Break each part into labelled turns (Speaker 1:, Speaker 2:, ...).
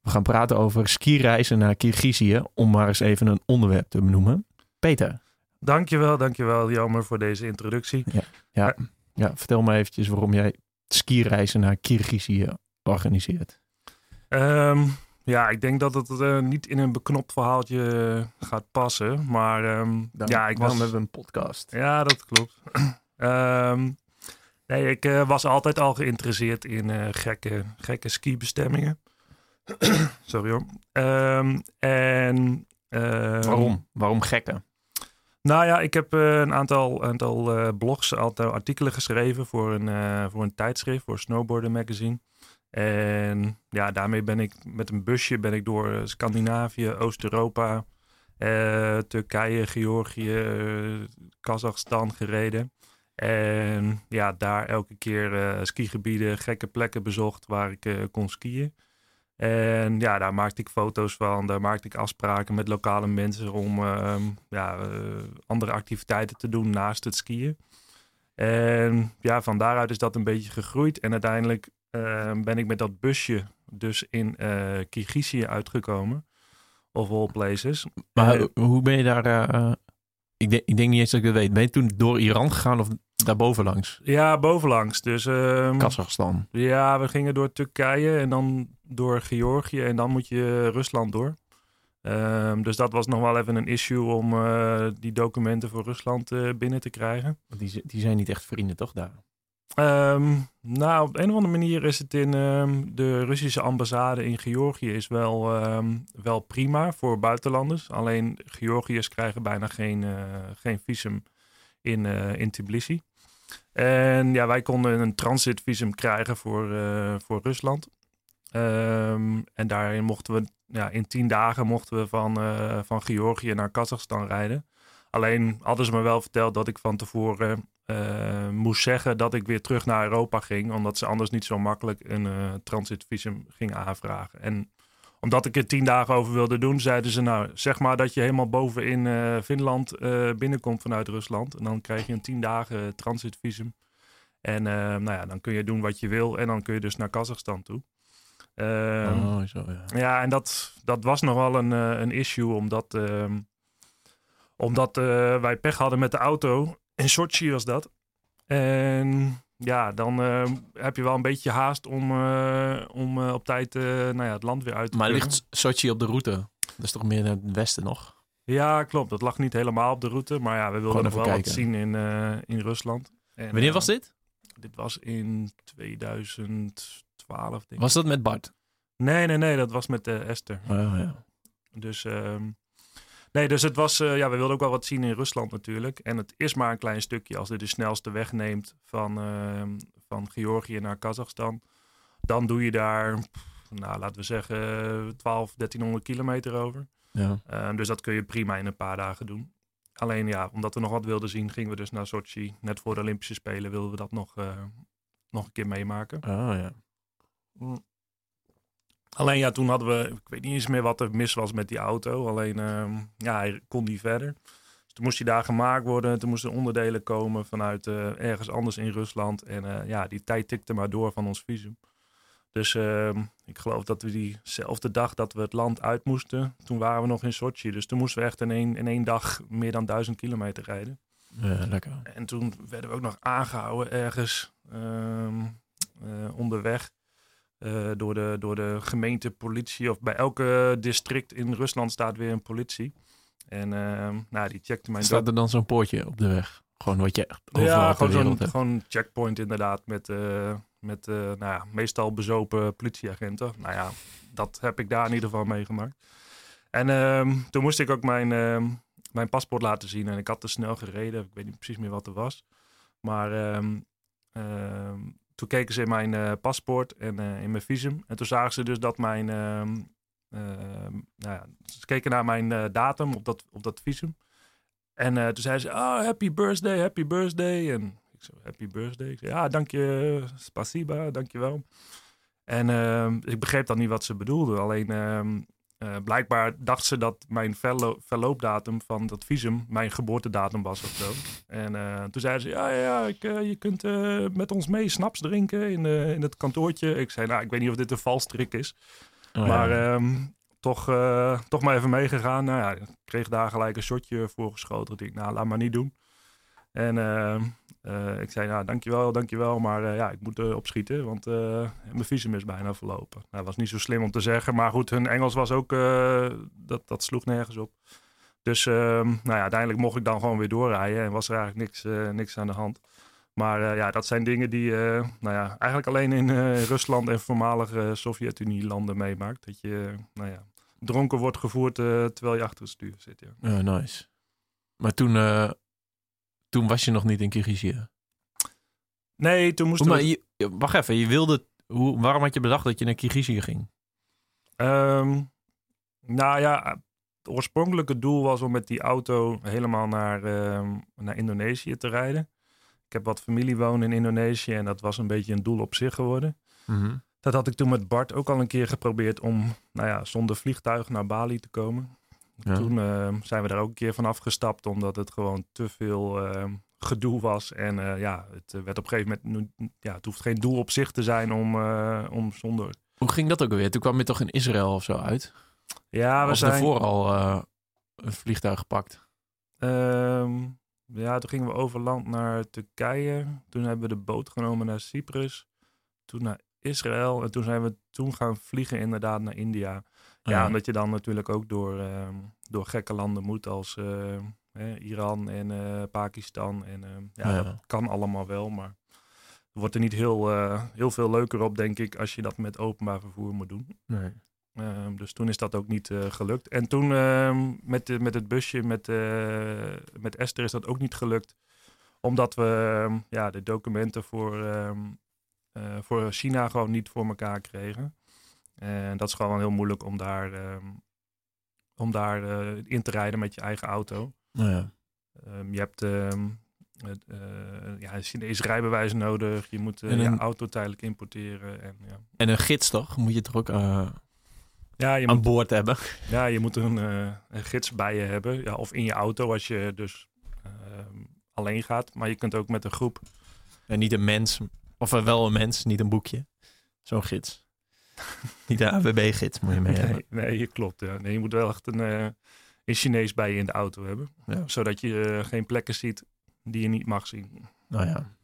Speaker 1: We gaan praten over skireizen naar Kirgizië, om maar eens even een onderwerp te benoemen. Peter.
Speaker 2: Dankjewel, dankjewel Jammer voor deze introductie.
Speaker 1: Ja, ja, ja vertel me eventjes waarom jij skireizen naar Kirgizië organiseert.
Speaker 2: Um, ja, ik denk dat het uh, niet in een beknopt verhaaltje gaat passen. Maar um,
Speaker 1: Dan,
Speaker 2: ja, ik
Speaker 1: was...
Speaker 2: was...
Speaker 1: hebben we een podcast.
Speaker 2: Ja, dat klopt. um, nee, ik uh, was altijd al geïnteresseerd in uh, gekke, gekke skibestemmingen. Sorry hoor. Um, en...
Speaker 1: Waarom? Waarom gekke?
Speaker 2: Nou ja, ik heb uh, een aantal, aantal uh, blogs, aantal artikelen geschreven voor een, uh, voor een tijdschrift, voor Snowboarder Magazine. En ja, daarmee ben ik met een busje ben ik door Scandinavië, Oost-Europa, Turkije, Georgië, Kazachstan gereden. En ja, daar elke keer skigebieden, gekke plekken bezocht waar ik kon skiën. En ja, daar maakte ik foto's van. Daar maakte ik afspraken met lokale mensen om uh, ja, uh, andere activiteiten te doen naast het skiën. En ja, van daaruit is dat een beetje gegroeid. En uiteindelijk uh, ben ik met dat busje dus in uh, uitgekomen. Of all places.
Speaker 1: Maar hoe ben je daar... uh, ik, denk, ik denk niet eens dat ik dat weet. Ben je toen door Iran gegaan of daar bovenlangs?
Speaker 2: Ja, bovenlangs. Dus, um,
Speaker 1: Kazachstan.
Speaker 2: Ja, we gingen door Turkije en dan door Georgië en dan moet je Rusland door. Um, dus dat was nog wel even een issue om uh, die documenten voor Rusland uh, binnen te krijgen.
Speaker 1: Die, die zijn niet echt vrienden, toch daar?
Speaker 2: Um, nou, op een of andere manier is het in um, de Russische ambassade in Georgië is wel, wel prima voor buitenlanders. Alleen Georgiërs krijgen bijna geen, uh, geen visum in, in Tbilisi. En ja, wij konden een transitvisum krijgen voor, uh, voor Rusland. en daarin mochten we, ja, in tien dagen mochten we van, uh, van Georgië naar Kazachstan rijden. Alleen hadden ze me wel verteld dat ik van tevoren uh, moest zeggen dat ik weer terug naar Europa ging. Omdat ze anders niet zo makkelijk een transitvisum gingen aanvragen. En omdat ik er tien dagen over wilde doen, zeiden ze nou, zeg maar dat je helemaal boven in uh, Finland binnenkomt vanuit Rusland. En dan krijg je een tien dagen transitvisum. En nou ja, dan kun je doen wat je wil en dan kun je dus naar Kazachstan toe.
Speaker 1: oh, zo, ja.
Speaker 2: ja, en dat, dat was nog wel een, een issue, omdat, ehm, omdat wij pech hadden met de auto. In Sochi was dat. En ja, dan uh, heb je wel een beetje haast om, uh, om uh, op tijd nou ja, het land weer uit te
Speaker 1: Maar ligt Sochi op de route? Dat is toch meer naar het westen nog?
Speaker 2: Ja, klopt. Dat lag niet helemaal op de route. Maar ja, we wilden nog wel kijken. wat zien in, in Rusland.
Speaker 1: En, Wanneer was dit?
Speaker 2: Dit was in 2012, denk ik.
Speaker 1: Was dat met Bart?
Speaker 2: Nee, nee, nee. Dat was met Esther.
Speaker 1: Oh, ja.
Speaker 2: Dus... Um, Nee, dus het was, uh, ja, we wilden ook wel wat zien in Rusland natuurlijk. En het is maar een klein stukje. Als dit de snelste weg neemt van, uh, van Georgië naar Kazachstan, dan doe je daar, nou, laten we zeggen, 12, 1300 kilometer over.
Speaker 1: Ja.
Speaker 2: Uh, dus dat kun je prima in een paar dagen doen. Alleen ja, omdat we nog wat wilden zien, gingen we dus naar Sochi. Net voor de Olympische Spelen wilden we dat nog, uh, nog een keer meemaken.
Speaker 1: Oh ja.
Speaker 2: Mm. Alleen ja, toen hadden we, ik weet niet eens meer wat er mis was met die auto. Alleen uh, ja, hij kon niet verder. Dus toen moest hij daar gemaakt worden. Toen moesten onderdelen komen vanuit uh, ergens anders in Rusland. En uh, ja, die tijd tikte maar door van ons visum. Dus ehm, ik geloof dat we diezelfde dag dat we het land uit moesten, toen waren we nog in Sochi. Dus toen moesten we echt in één, in één dag meer dan duizend kilometer rijden.
Speaker 1: Ja, lekker.
Speaker 2: En toen werden we ook nog aangehouden ergens um, onderweg. Uh, door, de, door de gemeentepolitie. Of bij elke district in Rusland staat weer een politie. En uh, nou, die checkte mijn...
Speaker 1: Staat er dan zo'n poortje op de weg? Gewoon wat je echt
Speaker 2: Ja, gewoon zo'n gewoon checkpoint inderdaad. Met, uh, met nou ja, meestal bezopen politieagenten. Nou ja, dat heb ik daar in ieder geval meegemaakt. En ehm, toen moest ik ook mijn, ehm, mijn paspoort laten zien. En ik had te snel gereden. Ik weet niet precies meer wat er was. Maar ehm, toen keken ze in mijn uh, paspoort en uh, in mijn visum. En toen zagen ze dus dat mijn. Uh, nou ja, ze keken naar mijn datum op dat, op dat visum. En toen zeiden ze: Oh, happy birthday, happy birthday. En ik zei: Happy birthday. Ik zei: Ja, dank je, spasiba, dank je wel. En ehm, ik begreep dan niet wat ze bedoelden. Alleen ehm, uh, blijkbaar dacht ze dat mijn verlo verloopdatum van dat visum mijn geboortedatum was of zo. En uh, toen zeiden ze, ja, ja, ja ik, uh, je kunt met ons mee snaps drinken in, in het kantoortje. Ik zei, nou, ik weet niet of dit een valstrik is.
Speaker 1: Oh,
Speaker 2: maar
Speaker 1: ja.
Speaker 2: ehm, toch, eh, toch maar even meegegaan. Nou ja, ik kreeg daar gelijk een shotje voor geschoten. Ik dacht, nou, laat maar niet doen. En eh, ik zei, nou, dankjewel, dankjewel. Maar eh, ja, ik moet eh, opschieten, want mijn visum is bijna verlopen. Nou, dat was niet zo slim om te zeggen. Maar goed, hun Engels was ook, dat, dat sloeg nergens op. Dus ehm, nou ja, uiteindelijk mocht ik dan gewoon weer doorrijden. En was er eigenlijk niks, niks aan de hand. Maar ja, dat zijn dingen die nou ja, eigenlijk alleen in Rusland en voormalige Sovjet-Unie-landen meemaakt. Dat je nou ja, dronken wordt gevoerd terwijl je achter het stuur zit. Ja.
Speaker 1: Nice. Maar toen, toen was je nog niet in Kirgizië.
Speaker 2: Nee, toen moesten we...
Speaker 1: maar je, wacht even, je wilde, hoe, waarom had je bedacht dat je naar Kirgizië ging?
Speaker 2: Ehm, nou ja, het oorspronkelijke doel was om met die auto helemaal naar, ehm, naar Indonesië te rijden. Ik heb wat familie wonen in Indonesië en dat was een beetje een doel op zich geworden. Dat had ik toen met Bart ook al een keer geprobeerd om nou ja, zonder vliegtuig naar Bali te komen.
Speaker 1: Ja.
Speaker 2: Toen ehm, zijn we daar ook een keer van afgestapt omdat het gewoon te veel ehm, gedoe was. En eh, ja, het eh, werd op een gegeven moment, ja, het hoeft geen doel op zich te zijn om, eh, om zonder...
Speaker 1: Hoe ging dat ook alweer? Toen kwam je toch in Israël of zo uit?
Speaker 2: Ja, we
Speaker 1: of
Speaker 2: zijn...
Speaker 1: daarvoor al een vliegtuig gepakt?
Speaker 2: Ehm, ja, toen gingen we over land naar Turkije. Toen hebben we de boot genomen naar Cyprus. Toen naar Israël. En toen zijn we toen gaan vliegen inderdaad naar India. Ja, omdat je dan natuurlijk ook door, ehm, door gekke landen moet als hè, Iran en eh, Pakistan. En ehm, ja, dat kan allemaal wel, maar het wordt er niet heel, eh, heel veel leuker op, denk ik, als je dat met openbaar vervoer moet doen.
Speaker 1: Nee.
Speaker 2: Ehm, dus toen is dat ook niet eh, gelukt. En toen met, de, met het busje met, eh, met Esther is dat ook niet gelukt. Omdat we ja, de documenten voor, eh, voor China gewoon niet voor elkaar kregen. En dat is gewoon heel moeilijk om daar, ehm, om daar eh, in te rijden met je eigen auto.
Speaker 1: Nou ja.
Speaker 2: Ehm, je hebt ehm, het, eh, ja, een Chinees rijbewijs nodig. Je moet eh, je auto tijdelijk importeren. En, ja.
Speaker 1: En een gids toch? Moet je toch ook
Speaker 2: Ja, je
Speaker 1: aan
Speaker 2: moet
Speaker 1: boord hebben?
Speaker 2: Ja, je moet een, een gids bij je hebben. Ja, of in je auto als je dus alleen gaat. Maar je kunt ook met een groep.
Speaker 1: En niet een mens, of wel een mens, niet een boekje. Zo'n gids. niet een AWB-gids moet je mee hebben.
Speaker 2: Nee, nee, je klopt. Ja. Nee, je moet wel echt een, eh, een Chinees bij je in de auto hebben.
Speaker 1: Ja.
Speaker 2: Zodat je eh, geen plekken ziet die je niet mag zien.
Speaker 1: Nou ja.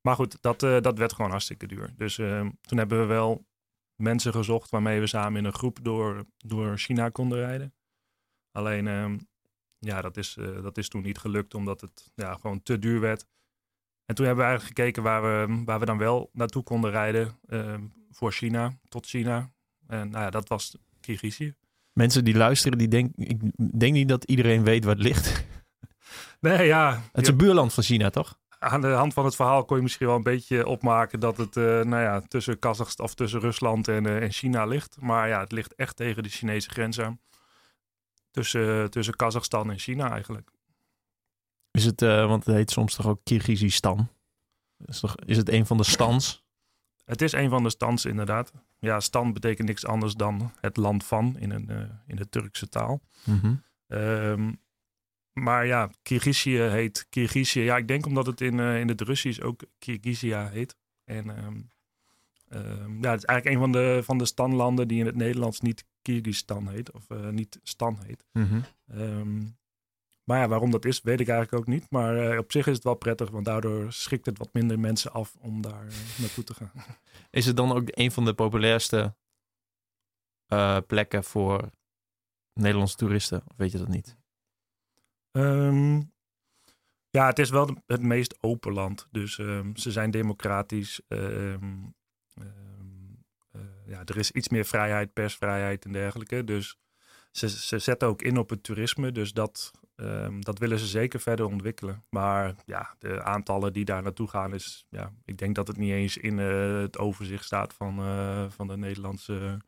Speaker 2: Maar goed, dat, eh, dat werd gewoon hartstikke duur. Dus toen hebben we wel mensen gezocht waarmee we samen in een groep door, door China konden rijden. Alleen, ehm, ja, dat is, dat is toen niet gelukt omdat het ja, gewoon te duur werd. En toen hebben we eigenlijk gekeken waar we, waar we dan wel naartoe konden rijden ehm, voor China, tot China. En nou ja, dat was Kirgizië.
Speaker 1: Mensen die luisteren, die denken, ik denk niet dat iedereen weet waar het ligt.
Speaker 2: Nee, ja,
Speaker 1: Het is een buurland van China, toch?
Speaker 2: aan de hand van het verhaal kon je misschien wel een beetje opmaken dat het eh, nou ja, tussen Kazachstan of tussen Rusland en, eh, en China ligt. Maar ja, het ligt echt tegen de Chinese grens aan. Tussen, tussen Kazachstan en China eigenlijk.
Speaker 1: Is het, eh, want het heet soms toch ook Kirgizistan? Is, toch, is het een van de stans?
Speaker 2: Het is een van de stands inderdaad. Ja, stan betekent niks anders dan het land van in, een, eh, in de Turkse taal.
Speaker 1: Mhm.
Speaker 2: Ehm, maar ja, Kirgizië heet Kirgizië. Ja, ik denk omdat het in, eh, in het Russisch ook Kirgizia heet. En ehm, ehm, ja, het is eigenlijk een van de, van de stanlanden die in het Nederlands niet Kyrgyzstan heet. Of eh, niet Stan heet. Ehm, maar ja, waarom dat is, weet ik eigenlijk ook niet. Maar eh, op zich is het wel prettig, want daardoor schrikt het wat minder mensen af om daar eh, naartoe te gaan.
Speaker 1: Is het dan ook een van de populairste eh, plekken voor Nederlandse toeristen? Of weet je dat niet?
Speaker 2: Ehm, ja, het is wel de- het meest open land. Dus ehm, ze zijn democratisch. ehm, ehm, eh, ja, er is iets meer vrijheid, persvrijheid en dergelijke. Dus ze, ze zetten ook in op het toerisme. Dus dat, ehm, dat willen ze zeker verder ontwikkelen. Maar ja, de aantallen die daar naartoe gaan is... Ja, ik denk dat het niet eens in eh, het overzicht staat van, eh, van de Nederlandse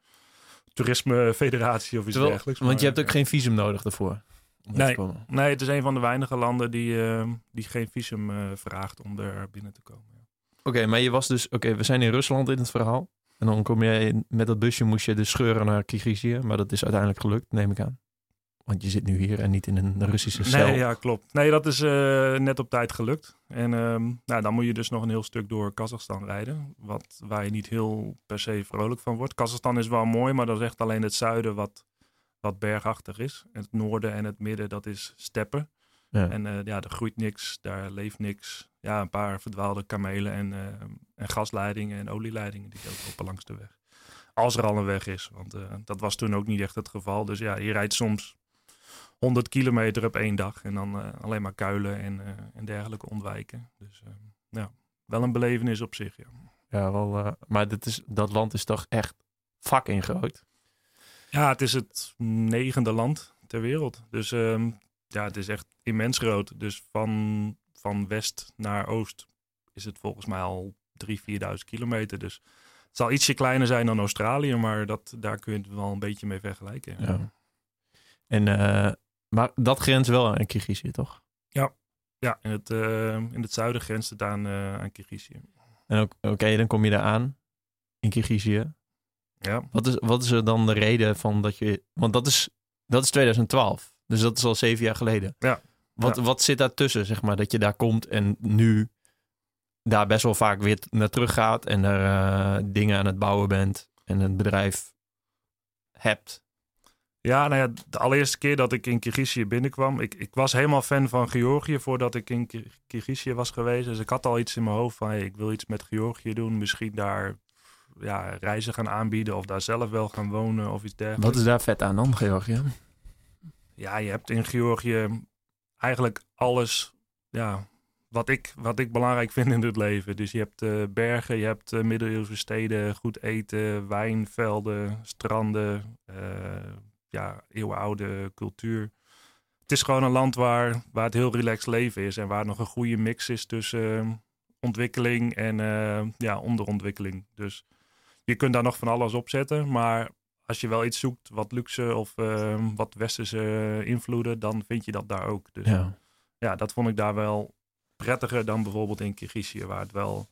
Speaker 2: Toerisme Federatie of iets
Speaker 1: Terwijl-
Speaker 2: dergelijks.
Speaker 1: want je hebt ook
Speaker 2: ja.
Speaker 1: geen visum nodig daarvoor.
Speaker 2: Nee. Nee, het is een van de weinige landen die, eh, die geen visum eh, vraagt om er binnen te komen.
Speaker 1: Oké, maar je was dus... Oké, we zijn in Rusland in het verhaal. En dan kom je met dat busje moest je dus scheuren naar Kirgizië. Maar dat is uiteindelijk gelukt, neem ik aan. Want je zit nu hier en niet in een Russische cel.
Speaker 2: Nee, ja, klopt. Nee, dat is eh, net op tijd gelukt. En ehm, nou, dan moet je dus nog een heel stuk door Kazachstan rijden. Wat, waar je niet heel per se vrolijk van wordt. Kazachstan is wel mooi, maar dat is echt alleen het zuiden wat, wat bergachtig is. En het noorden en het midden, dat is steppen.
Speaker 1: Ja.
Speaker 2: En eh, ja, er groeit niks, daar leeft niks. Ja, een paar verdwaalde kamelen en, eh, en gasleidingen en olieleidingen die lopen langs de weg. Als er al een weg is, want dat was toen ook niet echt het geval. Dus ja, je rijdt soms 100 kilometer op één dag en dan eh, alleen maar kuilen en, eh, en dergelijke ontwijken. Dus eh, ja, wel een belevenis op zich, ja.
Speaker 1: Ja, wel, eh, maar dit is, dat land is toch echt fucking groot.
Speaker 2: Ja, het is het negende land ter wereld. Dus ehm, ja, het is echt immens groot. Dus van, van west naar oost is het volgens mij al 3.000, 4.000 kilometer. Dus het zal ietsje kleiner zijn dan Australië, maar dat, daar kun je het wel een beetje mee vergelijken.
Speaker 1: Ja. En, eh, maar dat grenst wel aan Kirgizië, toch?
Speaker 2: Ja, in het, eh, in het zuiden grenst het aan, eh aan Kirgizië.
Speaker 1: En ook- oké, dan kom je daar aan in Kirgizië.
Speaker 2: Ja.
Speaker 1: Wat is, wat is er dan de reden van dat je... Want dat is, dat is 2012. Dus dat is al zeven jaar geleden.
Speaker 2: Ja.
Speaker 1: Wat,
Speaker 2: Ja.
Speaker 1: wat zit daartussen, zeg maar? Dat je daar komt en nu daar best wel vaak weer naar terug gaat... en er eh, dingen aan het bouwen bent en een bedrijf hebt.
Speaker 2: Ja, nou ja, de allereerste keer dat ik in Kirgizië binnenkwam, ik, ik was helemaal fan van Georgië voordat ik in Kir- Kirgizië was geweest. Dus ik had al iets in mijn hoofd van, hey, ik wil iets met Georgië doen. Misschien daar ja, reizen gaan aanbieden of daar zelf wel gaan wonen of iets dergelijks.
Speaker 1: Wat is daar vet aan dan, Georgië?
Speaker 2: Ja, je hebt in Georgië eigenlijk alles ja, wat, ik, wat ik belangrijk vind in het leven. Dus je hebt eh, bergen, je hebt eh, middeleeuwse steden, goed eten, wijnvelden, stranden, eh, ja, eeuwenoude cultuur. Het is gewoon een land waar, waar het heel relaxed leven is en waar nog een goede mix is tussen eh, ontwikkeling en eh, ja, onderontwikkeling. Dus je kunt daar nog van alles op zetten, maar als je wel iets zoekt wat luxe of eh, wat westerse invloeden, dan vind je dat daar ook. Dus ja.
Speaker 1: Ja.
Speaker 2: dat vond ik daar wel prettiger dan bijvoorbeeld in Kirgizië, waar het wel...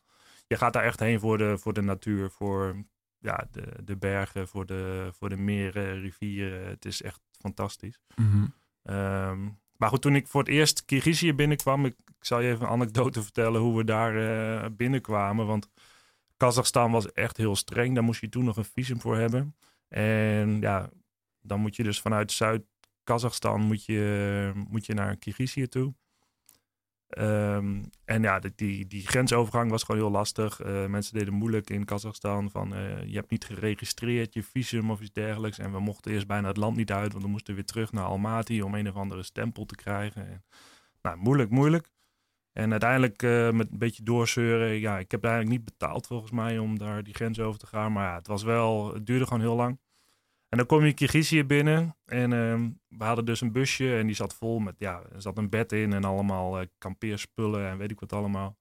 Speaker 2: Je gaat daar echt heen voor de, voor de natuur, voor ja, de, de bergen, voor de, voor de meren, rivieren. Het is echt fantastisch.
Speaker 1: Mhm.
Speaker 2: Ehm, maar goed, toen ik voor het eerst Kirgizië binnenkwam, ik, ik zal je even een anekdote vertellen hoe we daar eh, binnenkwamen. Want Kazachstan was echt heel streng. Daar moest je toen nog een visum voor hebben. En ja, dan moet je dus vanuit Zuid-Kazachstan moet je, moet je naar Kirgizië toe. Ehm, en ja, die, die, grensovergang was gewoon heel lastig. Eh, mensen deden moeilijk in Kazachstan. Van, eh, je hebt niet geregistreerd je visum of iets dergelijks. En we mochten eerst bijna het land niet uit, want we moesten weer terug naar Almaty om een of andere stempel te krijgen. En, nou, moeilijk, moeilijk. En uiteindelijk eh, met een beetje doorzeuren. Ja, ik heb eigenlijk niet betaald volgens mij om daar die grens over te gaan. Maar ja, het was wel, het duurde gewoon heel lang. En dan kom je Kirgizië binnen en ehm, we hadden dus een busje en die zat vol met, ja, er zat een bed in en allemaal eh, kampeerspullen en weet ik wat allemaal.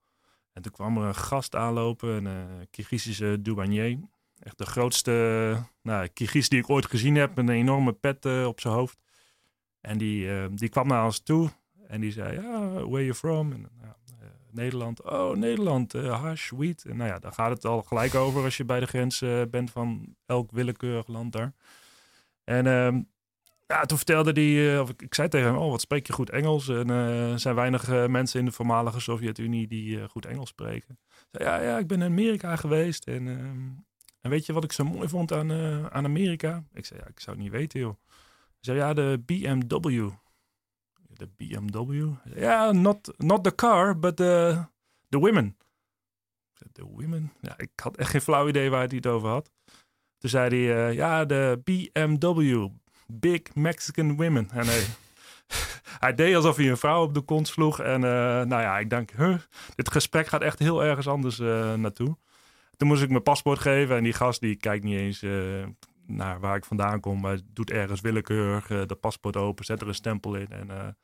Speaker 2: En toen kwam er een gast aanlopen, een uh, douanier. Echt de grootste uh, nou, Kirgiz die ik ooit gezien heb, met een enorme pet uh, op zijn hoofd. En die, uh, die kwam naar ons toe en die zei, ja, where you from? En, uh, Nederland. Oh, Nederland, uh, hash, wheat. En nou ja, daar gaat het al gelijk over als je bij de grens bent van elk willekeurig land daar. En uh, ja, toen vertelde hij, of ik, zei tegen hem, oh, wat spreek je goed Engels? En uh, er zijn weinig uh, mensen in de voormalige Sovjet-Unie die goed Engels spreken. Zei, ja, ja, ik ben in Amerika geweest en, ehm, en weet je wat ik zo mooi vond aan, eh, aan Amerika? Ik zei, ja, ik zou het niet weten, joh. Hij zei, ja, de BMW. De BMW? Ja, not, not the car, but the, the women. De women? Ja, ik had echt geen flauw idee waar hij het over had. Toen zei hij, uh, ja, de BMW, Big Mexican Women. En hij, hij deed alsof hij een vrouw op de kont sloeg. En uh, nou ja, ik denk, huh, dit gesprek gaat echt heel ergens anders uh, naartoe. Toen moest ik mijn paspoort geven en die gast die kijkt niet eens naar waar ik vandaan kom. Maar doet ergens willekeurig de paspoort open, zet er een stempel in en...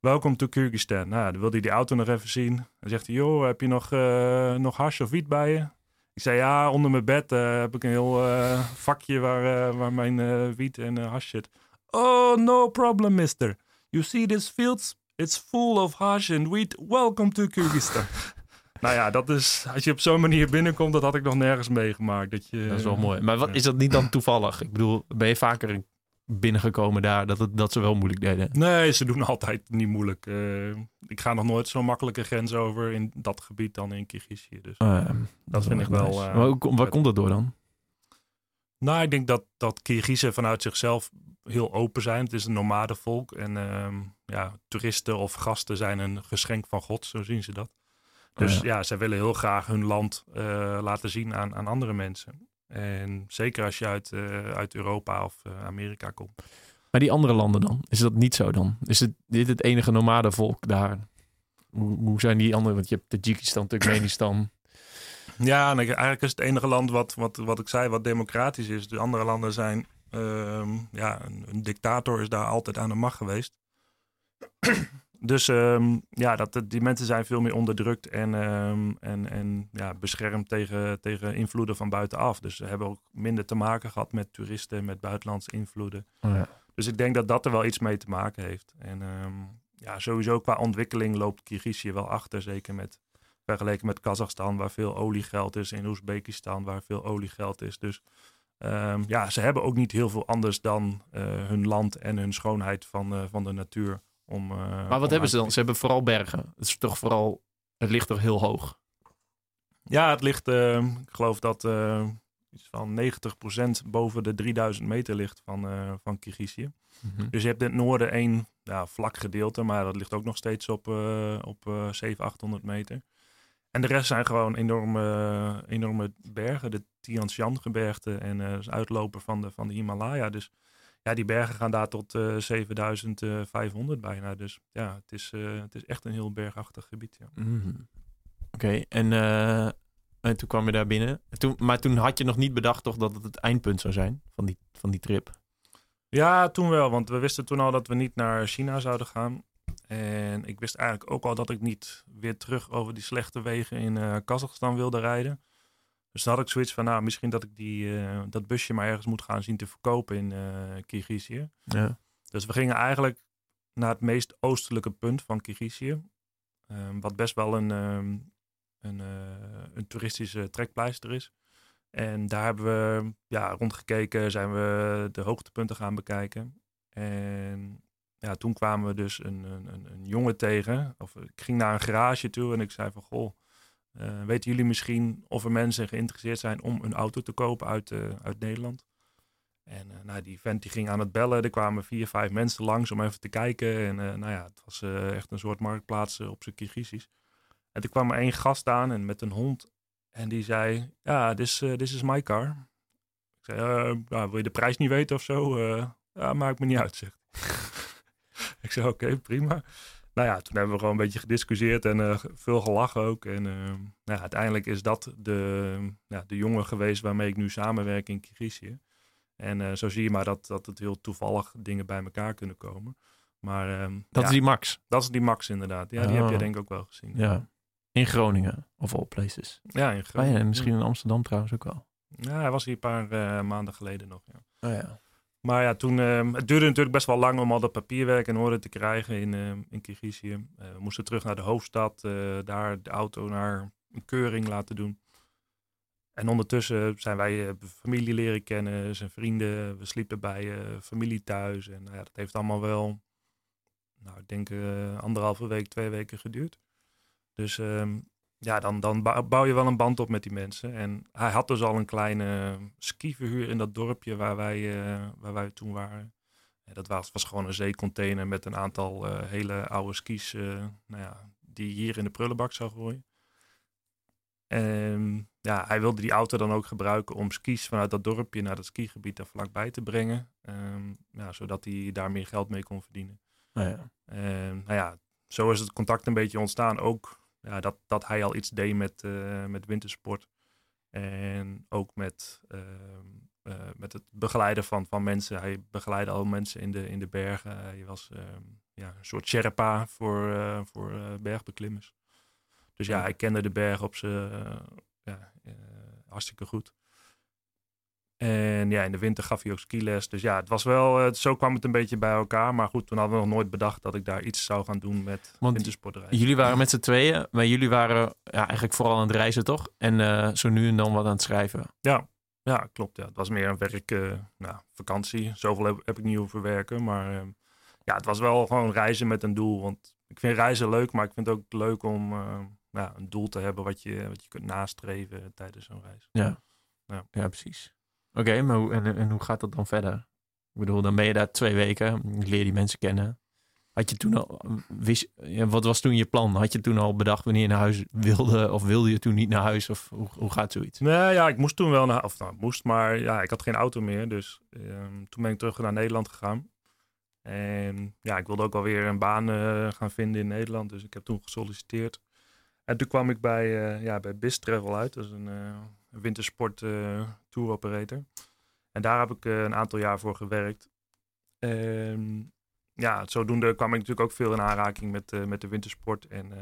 Speaker 2: Welkom to Kyrgyzstan. Nou, dan wilde hij die auto nog even zien. Dan zegt hij, joh, heb je nog, nog hash of wiet bij je? Ik zei ja, onder mijn bed uh, heb ik een heel uh, vakje waar, uh, waar mijn wiet en hash zit. Oh, no problem, mister. You see these fields? It's full of hash and wheat. Welcome to Kyrgyzstan. nou ja, dat is, als je op zo'n manier binnenkomt, dat had ik nog nergens meegemaakt. Dat, je,
Speaker 1: dat is wel mooi. Maar wat, is dat niet dan toevallig? Ik bedoel, ben je vaker in binnengekomen daar dat, het, dat ze wel moeilijk deden?
Speaker 2: Nee, ze doen altijd niet moeilijk. Uh, ik ga nog nooit zo'n makkelijke grens over in dat gebied dan in Kirgizië. Dus
Speaker 1: uh,
Speaker 2: dat, dat vind ik wel...
Speaker 1: Nice. Uh, waar, waar komt dat door dan?
Speaker 2: Nou, ik denk dat, dat Kirgizen vanuit zichzelf heel open zijn. Het is een nomadenvolk. En uh, ja, toeristen of gasten zijn een geschenk van God, zo zien ze dat. Dus ja, ja zij willen heel graag hun land uh, laten zien aan, aan andere mensen. En zeker als je uit, uh, uit Europa of uh, Amerika komt.
Speaker 1: Maar die andere landen dan? Is dat niet zo dan? Is het, dit het enige nomadenvolk daar? Hoe, hoe zijn die andere? Want je hebt Tajikistan, Turkmenistan.
Speaker 2: Ja, en eigenlijk is het enige land wat, wat, wat ik zei, wat democratisch is. De andere landen zijn, uh, ja, een, een, dictator is daar altijd aan de macht geweest. dus um, ja, dat, die mensen zijn veel meer onderdrukt en, um, en, en ja, beschermd tegen, tegen invloeden van buitenaf. Dus ze hebben ook minder te maken gehad met toeristen, met buitenlandse invloeden.
Speaker 1: Oh ja.
Speaker 2: Dus ik denk dat dat er wel iets mee te maken heeft. En um, ja, sowieso qua ontwikkeling loopt Kirgizië wel achter, zeker met vergeleken met Kazachstan, waar veel oliegeld is, in Oezbekistan, waar veel oliegeld is. Dus ja, ze hebben ook niet heel veel anders dan uh, hun land en hun schoonheid van, uh, van de natuur. Om, uh,
Speaker 1: maar wat hebben ze dan? Ze hebben vooral bergen. Het is toch vooral, het ligt toch heel hoog?
Speaker 2: Ja, het ligt, ehm, ik geloof dat iets van 90% boven de 3000 meter ligt van, van Kirgizië. Mm -hmm. Dus je hebt in het noorden één ja, vlak gedeelte, maar dat ligt ook nog steeds op, op 700, 800 meter. En de rest zijn gewoon enorme, enorme bergen. De Tian Shan gebergte en uh, uitloper van de, van de Himalaya. Dus ja, die bergen gaan daar tot uh, 7500 bijna. Dus ja, het is, uh, het is echt een heel bergachtig gebied. Ja.
Speaker 1: Mm -hmm. Oké, okay. en, uh, en toen kwam je daar binnen. Toen, maar toen had je nog niet bedacht toch dat het het eindpunt zou zijn van die, van die trip?
Speaker 2: Ja, toen wel. Want we wisten toen al dat we niet naar China zouden gaan. En ik wist eigenlijk ook al dat ik niet weer terug over die slechte wegen in Kazachstan wilde rijden. Dus dan had ik zoiets van, nou, misschien dat ik die, uh, dat busje maar ergens moet gaan zien te verkopen in uh, Kirgizië.
Speaker 1: Ja.
Speaker 2: Dus we gingen eigenlijk naar het meest oostelijke punt van Kirgizië. Um, wat best wel een, um, een, een toeristische trekpleister is. En daar hebben we ja, rondgekeken, zijn we de hoogtepunten gaan bekijken. En ja, toen kwamen we dus een, een, een, jongen tegen. Of ik ging naar een garage toe en ik zei van goh, uh, weten jullie misschien of er mensen geïnteresseerd zijn om een auto te kopen uit, uh, uit Nederland? En uh, nou, die vent die ging aan het bellen. Er kwamen vier, vijf mensen langs om even te kijken. En nou ja, het was echt een soort marktplaats op zijn Kirgizisch. En toen kwam er één gast aan en met een hond. En die zei, ja, this, this is my car. Ik zei, wil je de prijs niet weten of zo? ja, maakt me niet uit, ik zei, oké, prima. Nou ja, toen hebben we gewoon een beetje gediscussieerd en uh, veel gelachen ook. En uh, nou ja, uiteindelijk is dat de, ja, de jongen geweest waarmee ik nu samenwerk in Kirgizië. En uh, zo zie je maar dat, dat het heel toevallig dingen bij elkaar kunnen komen. Maar, ehm,
Speaker 1: dat
Speaker 2: ja,
Speaker 1: is die Max?
Speaker 2: Dat is die Max inderdaad. Ja, die heb je denk ik ook wel gezien.
Speaker 1: Ja. In Groningen, of all places.
Speaker 2: Ja, in Groningen.
Speaker 1: En misschien in Amsterdam trouwens ook wel.
Speaker 2: Ja, hij was hier een paar maanden geleden nog. Ja.
Speaker 1: Oh ja.
Speaker 2: Maar ja, toen, uh, het duurde natuurlijk best wel lang om al dat papierwerk in orde te krijgen in, uh, in Kirgizië. Uh, we moesten terug naar de hoofdstad, daar de auto naar een keuring laten doen. En ondertussen zijn wij familie leren kennen, zijn vrienden. We sliepen bij familie thuis. En ja, dat heeft allemaal wel, nou, ik denk anderhalve week, twee weken geduurd. Dus ehm, ja, dan, dan bouw je wel een band op met die mensen. En hij had dus al een kleine skiverhuur in dat dorpje waar wij, uh, waar wij toen waren. Ja, dat was, was gewoon een zeecontainer met een aantal uh, hele oude skis uh, nou ja, die hier in de prullenbak zou gooien. En ja, hij wilde die auto dan ook gebruiken om skis vanuit dat dorpje naar dat skigebied daar vlakbij te brengen. Um, ja, zodat hij daar meer geld mee kon verdienen.
Speaker 1: Oh ja.
Speaker 2: En nou ja, zo is het contact een beetje ontstaan. Ook ja, dat, dat hij al iets deed met, uh, met wintersport. En ook met, uh, uh, met het begeleiden van, van mensen. Hij begeleidde al mensen in de, in de bergen. Hij was ja, een soort Sherpa voor, voor bergbeklimmers. Dus ja, hij kende de berg op zijn ja, hartstikke goed. En ja, in de winter gaf hij ook skiles. Dus ja, het was wel, uh, zo kwam het een beetje bij elkaar. Maar goed, toen hadden we nog nooit bedacht dat ik daar iets zou gaan doen met wintersportreizen.
Speaker 1: Jullie waren met z'n tweeën, maar jullie waren ja, eigenlijk vooral aan het reizen, toch? En uh, zo nu en dan wat aan het schrijven.
Speaker 2: Ja. Ja, klopt. Ja. Het was meer een werk, uh, nou, vakantie. Zoveel heb, heb, ik niet hoeven werken. Maar uh, ja, het was wel gewoon reizen met een doel. Want ik vind reizen leuk, maar ik vind het ook leuk om nou, een doel te hebben wat je, wat je kunt nastreven tijdens zo'n reis.
Speaker 1: Ja, ja. ja precies. Oké, maar hoe, en, en hoe gaat dat dan verder? Ik bedoel, dan ben je daar twee weken, leer die mensen kennen. Had je toen al, wist, wat was toen je plan? Had je toen al bedacht wanneer je naar huis wilde? Of wilde je toen niet naar huis? Of hoe, hoe gaat zoiets?
Speaker 2: Nee, ja, ik moest toen wel naar, of nou, moest, maar ja, ik had geen auto meer. Dus um, toen ben ik terug naar Nederland gegaan. En ja, ik wilde ook alweer een baan uh, gaan vinden in Nederland. Dus ik heb toen gesolliciteerd. En toen kwam ik bij, uh, ja, bij Biz uit. Dat is een, een wintersport tour operator. En daar heb ik een aantal jaar voor gewerkt. En ja, zodoende kwam ik natuurlijk ook veel in aanraking met, uh, met de wintersport. En uh,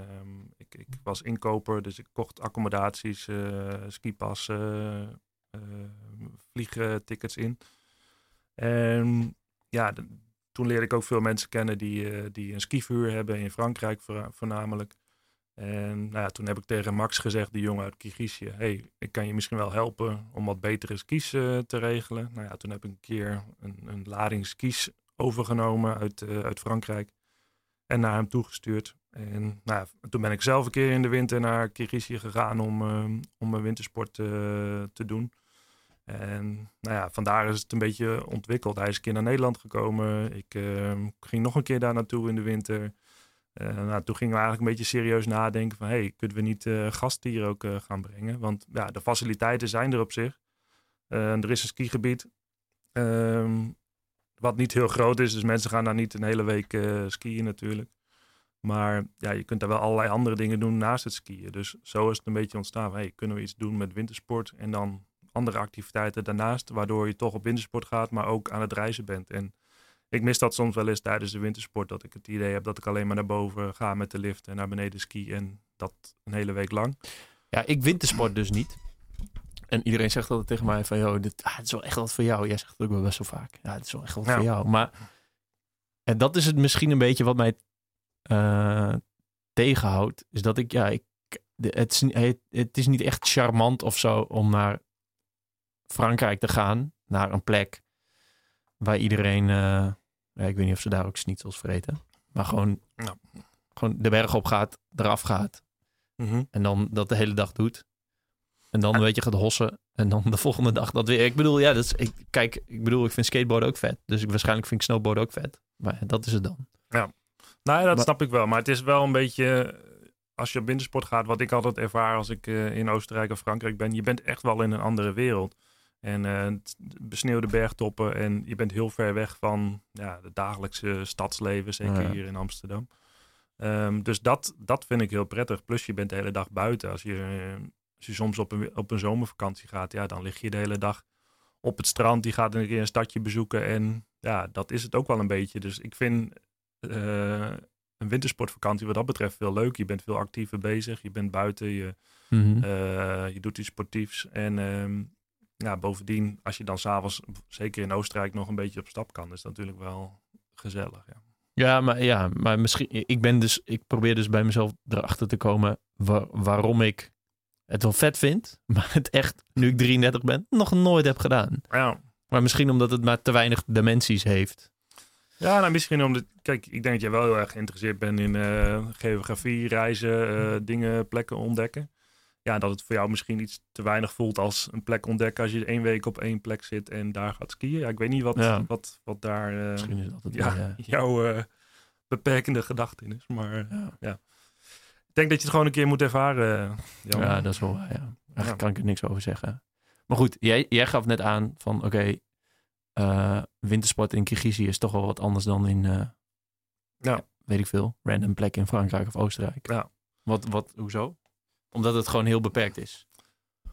Speaker 2: ik, ik, was inkoper, dus ik kocht accommodaties, skipassen, vliegtickets in. En ja, de, toen leerde ik ook veel mensen kennen die, die een skivuur hebben in Frankrijk voornamelijk. En nou ja, toen heb ik tegen Max gezegd, die jongen uit Kirgizië, hey, ik kan je misschien wel helpen om wat betere skis te regelen. Nou ja, toen heb ik een keer een, een lading skis overgenomen uit, uh, uit Frankrijk. En naar hem toegestuurd. En nou, toen ben ik zelf een keer in de winter naar Kirgizië gegaan om, uh, om mijn wintersport te doen. En nou ja, vandaar is het een beetje ontwikkeld. Hij is een keer naar Nederland gekomen. Ik ging nog een keer daar naartoe in de winter. Nou, toen gingen we eigenlijk een beetje serieus nadenken van... hey, kunnen we niet gasten hier ook gaan brengen? Want ja, de faciliteiten zijn er op zich. er is een skigebied. Ehm, wat niet heel groot is, dus mensen gaan daar niet een hele week uh, skiën natuurlijk. Maar ja, je kunt daar wel allerlei andere dingen doen naast het skiën. Dus zo is het een beetje ontstaan van, hey, kunnen we iets doen met wintersport en dan andere activiteiten daarnaast, waardoor je toch op wintersport gaat, maar ook aan het reizen bent. En ik mis dat soms wel eens tijdens de wintersport, dat ik het idee heb dat ik alleen maar naar boven ga met de lift en naar beneden ski en dat een hele week lang.
Speaker 1: Ja, ik wintersport dus niet. En iedereen zegt altijd tegen mij van, joh, dit, ah, is wel echt wat voor jou. Jij zegt het ook wel best wel vaak. Ja, het is wel echt wat voor jou. Maar en dat is het misschien een beetje wat mij uh, tegenhoudt. Is dat ik, ja, ik, het, is, het, het is niet echt charmant of zo om naar Frankrijk te gaan. Naar een plek waar iedereen, uh, ja, ik weet niet of ze daar ook schnitzels vreten. Maar gewoon, nou. gewoon de berg op gaat, eraf gaat. Mm -hmm. En dan dat de hele dag doet. En dan weet je gaat hossen. En dan de volgende dag dat weer. Ik bedoel, ja, dat is, ik, kijk, ik bedoel, ik vind skateboarden ook vet. Dus ik, waarschijnlijk vind ik snowboarden ook vet. Maar dat is het dan.
Speaker 2: Ja, nou ja, dat snap ik wel. Maar het is wel een beetje, als je op wintersport gaat, wat ik altijd ervaar als ik uh, in Oostenrijk of Frankrijk ben. Je bent echt wel in een andere wereld. En uh, besneeuwde bergtoppen. En je bent heel ver weg van ja, het dagelijkse stadsleven, zeker hier in Amsterdam. Um, dus dat, dat vind ik heel prettig. Plus je bent de hele dag buiten. Als je als je soms op een, op een zomervakantie gaat, ja, dan lig je de hele dag op het strand. Die gaat een keer een stadje bezoeken. En ja, dat is het ook wel een beetje. Dus ik vind uh, een wintersportvakantie wat dat betreft veel leuk. Je bent veel actiever bezig. Je bent buiten. Je, mm uh, je doet iets sportiefs. En uh, ja, bovendien, als je dan s'avonds, zeker in Oostenrijk, nog een beetje op stap kan, is dat natuurlijk wel gezellig. Ja.
Speaker 1: Ja, maar, ja, maar misschien, ik ben dus, ik probeer dus bij mezelf erachter te komen waar, waarom ik het wel vet vind, maar het echt, nu ik 33 ben, nog nooit heb gedaan.
Speaker 2: Ja.
Speaker 1: Maar misschien omdat het maar te weinig dimensies heeft.
Speaker 2: Ja, nou misschien omdat, kijk, ik denk dat jij wel heel erg geïnteresseerd bent in uh, geografie, reizen, uh, dingen, plekken ontdekken. Ja, dat het voor jou misschien iets te weinig voelt als een plek ontdekken als je één week op één plek zit en daar gaat skiën. Ja, ik weet niet wat, ja. wat, wat daar uh, misschien is dat het ja, jouw beperkende gedachte in is, maar ja. Ik denk dat je het gewoon een keer moet ervaren.
Speaker 1: Jan. Ja, dat is wel. Eigenlijk ja. kan ik er niks over zeggen. Maar goed, jij, jij gaf net aan van oké, okay, uh, wintersport in Kirgizië is toch wel wat anders dan in, ja. weet ik veel, random plek in Frankrijk of Oostenrijk.
Speaker 2: Ja.
Speaker 1: Wat, wat, hoezo? Omdat het gewoon heel beperkt is.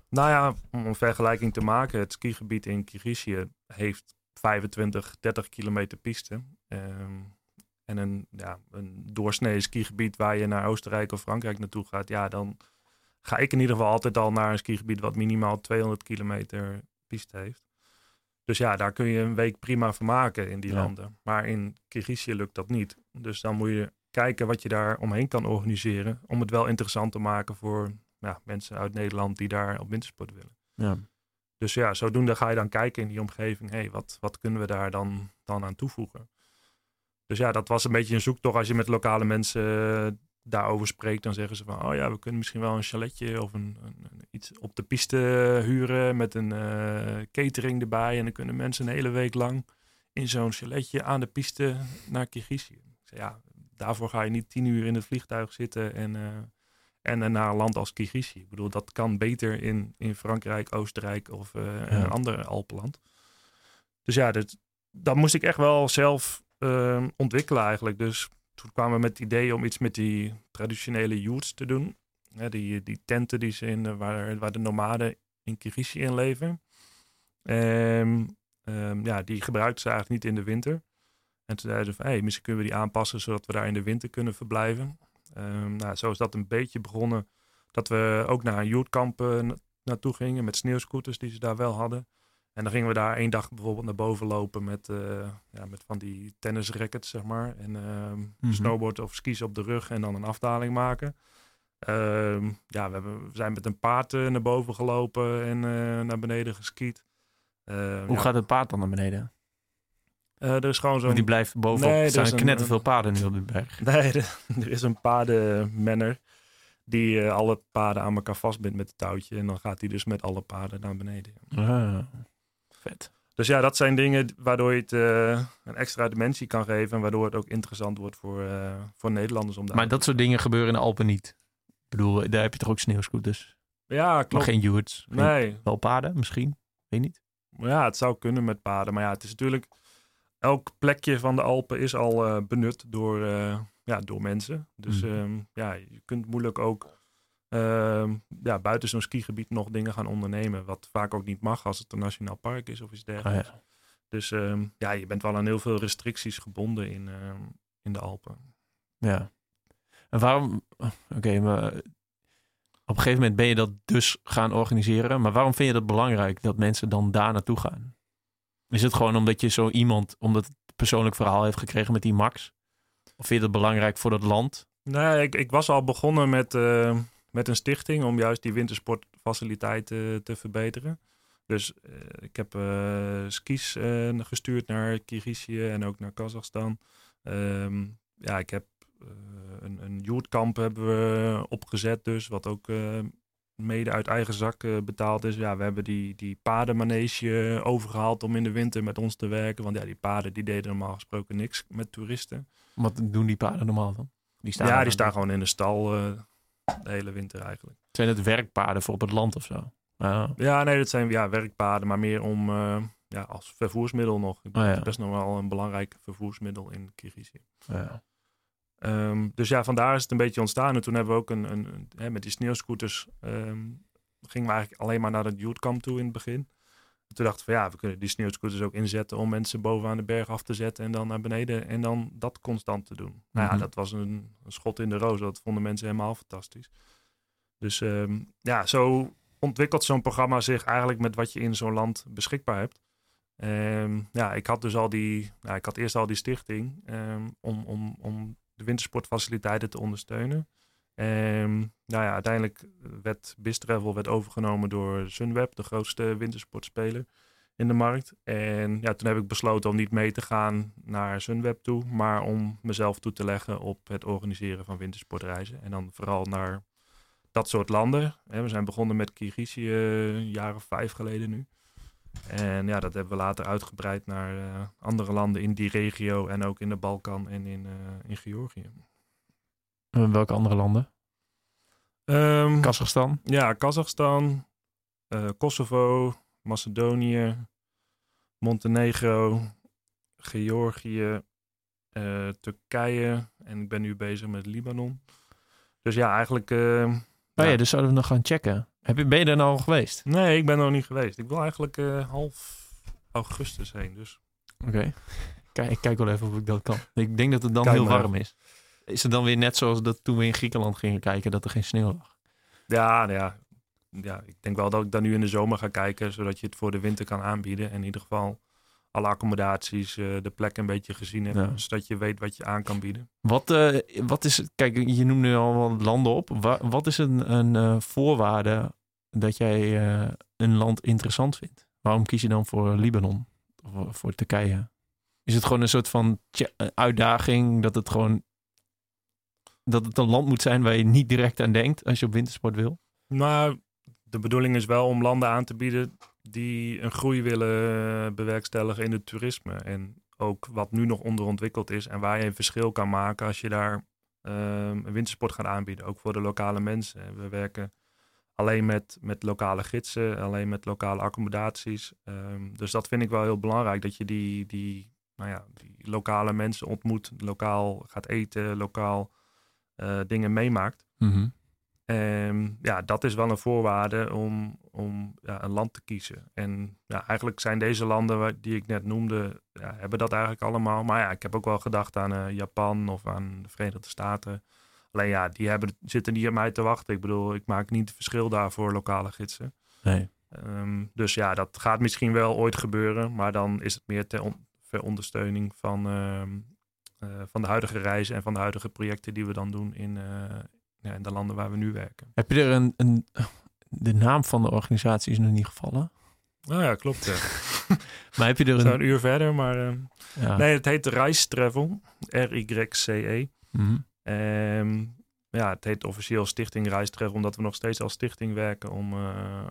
Speaker 2: Nou ja, om een vergelijking te maken, het skigebied in Kirgizië heeft 25, 30 kilometer piste. Um, en een, ja, een doorsnee skigebied waar je naar Oostenrijk of Frankrijk naartoe gaat, ja, dan ga ik in ieder geval altijd al naar een skigebied wat minimaal 200 kilometer piste heeft. Dus ja, daar kun je een week prima van maken in die landen. Maar in Kirgizië lukt dat niet. Dus dan moet je kijken wat je daar omheen kan organiseren. Om het wel interessant te maken voor ja, mensen uit Nederland die daar op wintersport willen.
Speaker 1: Ja.
Speaker 2: Dus ja, zodoende ga je dan kijken in die omgeving. hey, wat, wat kunnen we daar dan, dan aan toevoegen? Dus ja, dat was een beetje een zoektocht. Als je met lokale mensen eh, daarover spreekt, dan zeggen ze van... oh ja, we kunnen misschien wel een chaletje of een, een, iets op de piste huren... met een uh, catering erbij. En dan kunnen mensen een hele week lang in zo'n chaletje aan de piste naar Kirgizië. Ja, daarvoor ga je niet tien uur in het vliegtuig zitten en, uh, en naar een land als Kirgizië. Ik bedoel, dat kan beter in, in Frankrijk, Oostenrijk of uh, ja. een ander Alpenland. Dus ja, dat, dat moest ik echt wel zelf uh, ontwikkelen eigenlijk. Dus toen kwamen we met het idee om iets met die traditionele yurts te doen. Ja, die, die tenten die ze in, waar, waar de nomaden in Kirgizië in leven. Um, um, ja, die gebruikten ze eigenlijk niet in de winter. En toen zeiden ze van, hey, misschien kunnen we die aanpassen zodat we daar in de winter kunnen verblijven. Um, nou, zo is dat een beetje begonnen. Dat we ook naar een yurtkamp uh, naartoe gingen met sneeuwscooters die ze daar wel hadden. En dan gingen we daar één dag bijvoorbeeld naar boven lopen met, uh, ja, met van die tennisrackets, zeg maar. En uh, mm -hmm. snowboard of skis op de rug en dan een afdaling maken. Uh, ja, we, hebben, we, zijn met een paard uh, naar boven gelopen en naar beneden geskiet.
Speaker 1: Hoe ja. gaat het paard dan naar beneden?
Speaker 2: Er is gewoon zo'n...
Speaker 1: Die blijft bovenop. Nee, er zijn knetter veel paarden nu op de berg.
Speaker 2: Nee, er, er is een paardenmenner die alle paarden aan elkaar vastbindt met het touwtje. En dan gaat hij dus met alle paarden naar beneden.
Speaker 1: Ah. Vet.
Speaker 2: Dus ja, dat zijn dingen waardoor je het uh, een extra dimensie kan geven. En waardoor het ook interessant wordt voor, uh, voor Nederlanders om daar.
Speaker 1: Maar dat soort dingen gebeuren in de Alpen niet. Ik bedoel, daar heb je toch ook sneeuwscooters?
Speaker 2: Ja, klopt.
Speaker 1: Maar geen yurts?
Speaker 2: Nee.
Speaker 1: Wel paarden misschien? Weet niet.
Speaker 2: Ja, het zou kunnen met paarden. Maar ja, het is natuurlijk... Elk plekje van de Alpen is al uh, benut door, ja, door mensen. Dus mm. um, ja, je kunt moeilijk ook uh, ja, buiten zo'n skigebied nog dingen gaan ondernemen. Wat vaak ook niet mag als het een nationaal park is of iets dergelijks.
Speaker 1: Oh, ja.
Speaker 2: Dus um, ja, je bent wel aan heel veel restricties gebonden in, in de Alpen.
Speaker 1: Ja. En waarom... Oké, okay, maar op een gegeven moment ben je dat dus gaan organiseren. Maar waarom vind je dat belangrijk dat mensen dan daar naartoe gaan? Is het gewoon omdat je zo iemand, omdat het persoonlijk verhaal heeft gekregen met die Max? Of vind je dat belangrijk voor dat land?
Speaker 2: Nee, ik, ik was al begonnen met... Uh met een stichting om juist die wintersportfaciliteiten te verbeteren. Dus uh, ik heb skis gestuurd naar Kirgizië en ook naar Kazachstan. Um, ja, ik heb een, een hebben we opgezet dus, wat ook mede uit eigen zak betaald is. Ja, we hebben die, die padenmanege overgehaald om in de winter met ons te werken. Want ja, die paden die deden normaal gesproken niks met toeristen.
Speaker 1: Wat doen die paden normaal dan?
Speaker 2: Die staan ja, die staan gewoon in de stal de hele winter eigenlijk.
Speaker 1: Zijn het werkpaden voor op het land of zo?
Speaker 2: Ah. Ja, nee, dat zijn ja, werkpaden, maar meer om uh, ja, als vervoersmiddel nog. Oh, ja. best nog wel een belangrijk vervoersmiddel in Kirgizië.
Speaker 1: Ja.
Speaker 2: Um, dus ja, vandaar is het een beetje ontstaan. En toen hebben we ook een, een, een hè, met die sneeuwscooters um, gingen we eigenlijk alleen maar naar het youthkamp toe in het begin. En toen dachten we van ja, we kunnen die sneeuwscooters ook inzetten om mensen bovenaan de berg af te zetten en dan naar beneden en dan dat constant te doen. Mm -hmm. Nou ja, dat was een, een, schot in de roos. Dat vonden mensen helemaal fantastisch. Dus um, ja, zo ontwikkelt zo'n programma zich eigenlijk met wat je in zo'n land beschikbaar hebt. Um, ja, ik had dus al die, nou, ik had eerst al die stichting um, om, om, om de wintersportfaciliteiten te ondersteunen. En nou ja, uiteindelijk werd Bistravel werd overgenomen door Sunweb, de grootste wintersportspeler in de markt. En ja, toen heb ik besloten om niet mee te gaan naar Sunweb toe, maar om mezelf toe te leggen op het organiseren van wintersportreizen. En dan vooral naar dat soort landen. We zijn begonnen met Kirgizië een jaar of vijf geleden nu. En ja, dat hebben we later uitgebreid naar uh, andere landen in die regio en ook in de Balkan en in, uh, in Georgië.
Speaker 1: En welke andere landen?
Speaker 2: Um,
Speaker 1: Kazachstan?
Speaker 2: Ja, Kazachstan, uh, Kosovo, Macedonië, Montenegro, Georgië, Turkije en ik ben nu bezig met Libanon. Dus ja, eigenlijk
Speaker 1: Oh ja, dus zouden we nog gaan checken. Heb je, ben je er nou al geweest?
Speaker 2: Nee, ik ben er nog niet geweest. Ik wil eigenlijk uh, half augustus heen. Dus.
Speaker 1: Oké. Okay. Kijk, ik kijk wel even of ik dat kan. Ik denk dat het dan kijk heel warm is. Is het dan weer net zoals dat toen we in Griekenland gingen kijken, dat er geen sneeuw lag?
Speaker 2: Ja, nou ja, ja, ik denk wel dat ik dan nu in de zomer ga kijken, zodat je het voor de winter kan aanbieden. En in ieder geval alle accommodaties, uh, de plek een beetje gezien hebt. Ja. Zodat je weet wat je aan kan bieden.
Speaker 1: Wat, uh, wat is, kijk, je noemt nu al wat landen op. Wat, wat is een, een uh, voorwaarde dat jij een land interessant vindt. Waarom kies je dan voor Libanon of voor Turkije? Is het gewoon een soort van uitdaging dat het gewoon dat het een land moet zijn waar je niet direct aan denkt als je op wintersport wil?
Speaker 2: Nou, de bedoeling is wel om landen aan te bieden die een groei willen bewerkstelligen in het toerisme. En ook wat nu nog onderontwikkeld is en waar je een verschil kan maken als je daar um, een wintersport gaat aanbieden. Ook voor de lokale mensen. We werken alleen met, met lokale gidsen, alleen met lokale accommodaties. Um, dus dat vind ik wel heel belangrijk, dat je die, die, nou ja, die lokale mensen ontmoet, lokaal gaat eten, lokaal uh, dingen meemaakt.
Speaker 1: Mm
Speaker 2: en ja, dat is wel een voorwaarde om, om ja, een land te kiezen. En ja, eigenlijk zijn deze landen die ik net noemde, ja, hebben dat eigenlijk allemaal. Maar ja, ik heb ook wel gedacht aan uh, Japan of aan de Verenigde Staten. Alleen ja, die hebben, zitten niet op mij te wachten. Ik bedoel, ik maak niet het verschil daar voor lokale gidsen.
Speaker 1: Nee.
Speaker 2: Um, dus ja, dat gaat misschien wel ooit gebeuren. Maar dan is het meer ter on ondersteuning van, um, uh, van de huidige reizen en van de huidige projecten die we dan doen in, uh, ja, in de landen waar we nu werken.
Speaker 1: Heb je er een, een de naam van de organisatie is nog niet gevallen?
Speaker 2: Nou ja, klopt. Ja.
Speaker 1: maar heb je er een...
Speaker 2: Een uur verder, maar... Uh, ja. Nee, het heet Reis Travel. R-Y-C-E.
Speaker 1: Mm
Speaker 2: -hmm. ja, het heet officieel Stichting Reis Travel, omdat we nog steeds als stichting werken om, uh,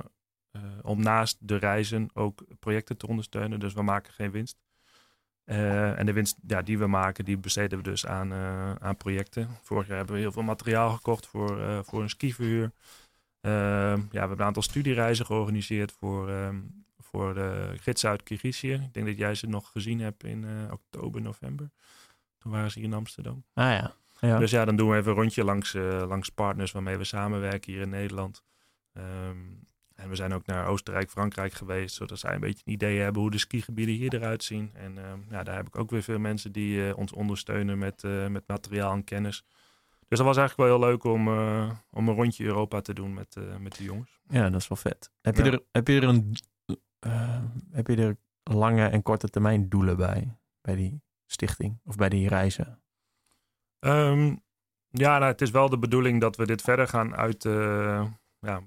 Speaker 2: uh, om naast de reizen ook projecten te ondersteunen. Dus we maken geen winst. Uh, en de winst ja, die we maken, die besteden we dus aan, uh, aan projecten. Vorig jaar hebben we heel veel materiaal gekocht voor, uh, voor een skiverhuur. ja, we hebben een aantal studiereizen georganiseerd voor, voor de gidsen uit Kirgizië. Ik denk dat jij ze nog gezien hebt in oktober, november. Toen waren ze hier in Amsterdam.
Speaker 1: Ah ja. ja.
Speaker 2: Dus ja, dan doen we even een rondje langs, langs partners waarmee we samenwerken hier in Nederland. Um, en we zijn ook naar Oostenrijk, Frankrijk geweest, zodat zij een beetje een idee hebben hoe de skigebieden hier eruit zien. En uh, ja, daar heb ik ook weer veel mensen die uh, ons ondersteunen met, uh, met materiaal en kennis. Dus dat was eigenlijk wel heel leuk om, om een rondje Europa te doen met, met de jongens.
Speaker 1: Ja, dat is wel vet. Heb je, er, heb je er een heb je er lange en korte termijn doelen bij, bij die stichting of bij die reizen?
Speaker 2: Um, ja, nou, het is wel de bedoeling dat we dit verder gaan uit, ja,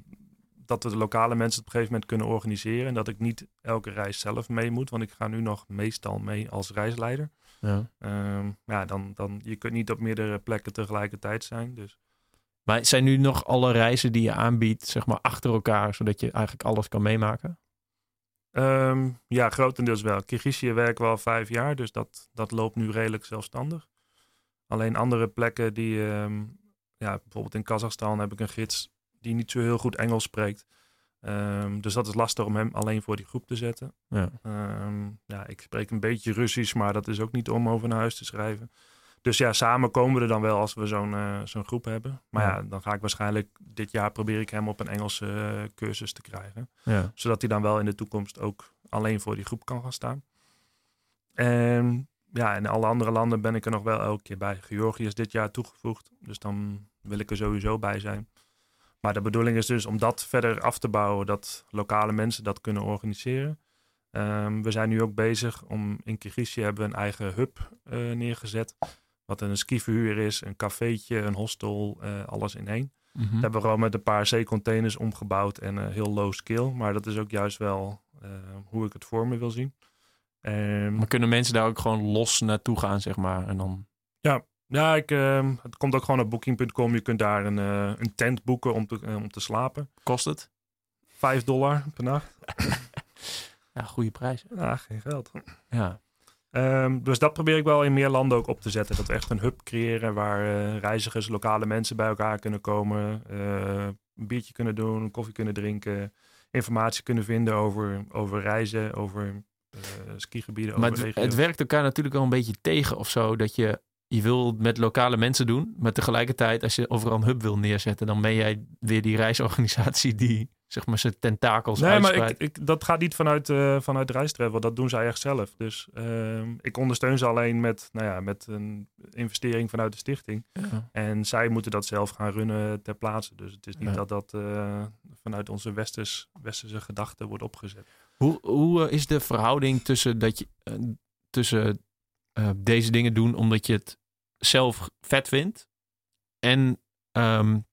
Speaker 2: dat we de lokale mensen op een gegeven moment kunnen organiseren. En dat ik niet elke reis zelf mee moet. Want ik ga nu nog meestal mee als reisleider.
Speaker 1: Ja,
Speaker 2: um, ja dan, dan, je kunt niet op meerdere plekken tegelijkertijd zijn. Dus.
Speaker 1: Maar zijn nu nog alle reizen die je aanbiedt, zeg maar, achter elkaar, zodat je eigenlijk alles kan meemaken?
Speaker 2: Um, ja, grotendeels wel. Kirgizië werken we al vijf jaar, dus dat, dat loopt nu redelijk zelfstandig. Alleen andere plekken die, um, ja, bijvoorbeeld in Kazachstan heb ik een gids die niet zo heel goed Engels spreekt. Um, dus dat is lastig om hem alleen voor die groep te zetten.
Speaker 1: Ja.
Speaker 2: Um, ja, ik spreek een beetje Russisch, maar dat is ook niet om over naar huis te schrijven. Dus ja, samen komen we er dan wel als we zo'n uh, zo'n groep hebben. Maar ja. ja. dan ga ik waarschijnlijk dit jaar probeer ik hem op een Engelse uh, cursus te krijgen.
Speaker 1: Ja.
Speaker 2: Zodat hij dan wel in de toekomst ook alleen voor die groep kan gaan staan. En ja, in alle andere landen ben ik er nog wel elke keer bij. Georgië is dit jaar toegevoegd, dus dan wil ik er sowieso bij zijn. Maar de bedoeling is dus om dat verder af te bouwen, dat lokale mensen dat kunnen organiseren. Um, we zijn nu ook bezig om in Kirgizië hebben we een eigen hub uh, neergezet. Wat een skiverhuur is, een cafeetje, een hostel, uh, alles in één.
Speaker 1: Mm -hmm.
Speaker 2: Dat hebben we gewoon met een paar zeecontainers omgebouwd en uh, heel low skill. Maar dat is ook juist wel hoe ik het voor me wil zien. Um,
Speaker 1: maar kunnen mensen daar ook gewoon los naartoe gaan, zeg maar? En dan...
Speaker 2: Ja, ja, ik, uh, het komt ook gewoon op booking.com. Je kunt daar een, uh, een tent boeken om te, uh, om te slapen.
Speaker 1: Kost het?
Speaker 2: Vijf dollar per nacht.
Speaker 1: ja, goede prijs.
Speaker 2: Ja, geen geld.
Speaker 1: Ja.
Speaker 2: Um, dus dat probeer ik wel in meer landen ook op te zetten. Dat we echt een hub creëren waar uh, reizigers, lokale mensen bij elkaar kunnen komen. een biertje kunnen doen, koffie kunnen drinken. Informatie kunnen vinden over, over reizen, over skigebieden.
Speaker 1: Maar
Speaker 2: over
Speaker 1: het, het werkt elkaar natuurlijk wel een beetje tegen of zo. Dat je je wil het met lokale mensen doen. Maar tegelijkertijd, als je overal een hub wil neerzetten, dan ben jij weer die reisorganisatie die zeg maar zijn tentakels
Speaker 2: Nee,
Speaker 1: uitspreidt.
Speaker 2: maar ik, ik, dat gaat niet vanuit, uh, vanuit reistravel. Dat doen zij echt zelf. Dus uh, ik ondersteun ze alleen met, nou ja, met een investering vanuit de stichting.
Speaker 1: Ja.
Speaker 2: En zij moeten dat zelf gaan runnen ter plaatse. Dus het is niet dat dat uh, vanuit onze westers, westerse gedachten wordt opgezet.
Speaker 1: Hoe, hoe is de verhouding tussen, dat je, tussen deze dingen doen omdat je het zelf vet vindt. En um,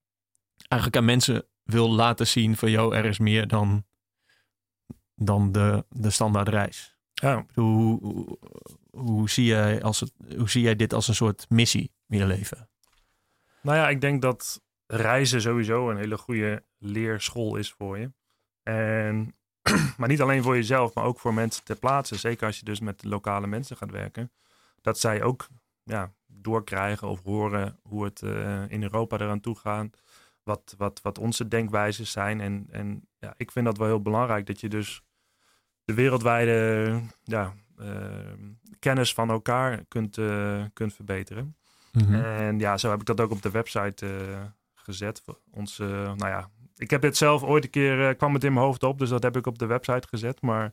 Speaker 1: eigenlijk aan mensen wil laten zien van, joh, er is meer dan dan de, de standaard reis.
Speaker 2: Ja,
Speaker 1: Hoe, hoe, hoe, zie jij als het, hoe zie jij dit als een soort missie in je leven?
Speaker 2: Nou ja, ik denk dat reizen sowieso een hele goede leerschool is voor je. En, maar niet alleen voor jezelf, maar ook voor mensen ter plaatse. Zeker als je dus met lokale mensen gaat werken. Dat zij ook ja, doorkrijgen of horen hoe het eh, in Europa eraan toe gaat. Wat, wat, wat onze denkwijzes zijn. En, en ja, ik vind dat wel heel belangrijk dat je dus de wereldwijde ja, eh, kennis van elkaar kunt, eh, kunt verbeteren.
Speaker 1: Mhm.
Speaker 2: En ja, zo heb ik dat ook op de website gezet. Eh, nou ja, ik heb dit zelf ooit een keer, kwam het in mijn hoofd op, dus dat heb ik op de website gezet. Maar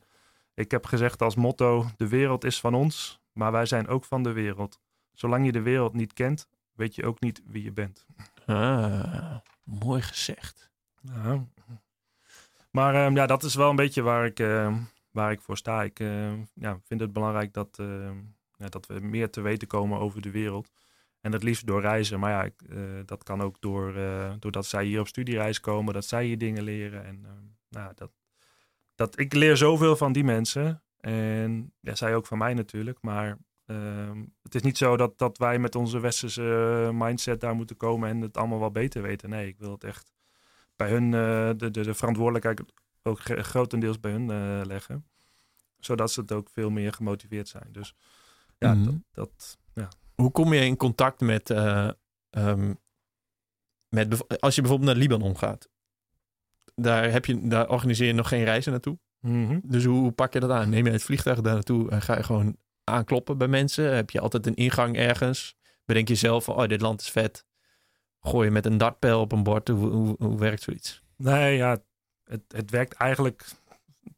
Speaker 2: ik heb gezegd als motto, de wereld is van ons, maar wij zijn ook van de wereld. Zolang je de wereld niet kent, weet je ook niet wie je bent.
Speaker 1: Ah, mooi gezegd.
Speaker 2: Ja. Maar ehm, ja, dat is wel een beetje waar ik, ehm, waar ik voor sta. Ik ehm, ja, vind het belangrijk dat, ja, dat we meer te weten komen over de wereld. En het liefst door reizen. Maar ja, ik, eh, dat kan ook door, eh, doordat zij hier op studiereis komen, dat zij hier dingen leren. En nou, dat, dat, ik leer zoveel van die mensen. En ja, zij ook van mij natuurlijk. Maar ehm, het is niet zo dat, dat wij met onze westerse eh, mindset daar moeten komen en het allemaal wel beter weten. Nee, ik wil het echt bij hun, eh, de, de, de verantwoordelijkheid ook gr- grotendeels bij hun eh, leggen. Zodat ze het ook veel meer gemotiveerd zijn. Dus ja,
Speaker 1: Mhm.
Speaker 2: dat, dat ja.
Speaker 1: Hoe kom je in contact met, eh, ehm, met als je bijvoorbeeld naar Libanon gaat? Daar, heb je, daar organiseer je nog geen reizen naartoe.
Speaker 2: Mhm.
Speaker 1: Dus hoe, hoe pak je dat aan? Neem je het vliegtuig daar naartoe en ga je gewoon aankloppen bij mensen? Heb je altijd een ingang ergens? Bedenk je zelf van, oh, dit land is vet. Gooi je met een dartpijl op een bord? Hoe, hoe, werkt zoiets?
Speaker 2: Nee, ja, het, het werkt eigenlijk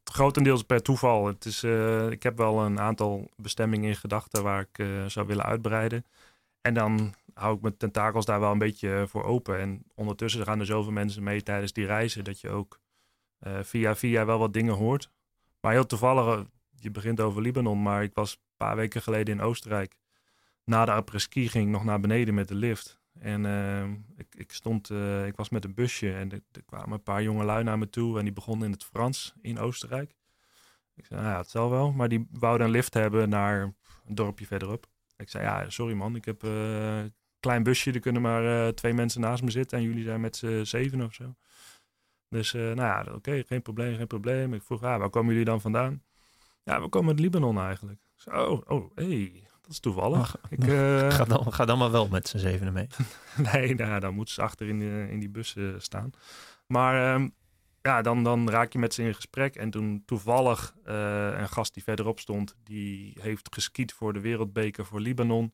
Speaker 2: grotendeels per toeval. Het is, eh, ik heb wel een aantal bestemmingen in gedachten waar ik eh, zou willen uitbreiden. En dan hou ik mijn tentakels daar wel een beetje voor open. En ondertussen gaan er zoveel mensen mee tijdens die reizen dat je ook eh, via via wel wat dingen hoort. Maar heel toevallig, eh, je begint over Libanon, maar ik was paar weken geleden in Oostenrijk. Na de après-ski ging ik nog naar beneden met de lift. En eh, ik, ik stond, eh, ik was met een busje en er, kwamen een paar jonge lui naar me toe en die begonnen in het Frans in Oostenrijk. Ik zei, nou ja, het zal wel. Maar die wouden een lift hebben naar een dorpje verderop. Ik zei, ja, sorry man, ik heb eh, een klein busje, er kunnen maar eh, twee mensen naast me zitten en jullie zijn met z'n zeven of zo. Dus eh, nou ja, oké, geen probleem, geen probleem. Ik vroeg, ah, waar komen jullie dan vandaan? Ja, we komen uit Libanon eigenlijk. Zei, oh, hey, dat is toevallig.
Speaker 1: Ach,
Speaker 2: ik, eh,
Speaker 1: Ga dan, ga dan maar wel met z'n zevenen mee.
Speaker 2: Nee, nou, dan moeten ze achter in, de, in die bus eh, staan. Maar ehm, ja, dan, dan raak je met ze in gesprek. En toen toevallig eh, een gast die verderop stond, die heeft geskiet voor de wereldbeker voor Libanon.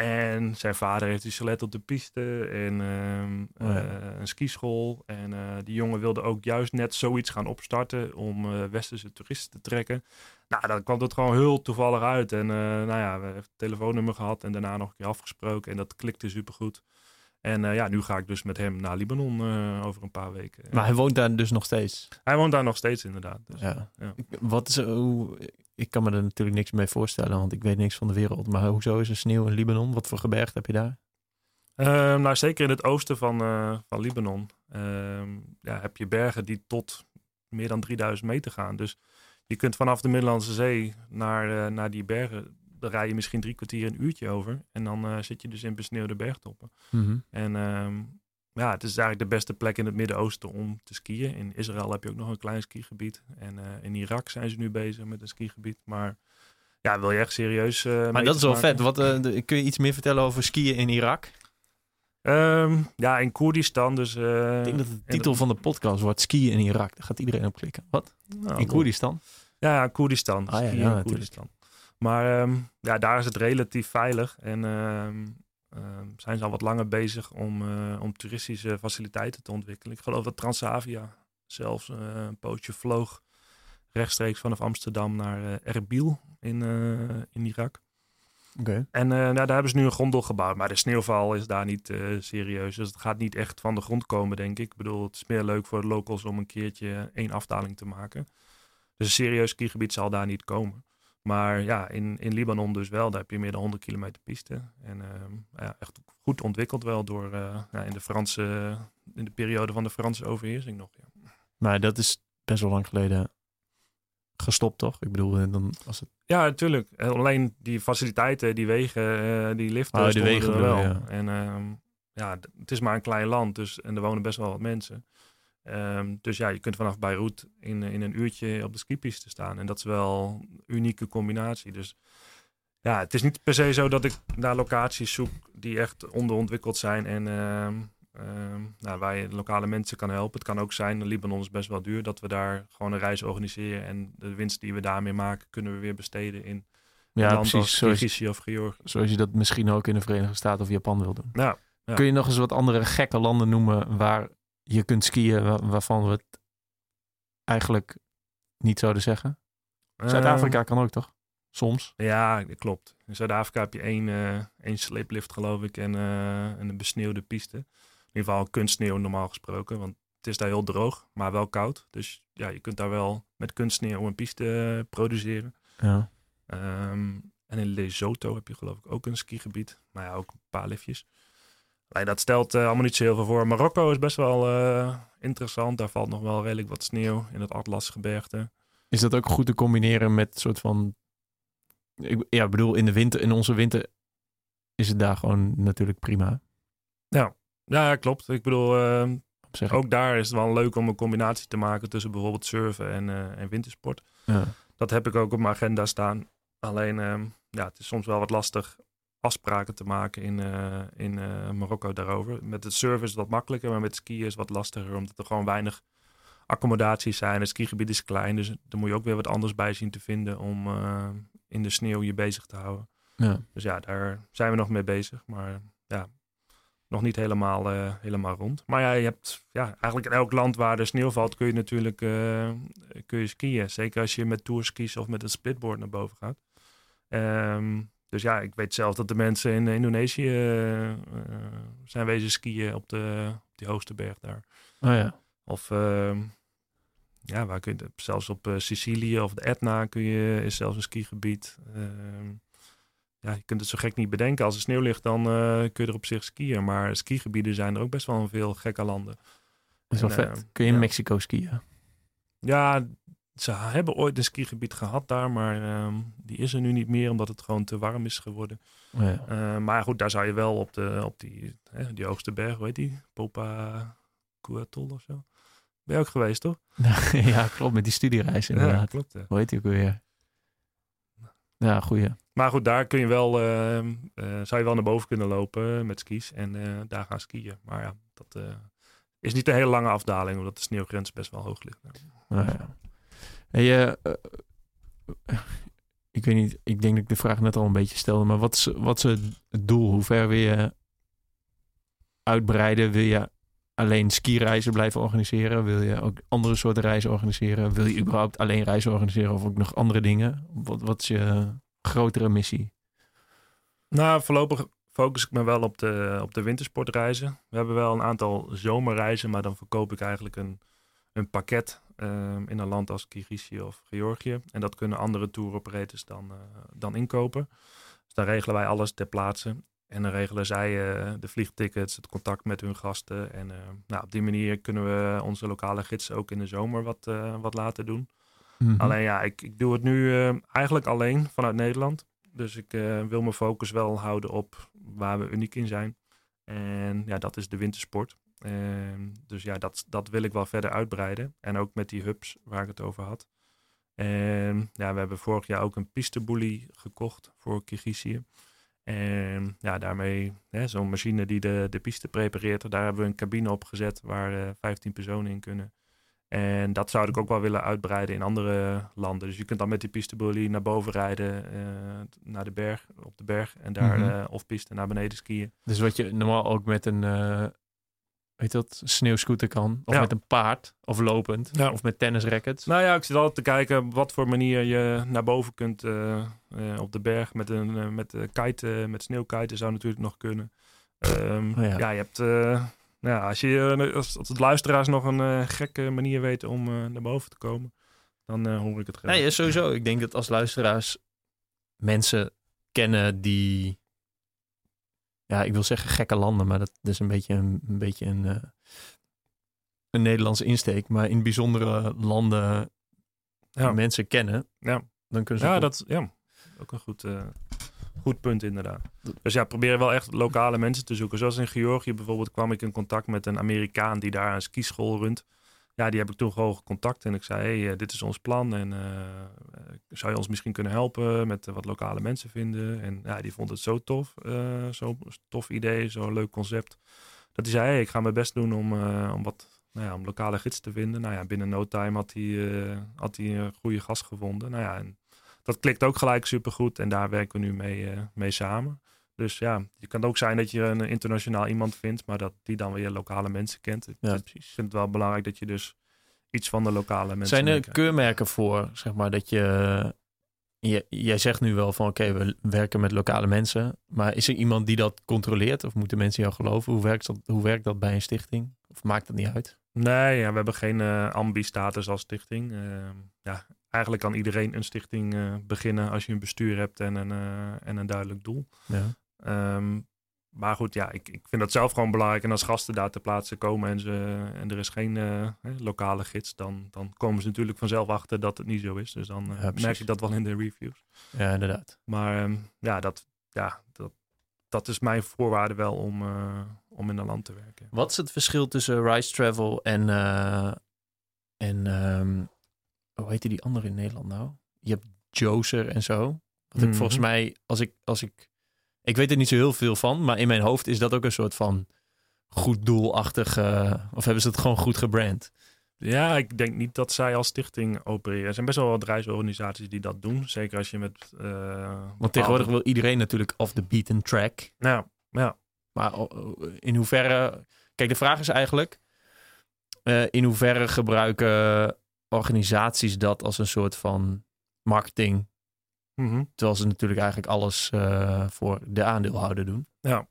Speaker 2: En zijn vader heeft dus gelet op de piste en ehm,
Speaker 1: Oh ja.
Speaker 2: eh, een skischool. En eh, die jongen wilde ook juist net zoiets gaan opstarten om eh, westerse toeristen te trekken. Nou, dan kwam het gewoon heel toevallig uit. En nou ja, we hebben het telefoonnummer gehad en daarna nog een keer afgesproken. En dat klikte supergoed. En eh, ja, nu ga ik dus met hem naar Libanon eh, over een paar weken.
Speaker 1: Maar hij woont daar dus nog steeds.
Speaker 2: Hij woont daar nog steeds inderdaad. Dus,
Speaker 1: Ja. Wat is, hoe, ik kan me er natuurlijk niks mee voorstellen, want ik weet niks van de wereld. Maar hoezo is er sneeuw in Libanon? Wat voor gebergte heb je daar?
Speaker 2: Ehm, nou, zeker in het oosten van, eh, van Libanon ehm, ja, heb je bergen die tot meer dan 3000 meter gaan. Dus je kunt vanaf de Middellandse Zee naar, naar die bergen, daar rij je misschien drie kwartier een uurtje over. En dan eh, zit je dus in besneeuwde bergtoppen. En ehm, ja, het is eigenlijk de beste plek in het Midden-Oosten om te skiën. In Israël heb je ook nog een klein skigebied. En eh, in Irak zijn ze nu bezig met een skigebied. Maar ja, wil je echt serieus... eh,
Speaker 1: Maar dat is wel
Speaker 2: maken?
Speaker 1: vet. Wat, de- kun je iets meer vertellen over skiën in Irak?
Speaker 2: Ehm, ja, in Koerdistan dus...
Speaker 1: ik denk dat de titel van de podcast wordt skiën in Irak. Daar gaat iedereen op klikken. Wat?
Speaker 2: nou,
Speaker 1: in Koerdistan?
Speaker 2: Ja, Koerdistan.
Speaker 1: Ah, ja, ja.
Speaker 2: Koerdistan. Maar ehm, ja, daar is het relatief veilig. En ehm, ehm, zijn ze al wat langer bezig om, eh, om toeristische faciliteiten te ontwikkelen. Ik geloof dat Transavia zelfs eh, een pootje vloog rechtstreeks vanaf Amsterdam naar eh, Erbil in, in Irak.
Speaker 1: Oké.
Speaker 2: En nou, daar hebben ze nu een gondel gebouwd. Maar de sneeuwval is daar niet serieus. Dus het gaat niet echt van de grond komen, denk ik. Ik bedoel, het is meer leuk voor de locals om een keertje één afdaling te maken. Dus een serieus skigebied zal daar niet komen. Maar ja, in, in Libanon dus wel. Daar heb je meer dan 100 kilometer piste. En ehm, ja, echt goed ontwikkeld wel door eh, ja, in de Franse, in de periode van de Franse overheersing nog. Ja.
Speaker 1: Maar dat is best wel lang geleden. gestopt, toch? Ik bedoel, eh, dan als het...
Speaker 2: Ja, natuurlijk. Alleen die faciliteiten, die wegen, uh, die liften,
Speaker 1: oh, de wegen
Speaker 2: er wel.
Speaker 1: Ja.
Speaker 2: En uh, ja, het is maar een klein land, dus en er wonen best wel wat mensen. Um, dus ja, je kunt vanaf Beirut in, in een uurtje op de skipiste staan. En dat is wel een unieke combinatie. Dus ja, het is niet per se zo dat ik naar locaties zoek die echt onderontwikkeld zijn en uh, nou, waar je lokale mensen kan helpen. Het kan ook zijn, Libanon is best wel duur, dat we daar gewoon een reis organiseren en de winst die we daarmee maken kunnen we weer besteden in
Speaker 1: ja,
Speaker 2: een land
Speaker 1: precies,
Speaker 2: als Kirgizië of Georgië.
Speaker 1: Zoals je dat misschien ook in de Verenigde Staten of Japan wil doen.
Speaker 2: Ja, ja.
Speaker 1: Kun je nog eens wat andere gekke landen noemen waar je kunt skiën waar, waarvan we het eigenlijk niet zouden zeggen? Zuid-Afrika
Speaker 2: Ehm,
Speaker 1: kan ook toch? Soms.
Speaker 2: Ja, dat klopt. In Zuid-Afrika heb je één, eh één sliplift, geloof ik, en, eh, en een besneeuwde piste. In ieder geval kunstsneeuw normaal gesproken, want het is daar heel droog, maar wel koud. Dus ja, je kunt daar wel met kunstsneeuw een piste eh, produceren.
Speaker 1: Ja.
Speaker 2: Ehm, en in Lesotho heb je geloof ik ook een skigebied. Maar ja, ook een paar liftjes. Alleen dat stelt eh, allemaal niet zo heel veel voor. Marokko is best wel eh, interessant. Daar valt nog wel redelijk wat sneeuw in het Atlasgebergte.
Speaker 1: Is dat ook goed te combineren met soort van... Ik, ja, ik bedoel, in de winter, in onze winter is het daar gewoon natuurlijk prima.
Speaker 2: Ja, klopt. Ik bedoel, eh, ook daar is het wel leuk om een combinatie te maken tussen bijvoorbeeld surfen en, en wintersport.
Speaker 1: Ja.
Speaker 2: Dat heb ik ook op mijn agenda staan. Alleen, ja, het is soms wel wat lastig afspraken te maken in, eh, in eh, Marokko daarover. Met het surfen is wat makkelijker, maar met skiën is wat lastiger, omdat er gewoon weinig accommodaties zijn. Het skigebied is klein, dus daar moet je ook weer wat anders bij zien te vinden om eh, in de sneeuw je bezig te houden.
Speaker 1: Ja.
Speaker 2: Dus ja, daar zijn we nog mee bezig, maar ja, nog niet helemaal, helemaal rond. Maar ja, je hebt ja, eigenlijk in elk land waar er sneeuw valt, kun je natuurlijk kun je skiën. Zeker als je met tourskis of met een splitboard naar boven gaat. Ehm, dus ja, ik weet zelf dat de mensen in Indonesië eh, zijn wezen skiën op, de, op die hoogste berg daar.
Speaker 1: Oh ja.
Speaker 2: Of ehm, ja, waar kun je, zelfs op eh, Sicilië of de Etna kun je, is zelfs een skigebied. Ehm, ja, je kunt het zo gek niet bedenken. Als er sneeuw ligt, dan kun je er op zich skiën. Maar skigebieden zijn er ook best wel in veel gekke landen.
Speaker 1: Dat is wel
Speaker 2: En,
Speaker 1: vet.
Speaker 2: eh,
Speaker 1: Kun je in
Speaker 2: ja.
Speaker 1: Mexico skiën?
Speaker 2: Ja, ze hebben ooit een skigebied gehad daar, maar ehm, die is er nu niet meer omdat het gewoon te warm is geworden.
Speaker 1: Oh ja.
Speaker 2: Eh, maar goed, daar zou je wel op, de, op die, hè, die hoogste berg, hoe heet die? Popa Cuatol of zo. Ben je ook geweest, toch?
Speaker 1: ja, klopt. Met die studiereis
Speaker 2: Ja,
Speaker 1: inderdaad.
Speaker 2: klopt. ja.
Speaker 1: Hoe heet die ook weer? Ja, goeie.
Speaker 2: Maar goed, daar kun je wel, ehm, eh, zou je wel naar boven kunnen lopen met skis en eh, daar gaan skiën. Maar ja, dat is niet een hele lange afdaling, omdat de sneeuwgrens best wel hoog ligt.
Speaker 1: Nou ja. Eh, eh, ik weet niet, ik denk dat ik de vraag net al een beetje stelde, maar wat is, wat is het doel? Hoe ver wil je uitbreiden? Wil je alleen skireizen blijven organiseren? Wil je ook andere soorten reizen organiseren? Wil je überhaupt alleen reizen organiseren of ook nog andere dingen? Wat, wat is je grotere missie?
Speaker 2: Nou, voorlopig focus ik me wel op de, op de wintersportreizen. We hebben wel een aantal zomerreizen, maar dan verkoop ik eigenlijk een, een pakket ehm, in een land als Kirgizië of Georgië. En dat kunnen andere tour operators dan, eh, dan inkopen. Dus dan regelen wij alles ter plaatse. En dan regelen zij eh, de vliegtickets, het contact met hun gasten. En eh, nou, op die manier kunnen we onze lokale gidsen ook in de zomer wat, wat laten doen.
Speaker 1: Mhm.
Speaker 2: Alleen ja, ik, ik doe het nu eigenlijk alleen vanuit Nederland. Dus ik wil mijn focus wel houden op waar we uniek in zijn. En ja, dat is de wintersport. En dus ja, dat, dat wil ik wel verder uitbreiden. En ook met die hubs waar ik het over had. En ja, we hebben vorig jaar ook een pisteboelie gekocht voor Kirgizië. En ja, daarmee, hè, zo'n machine die de, de piste prepareert, daar hebben we een cabine op gezet waar eh 15 personen in kunnen. En dat zou ik ook wel willen uitbreiden in andere landen. Dus je kunt dan met die pisteboelie naar boven rijden, eh, naar de berg, op de berg. En daar
Speaker 1: Mhm.
Speaker 2: eh, of piste naar beneden skiën.
Speaker 1: Dus wat je normaal ook met een, eh weet je dat, sneeuwscooter kan. Of
Speaker 2: Ja.
Speaker 1: met een paard, of lopend,
Speaker 2: Ja.
Speaker 1: of met tennisrackets.
Speaker 2: Nou ja, ik zit altijd te kijken op wat voor manier je naar boven kunt eh, eh, op de berg. Met een eh, met, kite, met sneeuwkiten zou natuurlijk nog kunnen. Ehm,
Speaker 1: Oh ja.
Speaker 2: ja. je hebt... eh, nou ja, als, je, als, als de luisteraars nog een gekke manier weten om eh, naar boven te komen, dan hoor ik het graag.
Speaker 1: Nee, ja, sowieso. Ik denk dat als luisteraars mensen kennen die... Ja, ik wil zeggen gekke landen, maar dat, dat is een beetje een, een, beetje een, eh, een Nederlandse insteek. Maar in bijzondere landen
Speaker 2: Ja.
Speaker 1: mensen kennen,
Speaker 2: Ja.
Speaker 1: dan kunnen ze
Speaker 2: Ja, dat ja, ook een goed, eh, goed punt inderdaad. Dus ja, probeer wel echt lokale mensen te zoeken. Zoals in Georgië bijvoorbeeld kwam ik in contact met een Amerikaan die daar een skischool runt. Ja, die heb ik toen gewoon gecontact en ik zei, hey, eh, dit is ons plan en eh, zou je ons misschien kunnen helpen met eh, wat lokale mensen vinden? En ja, die vond het zo tof, zo'n tof idee, zo'n leuk concept. Dat hij zei, hey, ik ga mijn best doen om, om wat nou ja, om lokale gids te vinden. Nou ja, binnen no time had hij, had hij een goede gast gevonden. Nou ja, en dat klikt ook gelijk supergoed en daar werken we nu mee, mee samen. Dus ja, je kan ook zijn dat je een internationaal iemand vindt, maar dat die dan weer lokale mensen kent. Ik
Speaker 1: Ja,
Speaker 2: ik
Speaker 1: precies.
Speaker 2: vind het wel belangrijk dat je dus iets van de lokale mensen
Speaker 1: Zijn er keurmerken voor, zeg maar, dat je... je jij zegt nu wel van, oké, we werken met lokale mensen. Maar is er iemand die dat controleert? Of moeten mensen jou geloven? Hoe werkt dat, hoe werkt dat bij een stichting? Of maakt dat niet uit?
Speaker 2: Nee, ja, we hebben geen eh ambi-status als stichting. Ehm, ja, eigenlijk kan iedereen een stichting eh, beginnen als je een bestuur hebt en een, eh, en een duidelijk doel.
Speaker 1: Ja.
Speaker 2: Ehm, maar goed, ja, ik, ik vind dat zelf gewoon belangrijk. En als gasten daar ter plaatse komen en, ze, en er is geen eh, lokale gids, dan, dan komen ze natuurlijk vanzelf achter dat het niet zo is. Dus dan eh,
Speaker 1: Ja,
Speaker 2: merk je dat wel in de reviews.
Speaker 1: ja, inderdaad.
Speaker 2: Maar ehm, ja, dat, ja dat, dat is mijn voorwaarde wel om, eh, om in een land te werken.
Speaker 1: Wat is het verschil tussen Rise Travel en... en ehm, hoe heette die andere in Nederland nou? Je hebt Joser en zo. Wat ik
Speaker 2: Mhm.
Speaker 1: volgens mij, als ik, als ik... Ik weet er niet zo heel veel van, maar in mijn hoofd is dat ook een soort van goed doelachtig... eh, of hebben ze het gewoon goed gebrand?
Speaker 2: Ja, ik denk niet dat zij als stichting opereren. Er zijn best wel wat reisorganisaties die dat doen. Zeker als je met... eh,
Speaker 1: Want tegenwoordig wil iedereen natuurlijk off the beaten track.
Speaker 2: Nou, ja.
Speaker 1: Maar o- o- in hoeverre... Kijk, de vraag is eigenlijk... eh, in hoeverre gebruiken organisaties dat als een soort van marketing...
Speaker 2: Mhm.
Speaker 1: Terwijl ze natuurlijk eigenlijk alles eh, voor de aandeelhouder doen.
Speaker 2: Ja.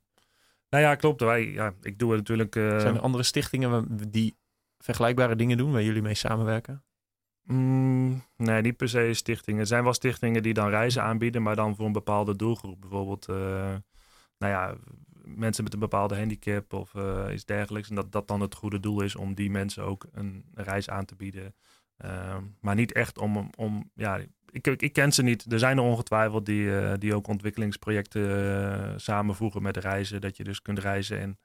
Speaker 2: Nou ja, klopt. Wij, ja, ik doe het natuurlijk... eh,
Speaker 1: Zijn er andere stichtingen die vergelijkbare dingen doen... waar jullie mee samenwerken?
Speaker 2: mm, nee, niet per se stichtingen. Er zijn wel stichtingen die dan reizen aanbieden, maar dan voor een bepaalde doelgroep. Bijvoorbeeld, eh, nou ja, mensen met een bepaalde handicap of eh, iets dergelijks. En dat dat dan het goede doel is om die mensen ook een reis aan te bieden. Ehm, maar niet echt om, om ja, ik, ik ken ze niet. Er zijn er ongetwijfeld die, eh, die ook ontwikkelingsprojecten eh, samenvoegen met reizen. Dat je dus kunt reizen en,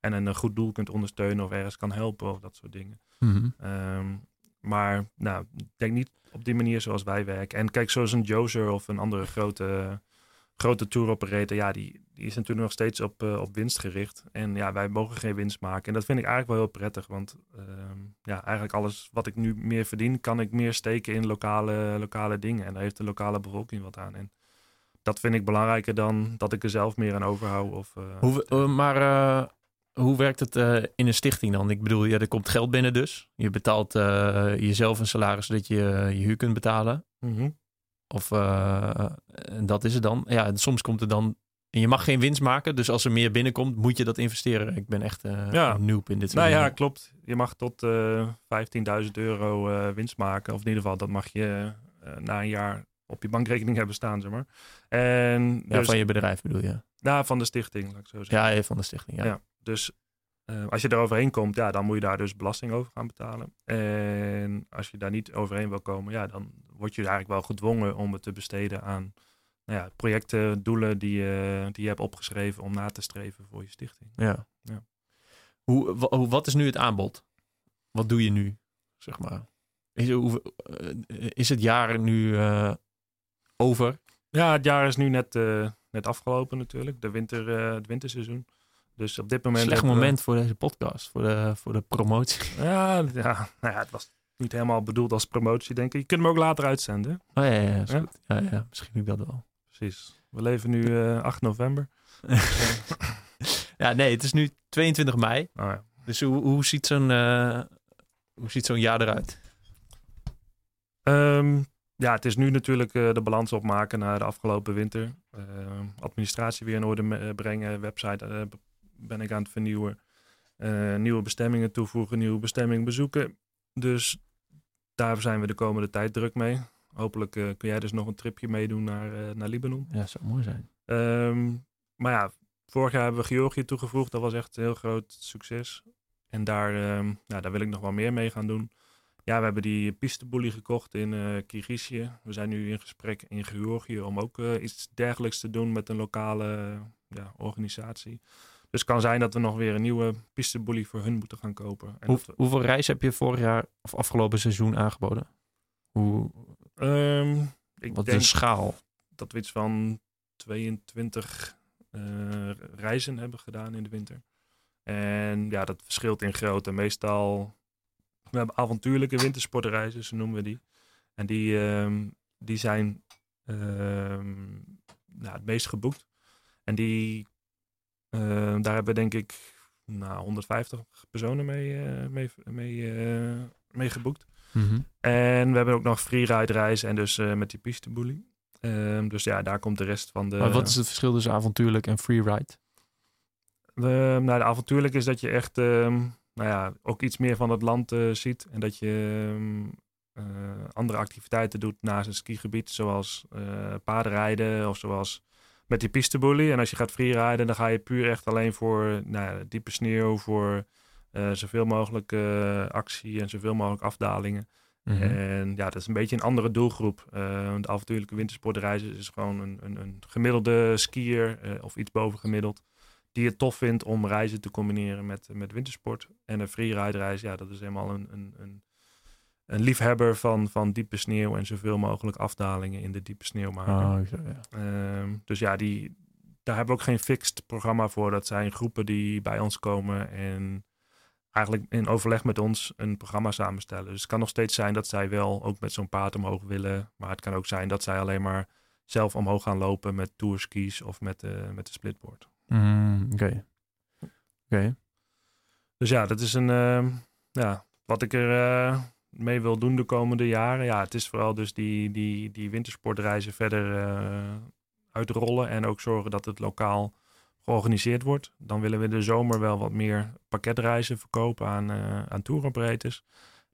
Speaker 2: en een goed doel kunt ondersteunen of ergens kan helpen of dat soort dingen. Ehm, maar nou, ik denk niet op die manier zoals wij werken. En kijk, zoals een Jozer of een andere grote, grote tour operator, ja, die, die is natuurlijk nog steeds op, eh, op winst gericht. En ja, wij mogen geen winst maken. En dat vind ik eigenlijk wel heel prettig, want ehm, ja, eigenlijk alles wat ik nu meer verdien, kan ik meer steken in lokale, lokale dingen. En daar heeft de lokale bevolking wat aan. En dat vind ik belangrijker dan dat ik er zelf meer aan overhoud. Of, eh,
Speaker 1: Hoe, eh, maar hoe werkt het in een stichting dan? Ik bedoel, ja, er komt geld binnen dus. Je betaalt jezelf een salaris zodat je je huur kunt betalen.
Speaker 2: Mhm.
Speaker 1: Of eh, en dat is het dan. Ja, en soms komt er dan... En je mag geen winst maken, dus als er meer binnenkomt, moet je dat investeren. Ik ben echt
Speaker 2: Ja.
Speaker 1: een noob in dit soort
Speaker 2: Nou ja, klopt. Je mag tot eh 15.000 euro eh, winst maken. Of in ieder geval, dat mag je na een jaar op je bankrekening hebben staan, zeg maar. En
Speaker 1: Ja,
Speaker 2: dus,
Speaker 1: van je bedrijf bedoel je?
Speaker 2: ja, van de stichting, laat ik zo zeggen.
Speaker 1: Ja, van de stichting, ja.
Speaker 2: Ja. Dus als je er overheen komt, ja, dan moet je daar dus belasting over gaan betalen. En als je daar niet overheen wil komen, ja, dan word je eigenlijk wel gedwongen om het te besteden aan nou ja, projecten, doelen die, je die je hebt opgeschreven om na te streven voor je stichting.
Speaker 1: Ja.
Speaker 2: Ja.
Speaker 1: Hoe, wa- hoe, wat is nu het aanbod? Wat doe je nu, zeg maar? Is, hoe, eh, is het jaar nu eh, over?
Speaker 2: Ja, het jaar is nu net, eh, net afgelopen natuurlijk, de winter, het winterseizoen. Dus op dit moment...
Speaker 1: Slecht
Speaker 2: we-
Speaker 1: moment voor deze podcast, voor de, voor de promotie.
Speaker 2: Ja, ja, nou ja, het was niet helemaal bedoeld als promotie, denk ik. Je kunt hem ook later uitzenden.
Speaker 1: Oh ja, ja, ja, goed. ja, ja misschien doe ik dat wel.
Speaker 2: Precies. We leven nu eh 8 november.
Speaker 1: ja, nee, het is nu 22 mei.
Speaker 2: Oh, ja.
Speaker 1: Dus hoe, hoe ziet zo'n eh, hoe ziet zo'n jaar eruit?
Speaker 2: Ehm, ja, het is nu natuurlijk eh, de balans opmaken na de afgelopen winter. Ehm, administratie weer in orde brengen. Website ben ik aan het vernieuwen. Nieuwe bestemmingen toevoegen, nieuwe bestemmingen bezoeken. Dus daar zijn we de komende tijd druk mee. Hopelijk eh, kun jij dus nog een tripje meedoen naar, eh, naar Libanon.
Speaker 1: Ja, zou mooi zijn.
Speaker 2: Ehm, maar ja, vorig jaar hebben we Georgië toegevoegd. Dat was echt een heel groot succes. En daar, ehm, nou, daar wil ik nog wel meer mee gaan doen. ja, we hebben die pisteboelie gekocht in uh, Kirgizië. We zijn nu in gesprek in Georgië om ook uh, iets dergelijks te doen met een lokale ja, organisatie. Dus het kan zijn dat we nog weer een nieuwe pisteboelie voor hun moeten gaan kopen.
Speaker 1: En Hoe, Hoeveel reis heb je vorig jaar of afgelopen seizoen aangeboden? Hoe,
Speaker 2: um, ik
Speaker 1: wat
Speaker 2: denk
Speaker 1: de schaal?
Speaker 2: Dat we iets van 22 uh, reizen hebben gedaan in de winter. En ja, dat verschilt in grootte. Meestal, we hebben avontuurlijke wintersportreizen, zo noemen we die. En die, um, die zijn um, nou, het meest geboekt. En die, daar hebben we denk ik nou, 150 personen mee, uh, mee, mee, uh, mee geboekt.
Speaker 1: Mm -hmm.
Speaker 2: En we hebben ook nog freeride reizen en dus met die pisteboelie. Um, dus ja, daar komt de rest van de...
Speaker 1: Maar wat is het verschil tussen avontuurlijk en freeride?
Speaker 2: Uh, nou, de avontuurlijk is dat je echt um, nou ja, ook iets meer van het land uh, ziet. En dat je um, uh, andere activiteiten doet naast een skigebied. Zoals uh, paardenrijden of zoals met die pisteboelie. En als je gaat freeriden, dan ga je puur echt alleen voor nou, diepe sneeuw. Voor zoveel mogelijk actie en zoveel mogelijk afdalingen. Mm -hmm. En ja, dat is een beetje een andere doelgroep. de avontuurlijke wintersportreizen is gewoon een, een, een gemiddelde skier of iets boven gemiddeld die het tof vindt om reizen te combineren met, met wintersport. En een freeride reis, ja, dat is helemaal een, een, een, een, liefhebber van, van diepe sneeuw en zoveel mogelijk afdalingen in de diepe sneeuw maken.
Speaker 1: Oh, ja.
Speaker 2: Um, dus ja, die, daar hebben we ook geen fixed programma voor. Dat zijn groepen die bij ons komen en eigenlijk in overleg met ons een programma samenstellen. Dus het kan nog steeds zijn dat zij wel ook met zo'n paard omhoog willen. Maar het kan ook zijn dat zij alleen maar zelf omhoog gaan lopen met tourskis of met, uh, met de splitboard.
Speaker 1: Mm, Oké. Okay. Okay.
Speaker 2: Dus ja, dat is een. Uh, ja, wat ik er uh, mee wil doen de komende jaren. Ja, het is vooral dus die, die, die wintersportreizen verder uh, uitrollen. En ook zorgen dat het lokaal georganiseerd wordt. Dan willen we de zomer wel wat meer pakketreizen verkopen aan, aan touroperators.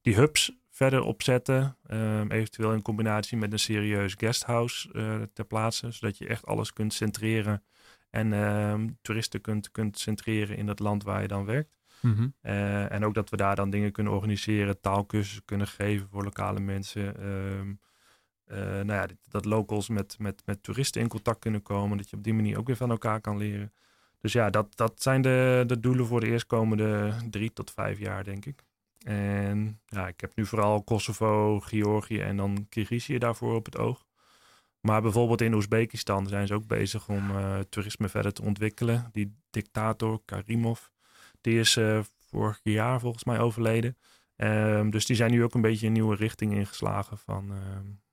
Speaker 2: Die hubs verder opzetten. Um, eventueel in combinatie met een serieus guesthouse ter plaatse. Zodat je echt alles kunt centreren en uh, toeristen kunt, kunt centreren in het land waar je dan werkt.
Speaker 1: -hmm.
Speaker 2: uh, en ook dat we daar dan dingen kunnen organiseren, taalkursussen kunnen geven voor lokale mensen. Uh, uh, nou ja, dat locals met, met, met toeristen in contact kunnen komen. Dat je op die manier ook weer van elkaar kan leren. Dus ja, dat, dat zijn de, de doelen voor de eerstkomende drie tot vijf jaar, denk ik. En ja, ik heb nu vooral Kosovo, Georgië en dan Kirgizië daarvoor op het oog. Maar bijvoorbeeld in Oezbekistan zijn ze ook bezig om uh, toerisme verder te ontwikkelen. Die dictator Karimov, die is uh, vorig jaar volgens mij overleden. Um, dus die zijn nu ook een beetje een nieuwe richting ingeslagen van, uh,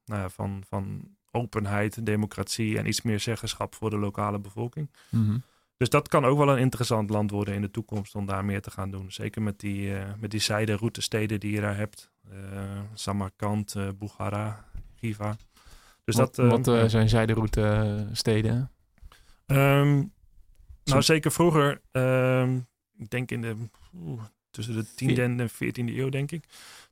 Speaker 2: nou ja, van, van openheid, democratie en iets meer zeggenschap voor de lokale bevolking.
Speaker 1: Mm -hmm.
Speaker 2: Dus dat kan ook wel een interessant land worden in de toekomst om daar meer te gaan doen. Zeker met die, met die zijderoute steden die je daar hebt. Samarkand, Bukhara, Giva.
Speaker 1: Dus wat, dat, wat uh, zijn zijderoute uh, steden?
Speaker 2: Um, nou, zeker vroeger. Um, ik denk in de, tussen de 10e en de 14e eeuw, denk ik.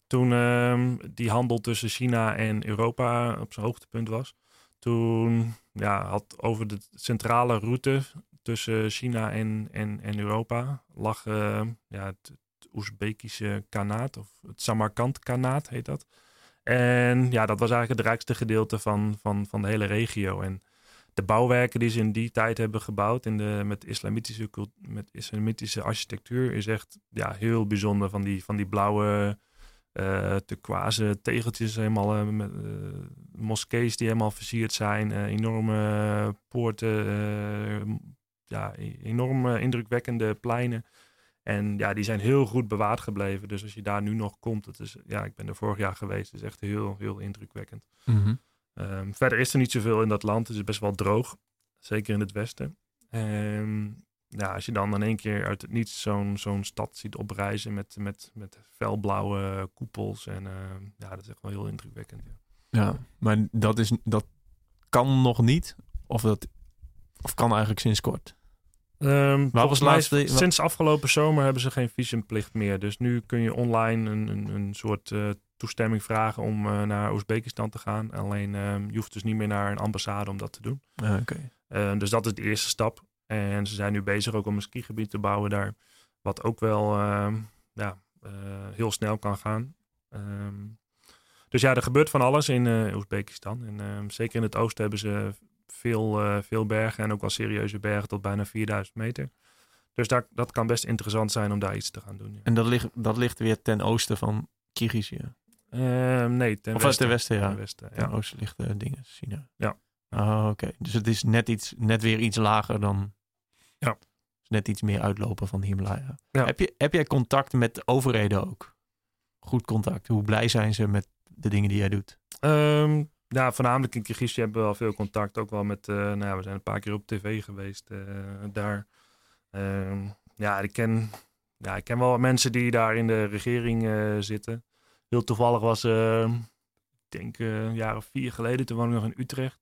Speaker 2: Toen um, die handel tussen China en Europa op zijn hoogtepunt was. Toen ja, had over de centrale route tussen China en, en, en Europa lag uh, ja, het, het Oezbekische kanaat, of het Samarkand-kanaat heet dat. En ja, dat was eigenlijk het rijkste gedeelte van, van, van de hele regio. En de bouwwerken die ze in die tijd hebben gebouwd in de, met, islamitische, met islamitische architectuur is echt ja, heel bijzonder. Van die, van die blauwe, uh, turquoise tegeltjes, helemaal uh, met, uh, moskees die helemaal versierd zijn, enorme poorten, ja, e-, enorm indrukwekkende pleinen. En ja, die zijn heel goed bewaard gebleven. Dus als je daar nu nog komt, het is, ja, ik ben er vorig jaar geweest. Is echt heel, heel indrukwekkend.
Speaker 1: Mm.
Speaker 2: Um, verder is er niet zoveel in dat land. Het is best wel droog. Zeker in het westen. En ja, als je dan in één keer uit het niets zo'n zo'n stad ziet oprijzen met, met, met felblauwe koepels. En uh, ja, dat is echt wel heel indrukwekkend. Ja,
Speaker 1: ja maar dat, is, dat kan nog niet. Of dat of kan eigenlijk sinds kort.
Speaker 2: Um, was sinds afgelopen zomer hebben ze geen visumplicht meer. Dus nu kun je online een, een, een soort uh, toestemming vragen om uh, naar Oezbekistan te gaan. Alleen um, je hoeft dus niet meer naar een ambassade om dat te doen.
Speaker 1: Uh, okay.
Speaker 2: dus dat is de eerste stap. En ze zijn nu bezig ook om een skigebied te bouwen daar. Wat ook wel ja, heel snel kan gaan. Ehm, dus ja, er gebeurt van alles in Oezbekistan. En ehm, zeker in het oosten hebben ze veel, uh, veel bergen en ook wel serieuze bergen tot bijna 4000 meter. Dus daar, dat kan best interessant zijn om daar iets te gaan doen. Ja.
Speaker 1: En dat ligt, dat ligt weer ten oosten van Kirgizië?
Speaker 2: Uh, nee, ten
Speaker 1: of
Speaker 2: westen.
Speaker 1: ten westen, ja.
Speaker 2: Ten, westen,
Speaker 1: ten oosten ligt de dingen, China.
Speaker 2: Ja.
Speaker 1: Oh, oké. Dus het is net, iets, net weer iets lager dan...
Speaker 2: Ja.
Speaker 1: Net iets meer uitlopen van de Himalaya.
Speaker 2: Ja.
Speaker 1: Heb, je, heb jij contact met overheden ook? Goed contact. Hoe blij zijn ze met de dingen die jij doet?
Speaker 2: Um, ja, voornamelijk in Kirgizië hebben we wel veel contact. Ook wel met, uh, nou ja, we zijn een paar keer op tv geweest uh, daar. Um, ja, ik ken, ja, ik ken wel mensen die daar in de regering uh, zitten. Heel toevallig was, ehm, ik denk een jaar of vier geleden, toen woonde ik nog in Utrecht.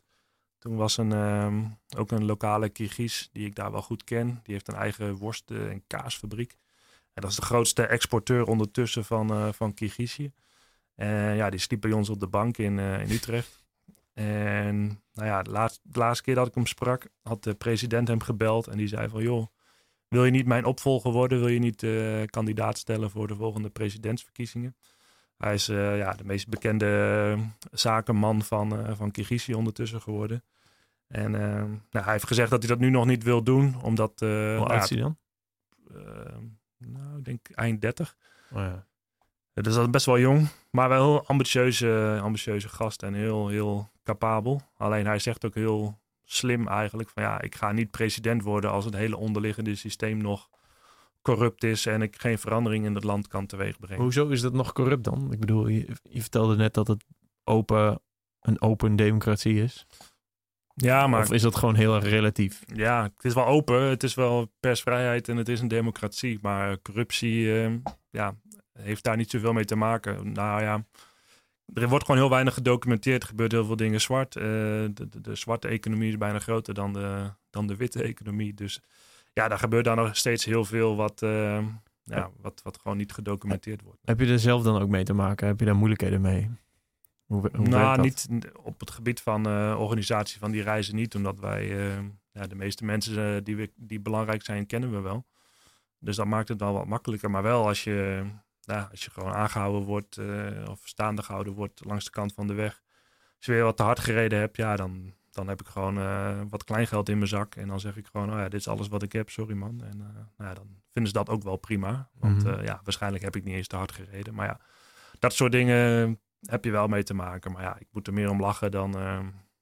Speaker 2: Toen was een, um, ook een lokale Kirgiz die ik daar wel goed ken. Die heeft een eigen worst- en kaasfabriek. En dat is de grootste exporteur ondertussen van, van. En ja, die sliep bij ons op de bank in, uh, in Utrecht. En nou ja, de laatste, de laatste keer dat ik hem sprak, had de president hem gebeld. En die zei van, joh, wil je niet mijn opvolger worden? Wil je niet uh, kandidaat stellen voor de volgende presidentsverkiezingen? Hij is uh, ja, de meest bekende zakenman van, van Kirgizië ondertussen geworden. En nou, hij heeft gezegd dat hij dat nu nog niet wil doen, omdat...
Speaker 1: Hoe oud is hij dan?
Speaker 2: nou, ik denk eind 30.
Speaker 1: Oh ja.
Speaker 2: Dus dat is best wel jong, maar wel heel ambitieuze, ambitieuze gast en heel, heel capabel. Alleen hij zegt ook heel slim eigenlijk van ja, ik ga niet president worden als het hele onderliggende systeem nog corrupt is en ik geen verandering in het land kan teweegbrengen.
Speaker 1: Hoezo is dat nog corrupt dan? Ik bedoel, je, je vertelde net dat het open, een open democratie is.
Speaker 2: Ja, maar...
Speaker 1: Of is dat gewoon heel erg relatief?
Speaker 2: Ja, het is wel open. Het is wel persvrijheid en het is een democratie. Maar corruptie, uh, ja, heeft daar niet zoveel mee te maken. Nou ja, er wordt gewoon heel weinig gedocumenteerd. Er gebeurt heel veel dingen zwart. Uh, de, de, de, zwarte economie is bijna groter dan de, dan de witte economie. Dus ja, daar gebeurt daar nog steeds heel veel wat, uh, ja, wat, wat gewoon niet gedocumenteerd wordt.
Speaker 1: Heb je er zelf dan ook mee te maken? Heb je daar moeilijkheden mee?
Speaker 2: Hoe, hoe nou, niet op het gebied van uh, organisatie van die reizen niet. Omdat wij, ja, de meeste mensen die, we, die belangrijk zijn, kennen we wel. Dus dat maakt het wel wat makkelijker. Maar wel als je nou, als je gewoon aangehouden wordt uh, of staande gehouden wordt langs de kant van de weg. Als je weer wat te hard gereden hebt, ja, dan, dan heb ik gewoon uh, wat kleingeld in mijn zak. En dan zeg ik gewoon, oh ja, dit is alles wat ik heb, sorry man. En uh, nou ja, dan vinden ze dat ook wel prima. Want mm -hmm. ja, waarschijnlijk heb ik niet eens te hard gereden. Maar ja, dat soort dingen heb je wel mee te maken. Maar ja, ik moet er meer om lachen dan,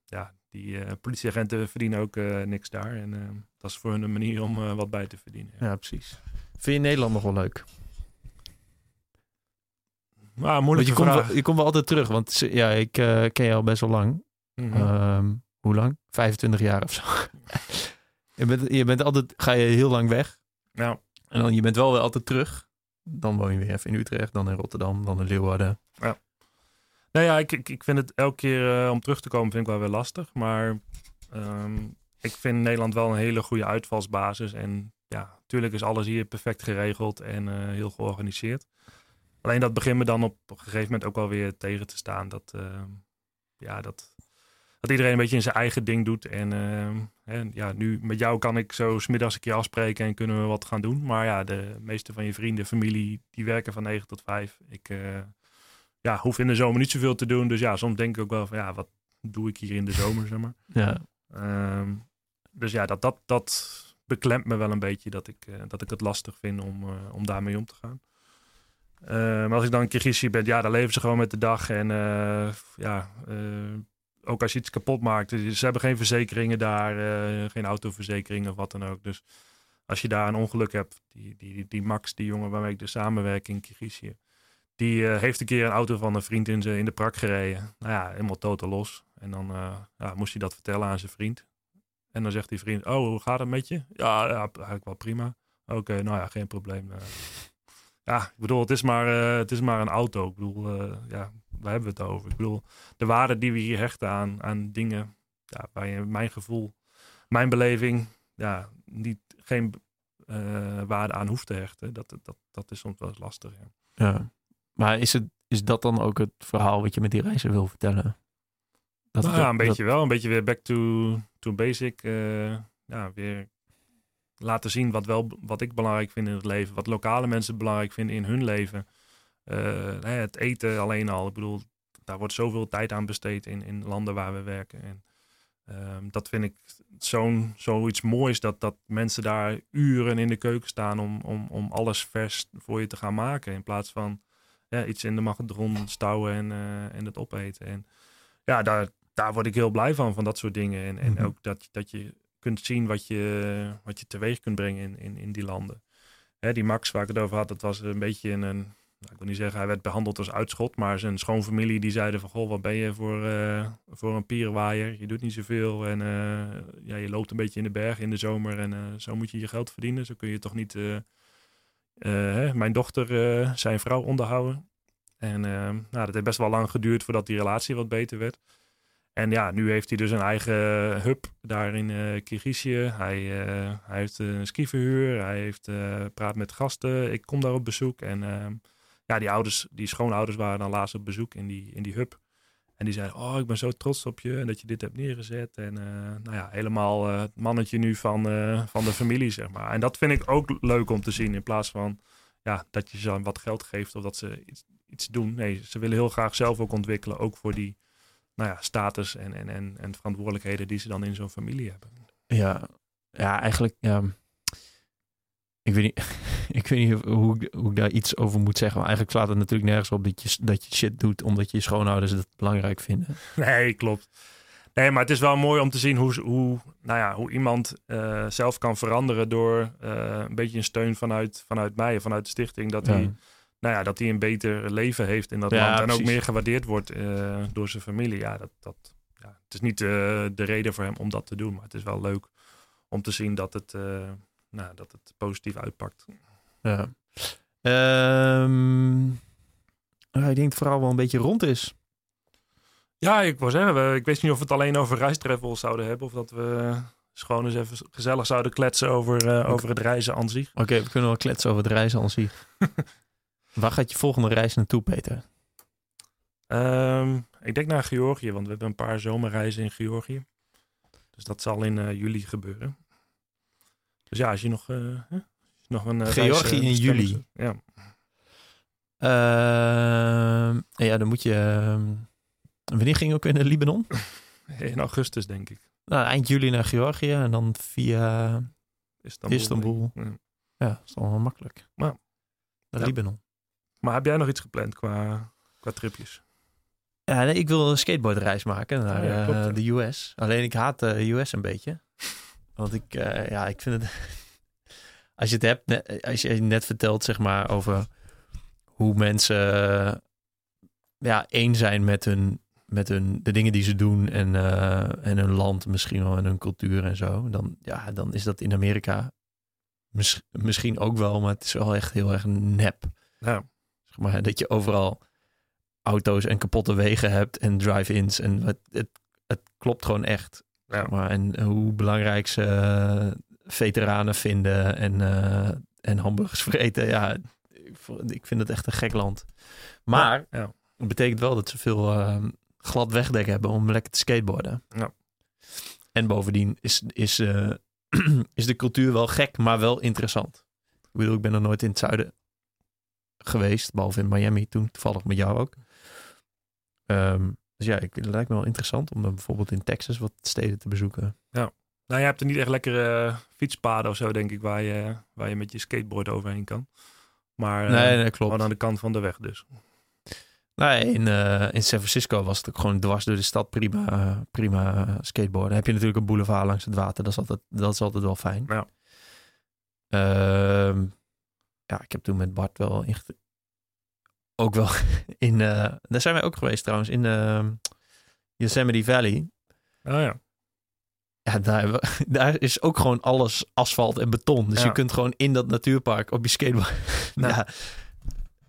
Speaker 2: ja, die politieagenten verdienen ook niks daar. En dat is voor hun een manier om wat bij te verdienen.
Speaker 1: Ja. ja, precies. Vind je Nederland nog wel leuk?
Speaker 2: Maar moeilijk
Speaker 1: je, komt wel, je komt wel altijd terug, want ja, ik uh, ken je al best wel lang.
Speaker 2: Mhm.
Speaker 1: Mm -hmm. um, hoe lang? 25 jaar of zo. je, bent, je bent altijd, ga je heel lang weg.
Speaker 2: Ja.
Speaker 1: En dan je bent wel weer altijd terug. Dan woon je weer even in Utrecht, dan in Rotterdam, dan in Leeuwarden.
Speaker 2: Ja. Nou ja, ik, ik, ik vind het elke keer uh, om terug te komen vind ik wel weer lastig. Maar um, ik vind Nederland wel een hele goede uitvalsbasis. En ja, natuurlijk is alles hier perfect geregeld en uh, heel georganiseerd. Alleen dat begint me dan op een gegeven moment ook wel weer tegen te staan. Dat, uh, ja, dat, dat iedereen een beetje in zijn eigen ding doet. En, uh, en ja, nu met jou kan ik zo smiddags een keer afspreken en kunnen we wat gaan doen. Maar ja, de meeste van je vrienden, familie, die werken van 9 tot 5. Ik uh, ja, hoef in de zomer niet zoveel te doen. Dus ja, soms denk ik ook wel van ja, wat doe ik hier in de zomer, zeg maar.
Speaker 1: Ja.
Speaker 2: Um, dus ja, dat, dat, dat beklemt me wel een beetje dat ik, dat ik het lastig vind om, om daarmee om te gaan. Uh, maar als ik dan in Kirgizië ben, ja, dan leven ze gewoon met de dag. En uh, ja, uh, ook als je iets kapot maakt. Ze hebben geen verzekeringen daar, geen autoverzekeringen of wat dan ook. Dus als je daar een ongeluk hebt, die, die, die Max, die jongen waarmee ik dus samenwerk in Kirgizië, die heeft een keer een auto van een vriend in, in de prak gereden. Nou ja, helemaal totaal los. En dan ja, moest hij dat vertellen aan zijn vriend. En dan zegt die vriend, oh, hoe gaat het met je? Ja, ja eigenlijk wel prima. Oké, nou ja, geen probleem. Ja, ik bedoel, het is maar, uh, het is maar een auto. Ik bedoel, uh, ja, waar hebben we het over? Ik bedoel, de waarde die we hier hechten aan, aan dingen, ja, waar je mijn gevoel, mijn beleving, ja, niet, geen uh, waarde aan hoeft te hechten. Dat, dat, dat is soms wel eens lastig. Ja.
Speaker 1: ja. Maar is, het, is dat dan ook het verhaal wat je met die reizen wil vertellen?
Speaker 2: Dat nou, ja, een beetje dat... wel. Een beetje weer back to, to basic. ja, weer laten zien wat, wel, wat ik belangrijk vind in het leven. Wat lokale mensen belangrijk vinden in hun leven. Eh, het eten alleen al. Ik bedoel, daar wordt zoveel tijd aan besteed in, in landen waar we werken. En ehm, dat vind ik zo'n zoiets moois dat, dat mensen daar uren in de keuken staan om, om, om alles vers voor je te gaan maken. In plaats van ja, iets in de magnetron stouwen en, uh, en het opeten. En ja, daar, daar word ik heel blij van, van dat soort dingen. En, en mhm. ook dat, dat je kunt zien wat je, wat je teweeg kunt brengen in, in, in die landen. Hè, die Max waar ik het over had, dat was een beetje een, een nou, ik wil niet zeggen hij werd behandeld als uitschot, maar zijn schoonfamilie die zeiden van, goh, wat ben je voor, uh, voor een pierenwaaier? Je doet niet zoveel en uh, ja, je loopt een beetje in de bergen in de zomer en uh, zo moet je je geld verdienen. Zo kun je toch niet mijn dochter, zijn vrouw onderhouden. En nou, dat heeft best wel lang geduurd voordat die relatie wat beter werd. En ja, nu heeft hij dus een eigen hub daar in uh, Kirgizië. Hij, hij heeft een skiverhuur, hij heeft, praat met gasten. Ik kom daar op bezoek en ehm, ja, die ouders, die schoonouders waren dan laatst op bezoek in die, in die hub. En die zeiden, oh, ik ben zo trots op je en dat je dit hebt neergezet. En nou ja, helemaal het mannetje nu van, van de familie, zeg maar. En dat vind ik ook leuk om te zien. In plaats van ja, dat je ze wat geld geeft of dat ze iets doen. Nee, ze willen heel graag zelf ook ontwikkelen. Ook voor die nou ja, status en, en, en, en verantwoordelijkheden die ze dan in zo'n familie hebben.
Speaker 1: Ja, ja eigenlijk... Ja ik weet niet, ik weet niet hoe, hoe ik daar iets over moet zeggen. Maar eigenlijk slaat het natuurlijk nergens op dat je, dat je shit doet omdat je schoonouders het belangrijk vinden.
Speaker 2: Nee, klopt. Nee, maar het is wel mooi om te zien hoe, hoe, nou ja, hoe iemand uh, zelf kan veranderen door uh, een beetje een steun vanuit, vanuit mij, vanuit de stichting. Dat, hij, nou ja, dat hij een beter leven heeft in dat ja, land. En ook meer gewaardeerd wordt uh, door zijn familie. Ja, dat, dat, ja, het is niet de reden voor hem om dat te doen. Maar het is wel leuk om te zien dat het nou, dat het positief uitpakt.
Speaker 1: Ja. Um, ik denk vooral wel een beetje rond is.
Speaker 2: Ja, ik wou zeggen, ik weet niet of we het alleen over reistreffels zouden hebben. Of dat we gewoon eens even gezellig zouden kletsen over, uh, over het reizen aan zich.
Speaker 1: Oké, we kunnen wel kletsen over het reizen aan zich. Waar gaat je volgende reis naartoe, Peter?
Speaker 2: Um, ik denk naar Georgië, want we hebben een paar zomerreizen in Georgië. Dus dat zal in uh, juli gebeuren. Dus ja, als je nog, uh, nog een. Uh,
Speaker 1: Georgië in juli.
Speaker 2: Ja.
Speaker 1: Uh, ja, dan moet je. Uh, wanneer ging je ook naar Libanon?
Speaker 2: In augustus, denk ik.
Speaker 1: Nou, eind juli naar Georgië en dan via Istanbul. Istanbul. Ja. ja, dat is wel makkelijk. Maar, naar ja. Libanon.
Speaker 2: Maar heb jij nog iets gepland qua, qua tripjes?
Speaker 1: Ja, nee, ik wil een skateboardreis maken naar oh ja, de US. Alleen ik haat de US een beetje. Want ik, uh, ja, ik vind het. als je het hebt, als je net vertelt, zeg maar, over hoe mensen ja, één zijn met hun, met hun, de dingen die ze doen en, uh, en hun land misschien wel en hun cultuur en zo. Dan, ja, dan is dat in Amerika mis, misschien ook wel, maar het is wel echt heel erg nep. Ja. Maar, dat je overal auto's en kapotte wegen hebt en drive-ins. En het, het, het klopt gewoon echt. Ja. Maar, en hoe belangrijk ze uh, veteranen vinden en, uh, en hamburgers vreten. Ja, ik vind het echt een gek land. Maar ja, het betekent wel dat ze veel uh, glad wegdek hebben om lekker te skateboarden. Ja. En bovendien is, is, is de cultuur wel gek, maar wel interessant. Ik bedoel, ik ben nog nooit in het zuiden geweest, behalve in Miami toen, toevallig met jou ook. Um, dus ja, ik, het lijkt me wel interessant om dan bijvoorbeeld in Texas wat steden te bezoeken.
Speaker 2: Ja. Nou, je hebt er niet echt lekkere uh, fietspaden of zo, denk ik, waar je, waar je met je skateboard overheen kan. Maar
Speaker 1: nee, nee, klopt.
Speaker 2: aan de kant van de weg dus.
Speaker 1: Nee, in, uh, in San Francisco was het ook gewoon dwars door de stad prima, prima skateboarden. Dan heb je natuurlijk een boulevard langs het water. Dat is altijd, dat is altijd wel fijn. Ja. Uh, ja, ik heb toen met Bart wel echt ook wel in. Uh, daar zijn wij ook geweest trouwens, in uh, Yosemite Valley.
Speaker 2: Oh ja.
Speaker 1: Ja, daar, daar is ook gewoon alles asfalt en beton. Dus je kunt gewoon in dat natuurpark op je skateboard. Ja.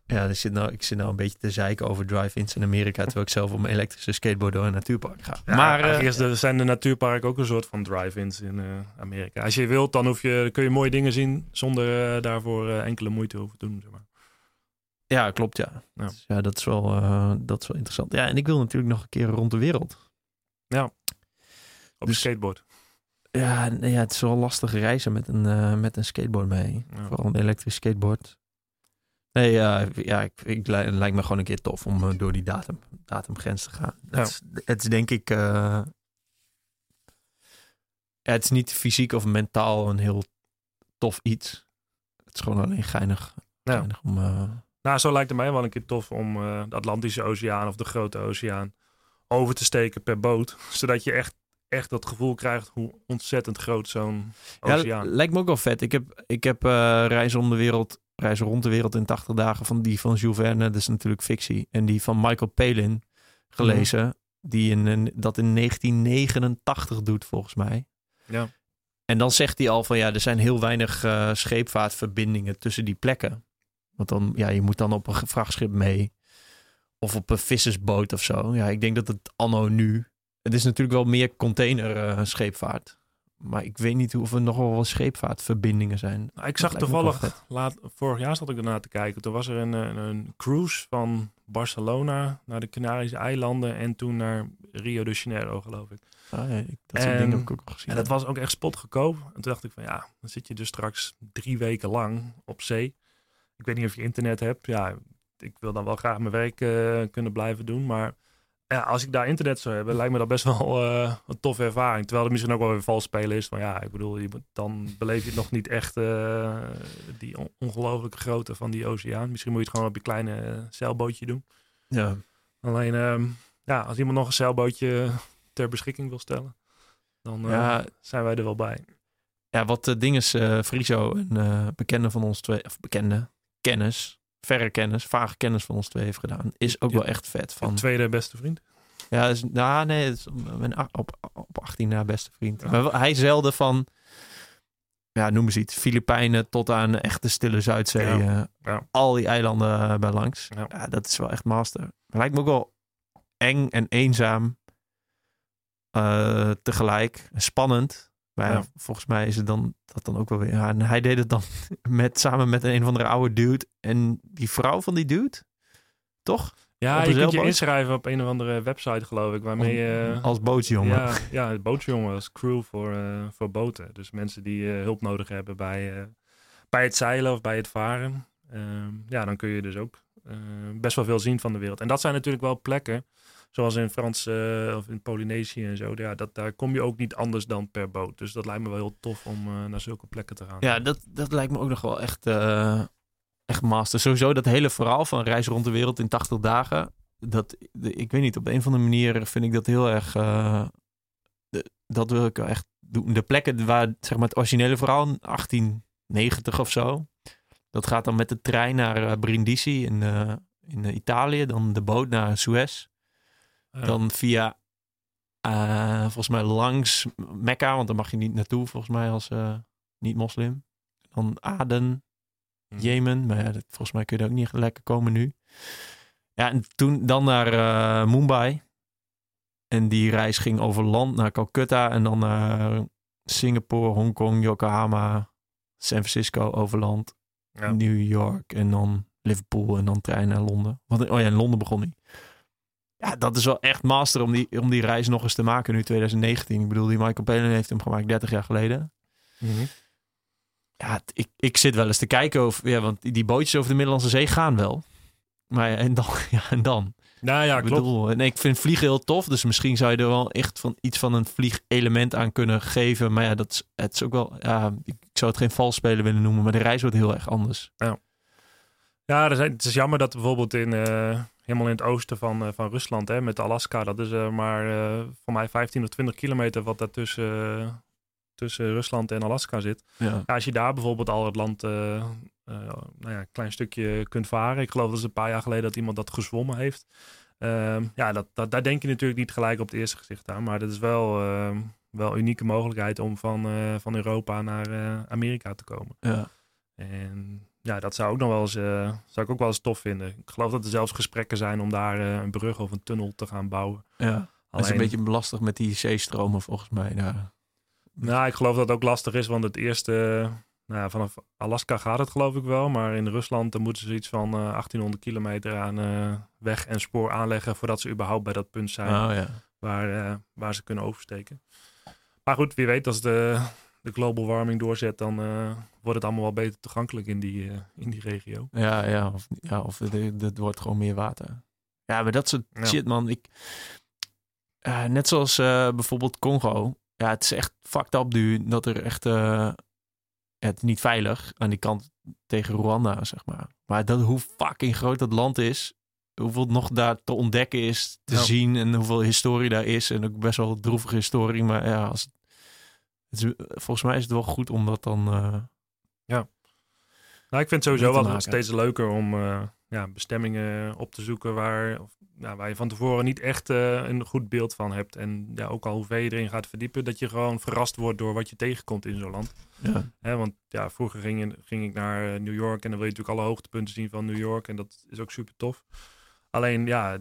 Speaker 1: Ja. Zit nou, ik zit nou een beetje te zeiken over drive-ins in Amerika, terwijl ik zelf op mijn elektrische skateboard door een natuurpark ga.
Speaker 2: maar uh, er zijn de natuurparken ook een soort van drive-ins in uh, Amerika. Als je wilt, dan hoef je, kun je mooie dingen zien zonder uh, daarvoor enkele moeite hoeven te doen. Zeg maar.
Speaker 1: Ja, klopt, ja. Ja, dus, ja dat, is wel, uh, dat is wel interessant. Ja, en ik wil natuurlijk nog een keer rond de wereld.
Speaker 2: Ja, op dus, een skateboard.
Speaker 1: Ja, ja, het is wel lastig reizen met een, uh, met een skateboard mee. Ja. Vooral een elektrisch skateboard. Nee, ja, ja ik, ik, het lijkt me gewoon een keer tof om eh, door die datum, datumgrens te gaan.
Speaker 2: Ja.
Speaker 1: Het, is, het is denk ik... eh, het is niet fysiek of mentaal een heel tof iets. Het is gewoon alleen geinig,
Speaker 2: Ja.
Speaker 1: geinig om... eh,
Speaker 2: Nou, zo lijkt het mij wel een keer tof om de Atlantische Oceaan of de Grote Oceaan over te steken per boot. Zodat je echt, echt dat gevoel krijgt hoe ontzettend groot zo'n
Speaker 1: Ja,
Speaker 2: oceaan.
Speaker 1: lijkt me ook wel vet. Ik heb, ik heb reizen om de wereld, reizen rond de wereld in 80 dagen van die van Jules Verne, dat is natuurlijk fictie. En die van Michael Palin gelezen, die in, dat in 1989 doet volgens mij.
Speaker 2: Ja.
Speaker 1: En dan zegt hij al van ja, er zijn heel weinig eh, scheepvaartverbindingen tussen die plekken. Want dan, ja, je moet dan op een vrachtschip mee. Of op een vissersboot of zo. Ja, ik denk dat het anno nu. Het is natuurlijk wel meer containerscheepvaart. Maar ik weet niet of er nog wel scheepvaartverbindingen zijn.
Speaker 2: Nou, ik zag toevallig, laat, vorig jaar zat ik ernaar te kijken. Toen was er een, een, een cruise van Barcelona naar de Canarische eilanden en toen naar Rio de Janeiro, geloof ik.
Speaker 1: Ah, ja, ik- dat soort
Speaker 2: En-
Speaker 1: dingen heb ik ook al gezien.
Speaker 2: En dat was ook echt spotgoedkoop. En toen dacht ik van ja, dan zit je dus straks drie weken lang op zee. Ik weet niet of je internet hebt. Ja, ik wil dan wel graag mijn werk eh, kunnen blijven doen. Maar ja, als ik daar internet zou hebben, lijkt me dat best wel eh, een toffe ervaring. Terwijl het misschien ook wel weer vals spelen is. Van ja, ik bedoel, je, dan beleef je het nog niet echt eh, die on- ongelooflijke grootte van die oceaan. Misschien moet je het gewoon op je kleine eh, zeilbootje doen.
Speaker 1: ja.
Speaker 2: Alleen, ehm, ja, als iemand nog een zeilbootje ter beschikking wil stellen, dan
Speaker 1: Ja,
Speaker 2: zijn wij er wel bij.
Speaker 1: ja, wat de ding is, Friso, een bekende van ons twee, of bekende kennis, verre kennis, vage kennis van ons twee heeft gedaan, is ook
Speaker 2: Ja.
Speaker 1: wel echt vet. Van,
Speaker 2: tweede beste vriend.
Speaker 1: Ja, is, nou, nee, is mijn op, op 18 na beste vriend.
Speaker 2: Ja.
Speaker 1: Maar wel- hij zeilde van, ja, noem eens iets, Filipijnen tot aan de echte stille Zuidzee.
Speaker 2: Ja.
Speaker 1: eh. Al die eilanden eh, bij langs.
Speaker 2: Ja.
Speaker 1: Dat is wel echt master. Lijkt me ook wel eng en eenzaam eh, tegelijk. Spannend. Maar ja, volgens mij is het dan dat dan ook wel weer. Ja, en hij deed het dan met, samen met een of andere oude dude. En die vrouw van die dude, toch?
Speaker 2: Ja, je kunt je inschrijven op een of andere website, geloof ik, waarmee je...
Speaker 1: Als bootsjongen.
Speaker 2: ja, ja, bootjongen als crew voor, eh, voor boten. Dus mensen die eh, hulp nodig hebben bij, eh, bij het zeilen of bij het varen. Ehm, ja, dan kun je dus ook best wel veel zien van de wereld. En dat zijn natuurlijk wel plekken, zoals in Frans eh, of in Polynesië en zo. Ja, dat, daar kom je ook niet anders dan per boot. Dus dat lijkt me wel heel tof om eh, naar zulke plekken te gaan.
Speaker 1: Ja, dat, dat lijkt me ook nog wel echt, eh, echt master. Sowieso dat hele verhaal van reizen rond de wereld in 80 dagen. Dat, de- ik weet niet, op een of andere manier vind ik dat heel erg... de- dat wil ik echt doen. De plekken waar zeg maar, het originele verhaal in 1890 of zo... Dat gaat dan met de trein naar Brindisi in, in Italië. Dan de boot naar Suez.
Speaker 2: Ja.
Speaker 1: Dan via, eh, volgens mij langs Mekka, want daar mag je niet naartoe, volgens mij als eh, niet-moslim. Dan Aden,
Speaker 2: Mhm.
Speaker 1: Jemen, maar ja, dat, volgens mij kun je er ook niet lekker komen nu. Ja, en toen dan naar eh, Mumbai. En die reis ging over land naar Calcutta en dan naar Singapore, Hongkong, Yokohama, San Francisco over land,
Speaker 2: Ja.
Speaker 1: New York en dan Liverpool en dan trein naar Londen. Want, oh ja, in Londen begon hij. Ja, dat is wel echt master om die, om die reis nog eens te maken nu 2019. Ik bedoel, die Michael Palin heeft hem gemaakt 30 jaar geleden.
Speaker 2: Mhm.
Speaker 1: Ja, ik, ik zit wel eens te kijken of, ja, want die- bootjes over de Middellandse Zee gaan wel. Maar ja, en dan, ja, en dan.
Speaker 2: Nou ja,
Speaker 1: ik
Speaker 2: klopt.
Speaker 1: bedoel, nee, ik vind vliegen heel tof, dus misschien zou je er wel echt van iets van een vliegelement aan kunnen geven. Maar ja, dat is, het is ook wel, ja, ik zou het geen vals spelen willen noemen, maar de reis wordt heel erg anders.
Speaker 2: Ja, er zijn, het is jammer dat bijvoorbeeld in, eh, helemaal in het oosten van, eh, van Rusland, hè, met Alaska, dat is eh, maar eh, voor mij 15 of 20 kilometer wat daar tussen, tussen Rusland en Alaska zit.
Speaker 1: Ja.
Speaker 2: Als je daar bijvoorbeeld al het land nou ja, een klein stukje kunt varen. Ik geloof dat is een paar jaar geleden dat iemand dat gezwommen heeft. Ehm, ja, dat, dat, daar denk je natuurlijk niet gelijk op het eerste gezicht aan. Maar dat is wel, ehm, wel een unieke mogelijkheid om van, van Europa naar Amerika te komen.
Speaker 1: Ja.
Speaker 2: En ja, dat zou ook nog wel eens, eh, zou ik ook wel eens tof vinden. Ik geloof dat er zelfs gesprekken zijn om daar eh, een brug of een tunnel te gaan bouwen.
Speaker 1: ja. Dat is
Speaker 2: Alleen-
Speaker 1: een beetje belastig met die zeestromen volgens mij.
Speaker 2: Nou, ik geloof dat het ook lastig is, want het eerste, nou ja, vanaf Alaska gaat het geloof ik wel, maar in Rusland dan moeten ze iets van eh, 1800 kilometer aan eh, weg en spoor aanleggen voordat ze überhaupt bij dat punt zijn
Speaker 1: Oh ja.
Speaker 2: waar, eh, waar ze kunnen oversteken. Maar goed, wie weet als de, de global warming doorzet, dan eh, wordt het allemaal wel beter toegankelijk in die, uh, in die regio.
Speaker 1: Ja, ja, of, ja, of het, wordt gewoon meer water. Ja, maar dat soort shit, man. Ik, uh, net zoals bijvoorbeeld Congo. Ja, het is echt fucked up nu dat er echt... het niet veilig aan die kant tegen Rwanda, zeg maar. Maar dat, hoe fucking groot dat land is, hoeveel nog daar te ontdekken is, te zien en hoeveel historie daar is. En ook best wel droevige historie. Maar ja, als, het is, volgens mij is het wel goed om dat dan. Uh,
Speaker 2: ja. Nou, ik vind het sowieso wel steeds leuker om uh, ja, bestemmingen op te zoeken waar, of, waar je van tevoren niet echt uh, een goed beeld van hebt. En ja, ook al hoe ver je erin gaat verdiepen, dat je gewoon verrast wordt door wat je tegenkomt in zo'n land. Ja. Hè, want ja, vroeger ging, ging ik naar New York en dan wil je natuurlijk alle hoogtepunten zien van New York. En dat is ook super tof. Alleen ja,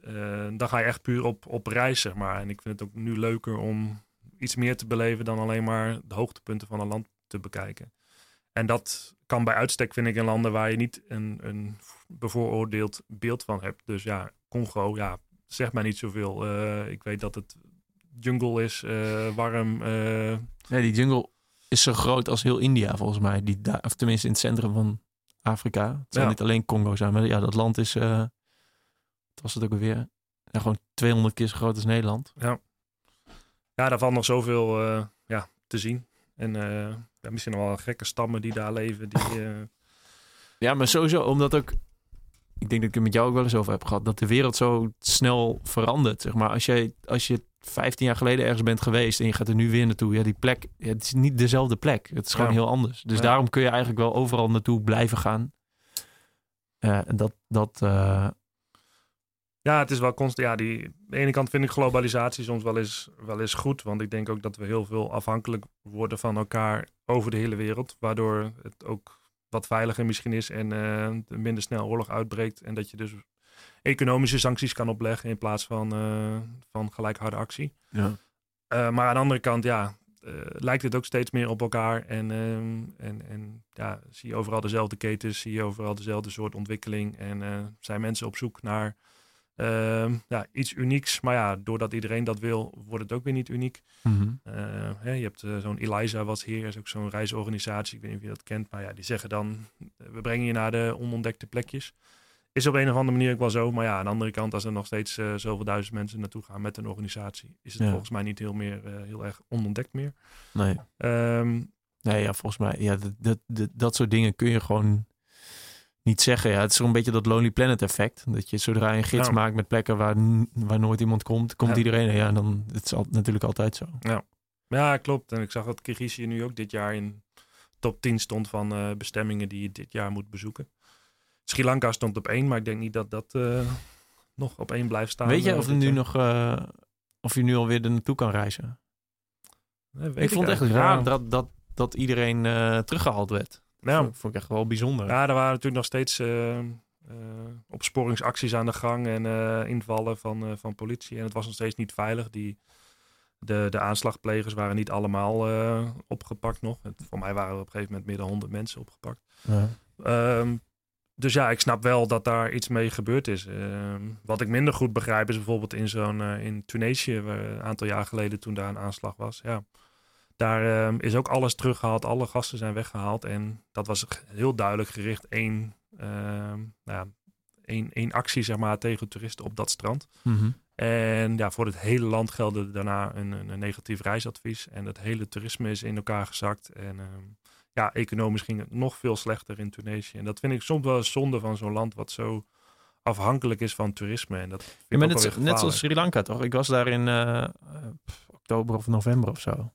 Speaker 2: uh, dan ga je echt puur op, op reis, zeg maar. En ik vind het ook nu leuker om iets meer te beleven dan alleen maar de hoogtepunten van een land te bekijken. En dat kan bij uitstek, vind ik, in landen waar je niet een, een bevooroordeeld beeld van hebt. Dus ja, Congo, ja, zeg maar niet zoveel. Uh, ik weet dat het jungle is, uh, warm.
Speaker 1: Nee, die jungle is zo groot als heel India, volgens mij. Die daar, of tenminste in het centrum van Afrika. Het zou niet alleen Congo zijn, maar ja, dat land is was het ook alweer? Ja, gewoon 200 keer zo groot als Nederland.
Speaker 2: Ja, ja daar valt nog zoveel uh, ja, te zien. En uh, ja, misschien nog wel gekke stammen die daar leven. Die, uh...
Speaker 1: Ja, maar sowieso, omdat ook... Ik denk dat ik het met jou ook wel eens over heb gehad. Dat de wereld zo snel verandert. Zeg maar. als, jij, als je 15 jaar geleden ergens bent geweest en je gaat er nu weer naartoe. Ja, die plek, ja, het is niet dezelfde plek. Het is gewoon heel anders. Dus daarom kun je eigenlijk wel overal naartoe blijven gaan. en dat, dat,
Speaker 2: ja, het is wel constant. Ja, die, aan de ene kant vind ik globalisatie soms wel eens, wel eens goed. Want ik denk ook dat we heel veel afhankelijk worden van elkaar over de hele wereld. Waardoor het ook wat veiliger misschien is en uh, minder snel oorlog uitbreekt. En dat je dus economische sancties kan opleggen in plaats van, uh, van gelijkharde actie. Ja. Uh, maar aan de andere kant, ja, lijkt het ook steeds meer op elkaar. En, en, en ja, zie je overal dezelfde ketens, zie je overal dezelfde soort ontwikkeling. En zijn mensen op zoek naar ja, iets unieks. Maar ja, doordat iedereen dat wil, wordt het ook weer niet uniek. Mhm. Eh, hè, je hebt uh, zo'n Eliza was hier, is ook zo'n reisorganisatie. Ik weet niet of je dat kent, maar ja, die zeggen dan: eh, we brengen je naar de onontdekte plekjes. Is op een of andere manier ook wel zo. Maar ja, aan de andere kant, als er nog steeds zoveel duizend mensen naartoe gaan met een organisatie, is het volgens mij niet heel, meer, heel erg onontdekt meer.
Speaker 1: Nee.
Speaker 2: Ehm,
Speaker 1: nee, ja, volgens mij, ja, dat, dat, dat soort dingen kun je gewoon niet zeggen. Ja, het is zo'n beetje dat Lonely Planet effect. Dat je zodra je een gids maakt met plekken waar, waar nooit iemand komt, komt iedereen. Ja, dan het is al, natuurlijk altijd zo.
Speaker 2: Ja. ja, klopt. En ik zag dat Kirgizië nu ook dit jaar in top 10 stond van uh, bestemmingen die je dit jaar moet bezoeken. Sri Lanka stond op één, maar ik denk niet dat dat uh, nog op één blijft staan.
Speaker 1: Weet je eh, of, je nu nog, of je nu alweer er naartoe kan reizen? Nee, ik vond het echt raar dat, dat, dat iedereen teruggehaald werd. Nou, vond, vond ik echt wel bijzonder.
Speaker 2: Ja, er waren natuurlijk nog steeds uh, opsporingsacties aan de gang en uh, invallen van, van politie. En het was nog steeds niet veilig. Die, de, de aanslagplegers waren niet allemaal opgepakt nog. Het, voor mij waren er op een gegeven moment meer dan 100 mensen opgepakt. Ja. Ehm, dus ja, ik snap wel dat daar iets mee gebeurd is. Ehm, wat ik minder goed begrijp is bijvoorbeeld in zo'n in Tunesië, een aantal jaar geleden toen daar een aanslag was. Ja, daar ehm, is ook alles teruggehaald. Alle gasten zijn weggehaald. En dat was heel duidelijk gericht één, uh, nou, één, één actie zeg maar, tegen toeristen op dat strand. Mhm. En ja, voor het hele land geldde daarna een, een, negatief reisadvies. En het hele toerisme is in elkaar gezakt. En ehm, ja, economisch ging het nog veel slechter in Tunesië. En dat vind ik soms wel zonde van zo'n land wat zo afhankelijk is van toerisme. En dat vind ja,
Speaker 1: maar net, net, zoals Sri Lanka toch? Ik was daar in uh, oktober of november of zo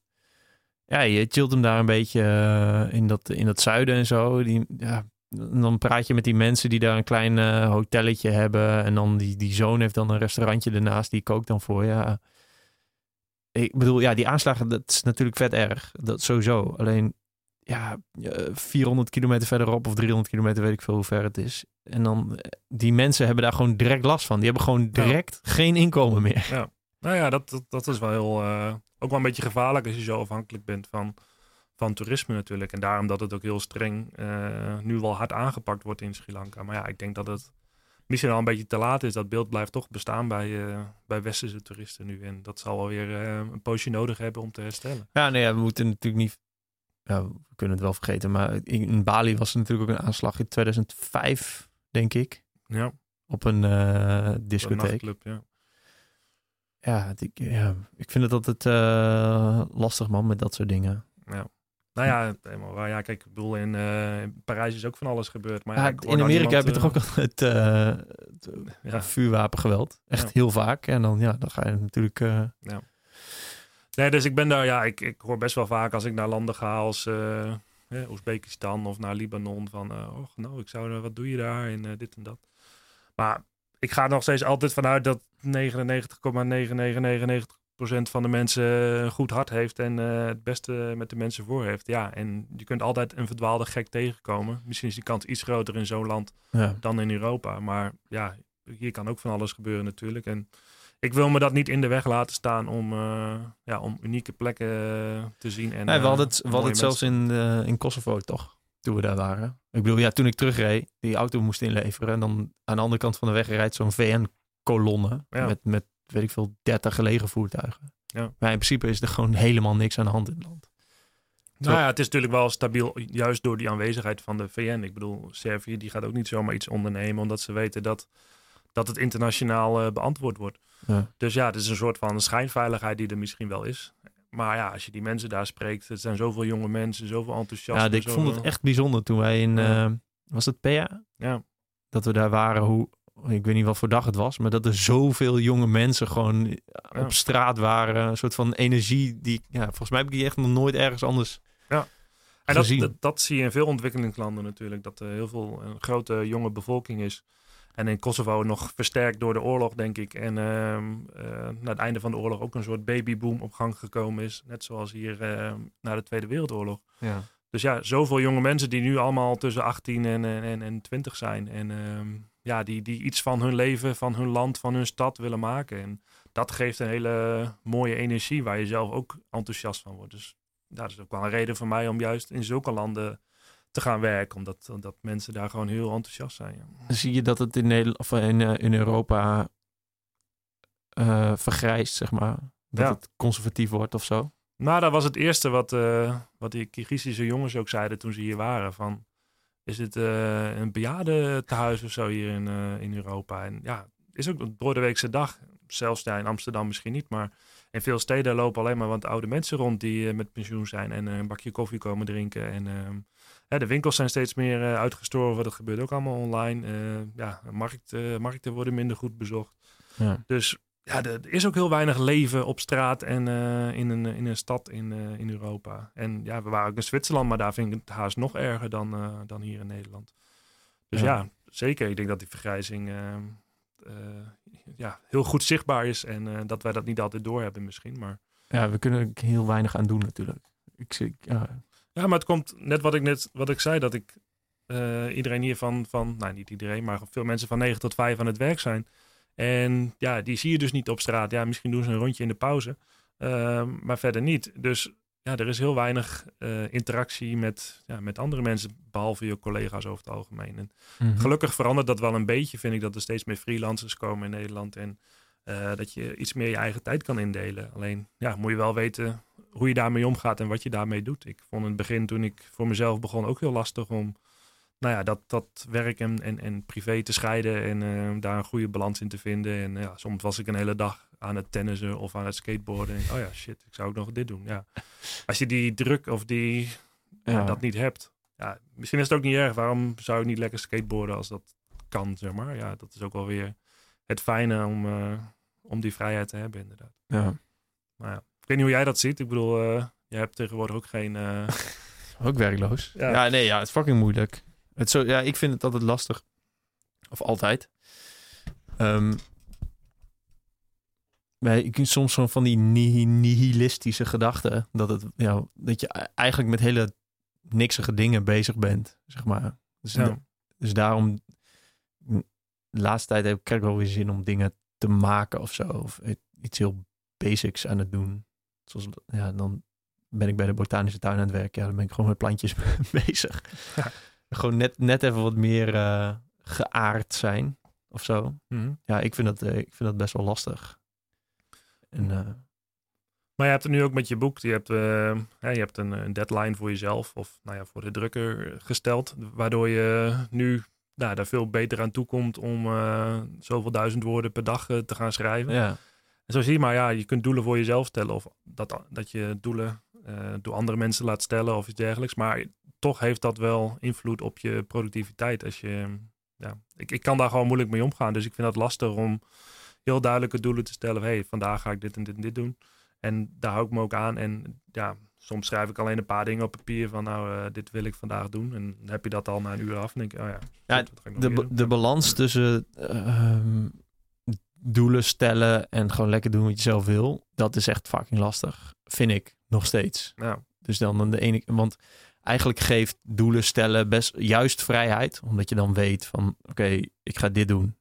Speaker 1: ja, je chillt hem daar een beetje uh, in, dat, in dat zuiden en zo. Die, ja, dan praat je met die mensen die daar een klein uh, hotelletje hebben. En dan die, die zoon heeft dan een restaurantje ernaast. Die kookt dan voor ja. Ik bedoel, ja, die aanslagen, dat is natuurlijk vet erg. Dat sowieso. Alleen, ja, 400 kilometer verderop of 300 kilometer, weet ik veel hoe ver het is. En dan, eh, die mensen hebben daar gewoon direct last van. Die hebben gewoon direct geen inkomen meer.
Speaker 2: Ja. Nou ja, dat, dat, dat is wel heel, uh, ook wel een beetje gevaarlijk als je zo afhankelijk bent van, van toerisme natuurlijk. En daarom dat het ook heel streng uh, nu wel hard aangepakt wordt in Sri Lanka. Maar ja, ik denk dat het misschien al een beetje te laat is. Dat beeld blijft toch bestaan bij, uh, bij westerse toeristen nu. En dat zal wel weer een poosje nodig hebben om te herstellen.
Speaker 1: Ja, nee, we moeten natuurlijk niet ja, we kunnen het wel vergeten, maar in, Bali was er natuurlijk ook een aanslag in 2005, denk ik,
Speaker 2: Ja,
Speaker 1: op een eh,
Speaker 2: een
Speaker 1: discotheek.
Speaker 2: nachtclub, ja.
Speaker 1: Ja, het- ik, ja, ik vind het altijd eh, lastig, man, met dat soort dingen.
Speaker 2: ja. Nou ja, helemaal waar. Ja, kijk, ik bedoel, in, eh, in Parijs is ook van alles gebeurd. Maar ja,
Speaker 1: in Amerika heb je toch ook eh, het
Speaker 2: eh, ja.
Speaker 1: vuurwapengeweld. Echt heel vaak. En dan, ja, dan ga je natuurlijk...
Speaker 2: Nee, dus ik ben daar, ja, ik, ik hoor best wel vaak als ik naar landen ga als eh, Oezbekistan of naar Libanon van, oh, nou, ik zou, wat doe je daar en dit en dat. Maar ik ga er nog steeds altijd vanuit dat 99,9999% van de mensen een goed hart heeft en eh, het beste met de mensen voor heeft. Ja, en je kunt altijd een verdwaalde gek tegenkomen. Misschien is die kans iets groter in zo'n land
Speaker 1: ja.
Speaker 2: dan in Europa. Maar ja, hier kan ook van alles gebeuren natuurlijk. En ik wil me dat niet in de weg laten staan om, eh, ja, om unieke plekken te zien. En,
Speaker 1: Nee, we hadden
Speaker 2: eh,
Speaker 1: het, we hadden het zelfs in, in Kosovo toch? Toen we daar waren. Ik bedoel, ja, toen ik terugreed, die auto moest inleveren. En dan aan de andere kant van de weg rijdt zo'n VN-kolonne.
Speaker 2: Ja.
Speaker 1: Met, met, weet ik veel, 30 gelegen voertuigen.
Speaker 2: Ja.
Speaker 1: Maar in principe is er gewoon helemaal niks aan de hand in het land.
Speaker 2: Nou ja, het is natuurlijk wel stabiel, juist door die aanwezigheid van de VN. Ik bedoel, Servië die gaat ook niet zomaar iets ondernemen, omdat ze weten dat, dat het internationaal eh, beantwoord wordt.
Speaker 1: Ja.
Speaker 2: Dus ja, het is een soort van schijnveiligheid die er misschien wel is. Maar ja, als je die mensen daar spreekt, het zijn zoveel jonge mensen, zoveel enthousiasme.
Speaker 1: Ja, ik vond het
Speaker 2: zoveel-
Speaker 1: echt bijzonder toen wij in,
Speaker 2: Ja.
Speaker 1: eh, was het PA?
Speaker 2: Ja,
Speaker 1: Dat we daar waren, hoe, ik weet niet wat voor dag het was, maar dat er zoveel jonge mensen gewoon op straat waren. Een soort van energie die, ja, volgens mij heb ik die echt nog nooit ergens anders
Speaker 2: En dat, dat, dat zie je in veel ontwikkelingslanden natuurlijk. Dat er heel veel een grote jonge bevolking is. En in Kosovo nog versterkt door de oorlog, denk ik. En ehm, eh, na het einde van de oorlog ook een soort babyboom op gang gekomen is. Net zoals hier ehm, na de Tweede Wereldoorlog.
Speaker 1: ja.
Speaker 2: Dus ja, zoveel jonge mensen die nu allemaal tussen 18 en, en, en, en 20 zijn. En ehm, ja, die, die iets van hun leven, van hun land, van hun stad willen maken. En dat geeft een hele mooie energie waar je zelf ook enthousiast van wordt. Dus dat is ook wel een reden voor mij om juist in zulke landen te gaan werken. Omdat dat mensen daar gewoon heel enthousiast zijn. ja.
Speaker 1: Zie je dat het in, Nederland, of in, eh, in Europa eh, vergrijst, zeg maar. Dat
Speaker 2: Ja.
Speaker 1: het conservatief wordt of zo.
Speaker 2: Nou, dat was het eerste wat, eh, wat die Kyrgyzische jongens ook zeiden toen ze hier waren. Van, is het eh, een bejaardentehuis of zo hier in, in Europa? En ja, is ook een doordeweekse dag. Zelfs ja, in Amsterdam misschien niet, maar in veel steden lopen alleen maar wat oude mensen rond die met pensioen zijn en een bakje koffie komen drinken. En ehm, ja, de winkels zijn steeds meer eh, uitgestorven. Dat gebeurt ook allemaal online. Eh, ja, markt, eh, markten worden minder goed bezocht.
Speaker 1: Ja.
Speaker 2: Dus ja, er is ook heel weinig leven op straat en in, een, in een stad in, in Europa. En ja, we waren ook in Zwitserland, maar daar vind ik het haast nog erger dan, dan hier in Nederland. Dus
Speaker 1: Ja.
Speaker 2: ja, zeker. Ik denk dat die vergrijzing ja, heel goed zichtbaar is en dat wij dat niet altijd doorhebben misschien. Maar
Speaker 1: ja, we kunnen er heel weinig aan doen natuurlijk. Ik zie, ja,
Speaker 2: Ja, maar het komt net wat ik net wat ik zei, dat ik eh, iedereen hier van, van, nou niet iedereen, maar veel mensen van 9 tot 5 aan het werk zijn. En ja, die zie je dus niet op straat. Ja, misschien doen ze een rondje in de pauze, ehm, maar verder niet. Dus ja, er is heel weinig eh, interactie met, ja, met andere mensen, behalve je collega's over het algemeen. En
Speaker 1: mhm.
Speaker 2: Gelukkig verandert dat wel een beetje, vind ik, dat er steeds meer freelancers komen in Nederland. En eh, dat je iets meer je eigen tijd kan indelen. Alleen, ja, moet je wel weten hoe je daarmee omgaat en wat je daarmee doet. Ik vond in het begin, toen ik voor mezelf begon, ook heel lastig om nou ja, dat, dat werk en, en, en privé te scheiden en eh, daar een goede balans in te vinden. En ja, soms was ik een hele dag aan het tennissen of aan het skateboarden. En, oh ja, shit, ik zou ook nog dit doen. Ja. Als je die druk of die, ja,
Speaker 1: Ja.
Speaker 2: dat niet hebt. Ja, misschien is het ook niet erg. Waarom zou ik niet lekker skateboarden als dat kan, zeg maar. Ja, dat is ook wel weer het fijne om, eh, om die vrijheid te hebben, inderdaad.
Speaker 1: ja.
Speaker 2: Maar ja, ik weet niet hoe jij dat ziet. Ik bedoel, eh jij hebt tegenwoordig ook geen... eh,
Speaker 1: Ook werkloos.
Speaker 2: Ja.
Speaker 1: Ja. nee, ja, het is fucking moeilijk. Het zo, ja, ik vind het altijd lastig. Of altijd. Ehm maar ik soms zo van die nihi- nihilistische gedachten. Dat, het, ja, dat je e- eigenlijk met hele niksige dingen bezig bent, zeg maar. Dus,
Speaker 2: Ja.
Speaker 1: dus daarom... De laatste tijd heb ik wel weer zin om dingen te maken of zo. Of iets heel basics aan het doen. Zoals, ja, dan ben ik bij de botanische tuin aan het werk. Ja, dan ben ik gewoon met plantjes bezig.
Speaker 2: Ja.
Speaker 1: Gewoon net, net even wat meer eh, geaard zijn of zo.
Speaker 2: mhm.
Speaker 1: Ja, ik vind dat, eh, ik vind dat best wel lastig. En eh,
Speaker 2: Maar je hebt het nu ook met je boek. Je hebt, je hebt een, een, deadline voor jezelf of nou ja, voor de drukker gesteld. Waardoor je nu nou, daar veel beter aan toe komt om zoveel duizend woorden per dag te gaan schrijven.
Speaker 1: Ja.
Speaker 2: Zo zie je maar, ja, je kunt doelen voor jezelf stellen. Of dat, dat je doelen door andere mensen laat stellen of iets dergelijks. Maar toch heeft dat wel invloed op je productiviteit. Als je, ja, ik, ik kan daar gewoon moeilijk mee omgaan. Dus ik vind dat lastig om heel duidelijke doelen te stellen. hey, vandaag ga ik dit en dit en dit doen. En daar hou ik me ook aan. En ja, soms schrijf ik alleen een paar dingen op papier van nou, uh, dit wil ik vandaag doen. En dan heb je dat al na een uur af. En denk ik, oh ja,
Speaker 1: ja de, de balans tussen uh, doelen stellen en gewoon lekker doen wat je zelf wil, dat is echt fucking lastig. Vind ik nog steeds. Dus dan de ene, want eigenlijk geeft doelen stellen best juist vrijheid, omdat je dan weet van oké, ik ga dit doen.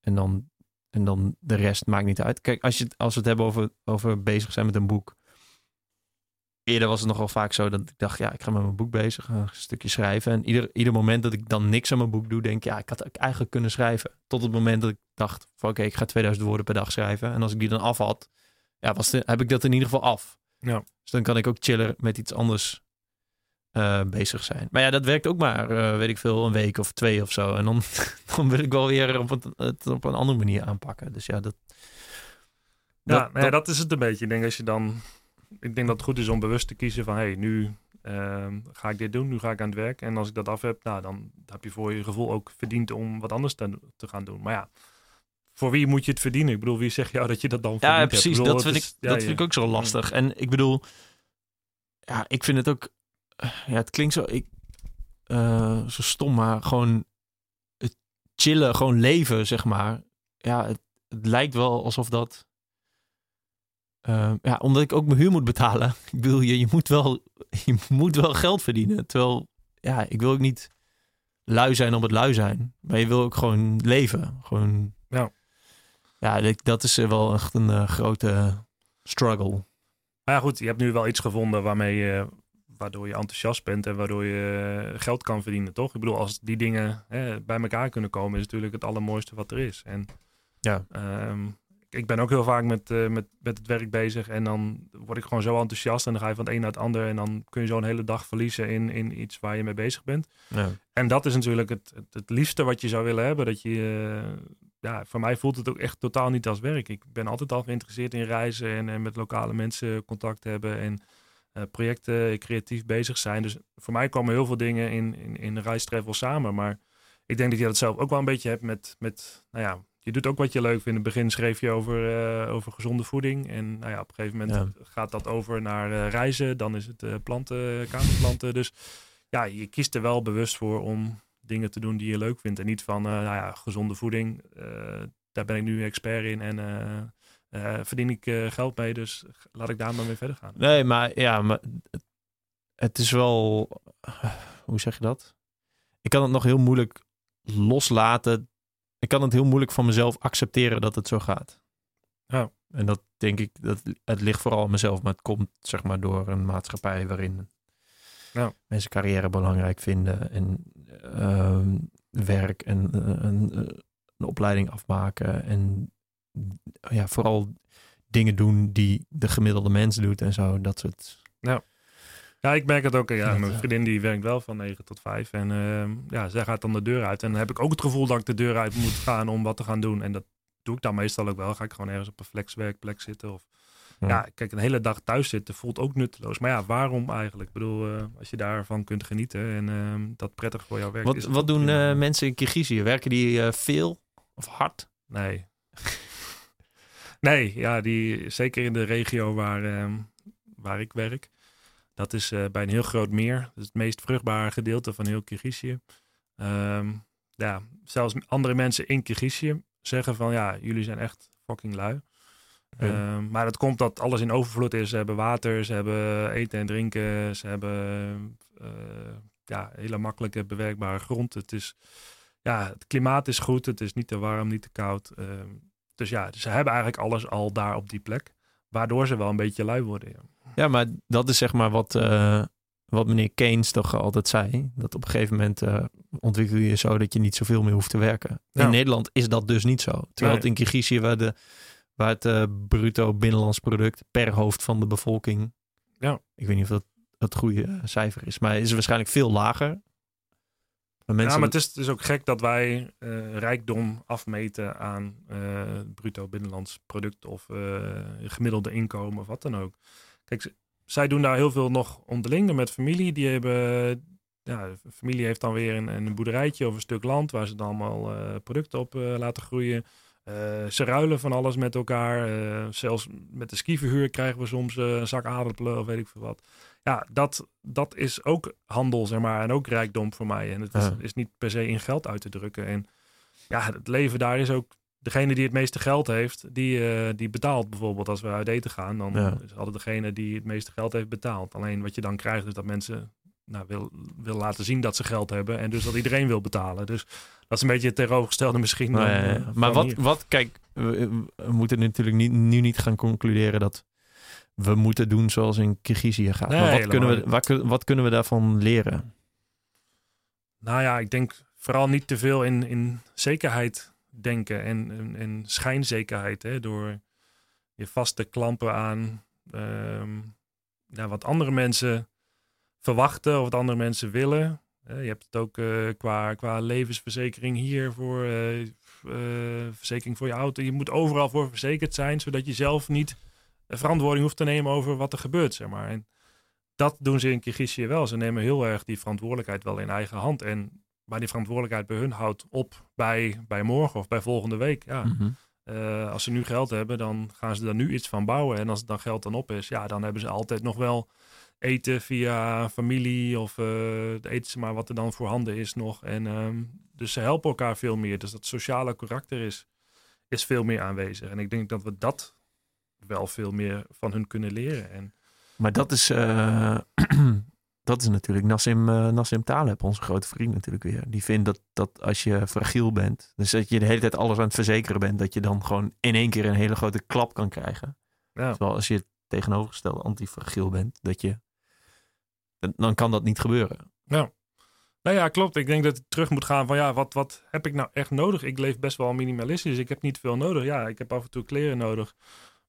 Speaker 1: En dan en dan de rest maakt niet uit. Kijk, als, je, als we het hebben over, over bezig zijn met een boek. Eerder was het nog wel vaak zo dat ik dacht, ja, ik ga met mijn boek bezig, een stukje schrijven. En ieder, ieder moment dat ik dan niks aan mijn boek doe, denk ik, ja, ik had eigenlijk kunnen schrijven. Tot het moment dat ik dacht, van oké, ik ga 2000 woorden per dag schrijven. En als ik die dan af had, ja, was de, heb ik dat in ieder geval af.
Speaker 2: Ja.
Speaker 1: Dus dan kan ik ook chiller met iets anders uh, bezig zijn. Maar ja, dat werkt ook maar, uh, weet ik veel, een week of twee of zo. En dan, dan wil ik wel weer op het, het, op een andere manier aanpakken. Dus ja, dat...
Speaker 2: Ja, dat, nou ja, dat is het een beetje. Ik denk als je dan... Ik denk dat het goed is om bewust te kiezen van... hey, nu uh, ga ik dit doen, nu ga ik aan het werk. En als ik dat af heb, nou, dan heb je voor je gevoel ook verdiend om wat anders te, te gaan doen. Maar ja, voor wie moet je het verdienen? Ik bedoel, wie zegt jou dat je dat dan verdient
Speaker 1: Ja, precies.
Speaker 2: Bedoel,
Speaker 1: dat vind,
Speaker 2: is,
Speaker 1: ik, ja, dat vind ik ook zo lastig. En ik bedoel, ja, ik vind het ook ja, het klinkt zo, ik, uh, zo stom, maar gewoon het chillen, gewoon leven, zeg maar. Ja, het, het lijkt wel alsof dat. Uh, ja, omdat ik ook mijn huur moet betalen. Ik bedoel, je, je, moet wel, je moet wel geld verdienen. Terwijl, ja, ik wil ook niet lui zijn om het lui zijn. Maar je wil ook gewoon leven. Gewoon,
Speaker 2: ja.
Speaker 1: Ja, dat is wel echt een uh, grote struggle.
Speaker 2: Maar ja, goed, je hebt nu wel iets gevonden waarmee je waardoor je enthousiast bent en waardoor je eh, geld kan verdienen, toch? Ik bedoel, als die dingen hè, bij elkaar kunnen komen, is natuurlijk het allermooiste wat er is. En
Speaker 1: ja.
Speaker 2: Um, ik ben ook heel vaak met, uh, met, met het werk bezig en dan word ik gewoon zo enthousiast en dan ga je van het een naar het ander en dan kun je zo een hele dag verliezen in, in iets waar je mee bezig bent.
Speaker 1: Ja.
Speaker 2: En dat is natuurlijk het, het, het, liefste wat je zou willen hebben. Dat je, uh, ja, voor mij voelt het ook echt totaal niet als werk. Ik ben altijd al geïnteresseerd in reizen en, en met lokale mensen contact hebben en uh, projecten creatief bezig zijn. Dus voor mij komen heel veel dingen in, in, in reistravel samen. Maar ik denk dat je dat zelf ook wel een beetje hebt met, met nou ja, je doet ook wat je leuk vindt. In het begin schreef je over, uh, over gezonde voeding. En nou ja, op een gegeven moment ja. gaat dat over naar uh, reizen. Dan is het uh, planten, kamerplanten. Dus ja, je kiest er wel bewust voor om dingen te doen die je leuk vindt. En niet van, nou ja, gezonde voeding. daar ben ik nu expert in. En verdien ik geld mee, dus laat ik daar maar mee verder gaan.
Speaker 1: Nee, maar ja, maar het is wel, hoe zeg je dat? Ik kan het nog heel moeilijk loslaten. Ik kan het heel moeilijk van mezelf accepteren dat het zo gaat.
Speaker 2: Ja.
Speaker 1: En dat denk ik, dat het ligt vooral aan mezelf, maar het komt zeg maar door een maatschappij waarin
Speaker 2: ja.
Speaker 1: mensen carrière belangrijk vinden en uh, werk en een, een opleiding afmaken en ja, vooral dingen doen die de gemiddelde mens doet en zo. Dat soort.
Speaker 2: Ja. Ja, ik merk het ook. Ja, mijn vriendin die werkt wel van 9 tot 5. En uh, ja, zij gaat dan de deur uit. En dan heb ik ook het gevoel dat ik de deur uit moet gaan om wat te gaan doen. En dat doe ik dan meestal ook wel. Ga ik gewoon ergens op een flexwerkplek zitten. Of ja. ja kijk, een hele dag thuis zitten voelt ook nutteloos. Maar ja, waarom eigenlijk? Ik bedoel, uh, als je daarvan kunt genieten en uh, dat prettig voor jou werkt.
Speaker 1: Wat, wat doen mensen in Kirgizië? Werken die veel of hard?
Speaker 2: Nee. Nee, ja, die, zeker in de regio waar, uh, waar ik werk. Dat is uh, bij een heel groot meer. Dat is het meest vruchtbare gedeelte van heel Kirgizië. Um, ja, zelfs andere mensen in Kirgizië zeggen van ja, jullie zijn echt fucking lui. Ja. Um, maar dat komt dat alles in overvloed is. Ze hebben water, ze hebben eten en drinken, ze hebben uh, ja, hele makkelijke bewerkbare grond. Het, is, ja, het klimaat is goed, het is niet te warm, niet te koud. Uh, dus ja, ze hebben eigenlijk alles al daar op die plek. Waardoor ze wel een beetje lui worden. Ja,
Speaker 1: ja maar dat is zeg maar wat, uh, wat meneer Keynes toch altijd zei. Dat op een gegeven moment uh, ontwikkel je zo dat je niet zoveel meer hoeft te werken. Ja. In Nederland is dat dus niet zo. Terwijl nee. het in Kirgizië, waar de, waar het eh, bruto binnenlands product per hoofd van de bevolking.
Speaker 2: Ja.
Speaker 1: Ik weet niet of dat het goede eh, cijfer is, maar is waarschijnlijk veel lager. Maar mensen,
Speaker 2: Ja, maar het is, ook gek dat wij eh, rijkdom afmeten aan eh, bruto binnenlands product of eh, gemiddelde inkomen of wat dan ook. Kijk, zij doen daar heel veel nog onderling met familie. Die hebben, ja, de familie heeft dan weer een, een boerderijtje of een stuk land waar ze dan allemaal producten op laten groeien. Ze ruilen van alles met elkaar. Zelfs met de skiverhuur krijgen we soms een zak aardappelen of weet ik veel wat. Ja, dat, dat is ook handel, zeg maar. En ook rijkdom voor mij. En het is,
Speaker 1: Ja.
Speaker 2: is niet per se in geld uit te drukken. En ja, het leven daar is ook... Degene die het meeste geld heeft, die, eh, die betaalt bijvoorbeeld als we uit eten gaan. Dan
Speaker 1: Ja.
Speaker 2: is altijd degene die het meeste geld heeft betaald. Alleen wat je dan krijgt is dat mensen nou, wil, wil laten zien dat ze geld hebben. En dus dat iedereen wil betalen. Dus dat is een beetje het tegenovergestelde misschien.
Speaker 1: Nou
Speaker 2: dan,
Speaker 1: ja, ja.
Speaker 2: eh,
Speaker 1: maar wat,
Speaker 2: hier.
Speaker 1: wat, kijk, we, we moeten natuurlijk niet, nu niet gaan concluderen dat we moeten doen zoals in Kirgizië gaat.
Speaker 2: Nee,
Speaker 1: maar wat kunnen, we, wat, kun- wat kunnen we daarvan leren?
Speaker 2: Nou ja, ik denk vooral niet te veel in, in zekerheid denken en, en, en schijnzekerheid. Hè, door je vast te klampen aan ehm, ja, wat andere mensen verwachten of wat andere mensen willen. Je hebt het ook eh, qua, qua levensverzekering hier voor eh, eh, verzekering voor je auto. Je moet overal voor verzekerd zijn, zodat je zelf niet verantwoording hoeft te nemen over wat er gebeurt. Zeg maar. En dat doen ze in Kirgizië wel. Ze nemen heel erg die verantwoordelijkheid wel in eigen hand. En maar die verantwoordelijkheid bij hun houdt op bij, bij morgen of bij volgende week. Ja.
Speaker 1: Mhm.
Speaker 2: Eh, als ze nu geld hebben, dan gaan ze daar nu iets van bouwen. En als het dan geld dan op is, ja, dan hebben ze altijd nog wel eten via familie of eh eten ze maar wat er dan voorhanden is nog. En ehm, dus ze helpen elkaar veel meer. Dus dat sociale karakter is, is veel meer aanwezig. En ik denk dat we dat wel veel meer van hun kunnen leren. En
Speaker 1: Maar dat is, eh, dat is natuurlijk Nassim, eh, Nassim Taleb, onze grote vriend natuurlijk weer. Die vindt dat, dat als je fragiel bent, dus dat je de hele tijd alles aan het verzekeren bent, dat je dan gewoon in één keer een hele grote klap kan krijgen.
Speaker 2: ja,
Speaker 1: Terwijl als je tegenovergestelde antifragiel bent, dat je, dan kan dat niet gebeuren.
Speaker 2: Nou ja, klopt. Ik denk dat het terug moet gaan van ja, wat, wat heb ik nou echt nodig? Ik leef best wel minimalistisch. Ik heb niet veel nodig. Ja, ik heb af en toe kleren nodig.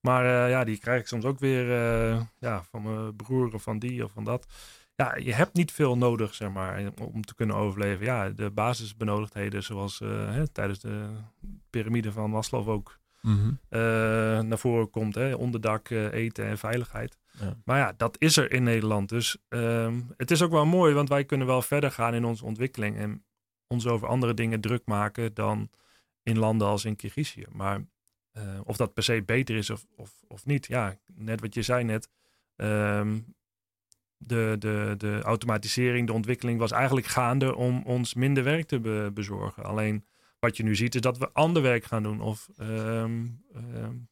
Speaker 2: Maar eh, ja, die krijg ik soms ook weer eh, ja, van mijn broer of van die of van dat. Ja, je hebt niet veel nodig, zeg maar, om te kunnen overleven. Ja, de basisbenodigdheden, zoals eh, hè, tijdens de piramide van Maslow ook eh, naar voren komt. Hè? Onderdak, eten en veiligheid.
Speaker 1: Ja.
Speaker 2: Maar ja, dat is er in Nederland. Dus ehm, het is ook wel mooi, want wij kunnen wel verder gaan in onze ontwikkeling. En ons over andere dingen druk maken dan in landen als in Kirgizië. Maar eh, of dat per se beter is of, of, of niet. Ja, net wat je zei net. ehm, de, de, de automatisering, de ontwikkeling was eigenlijk gaande om ons minder werk te be- bezorgen. Alleen wat je nu ziet is dat we ander werk gaan doen. Of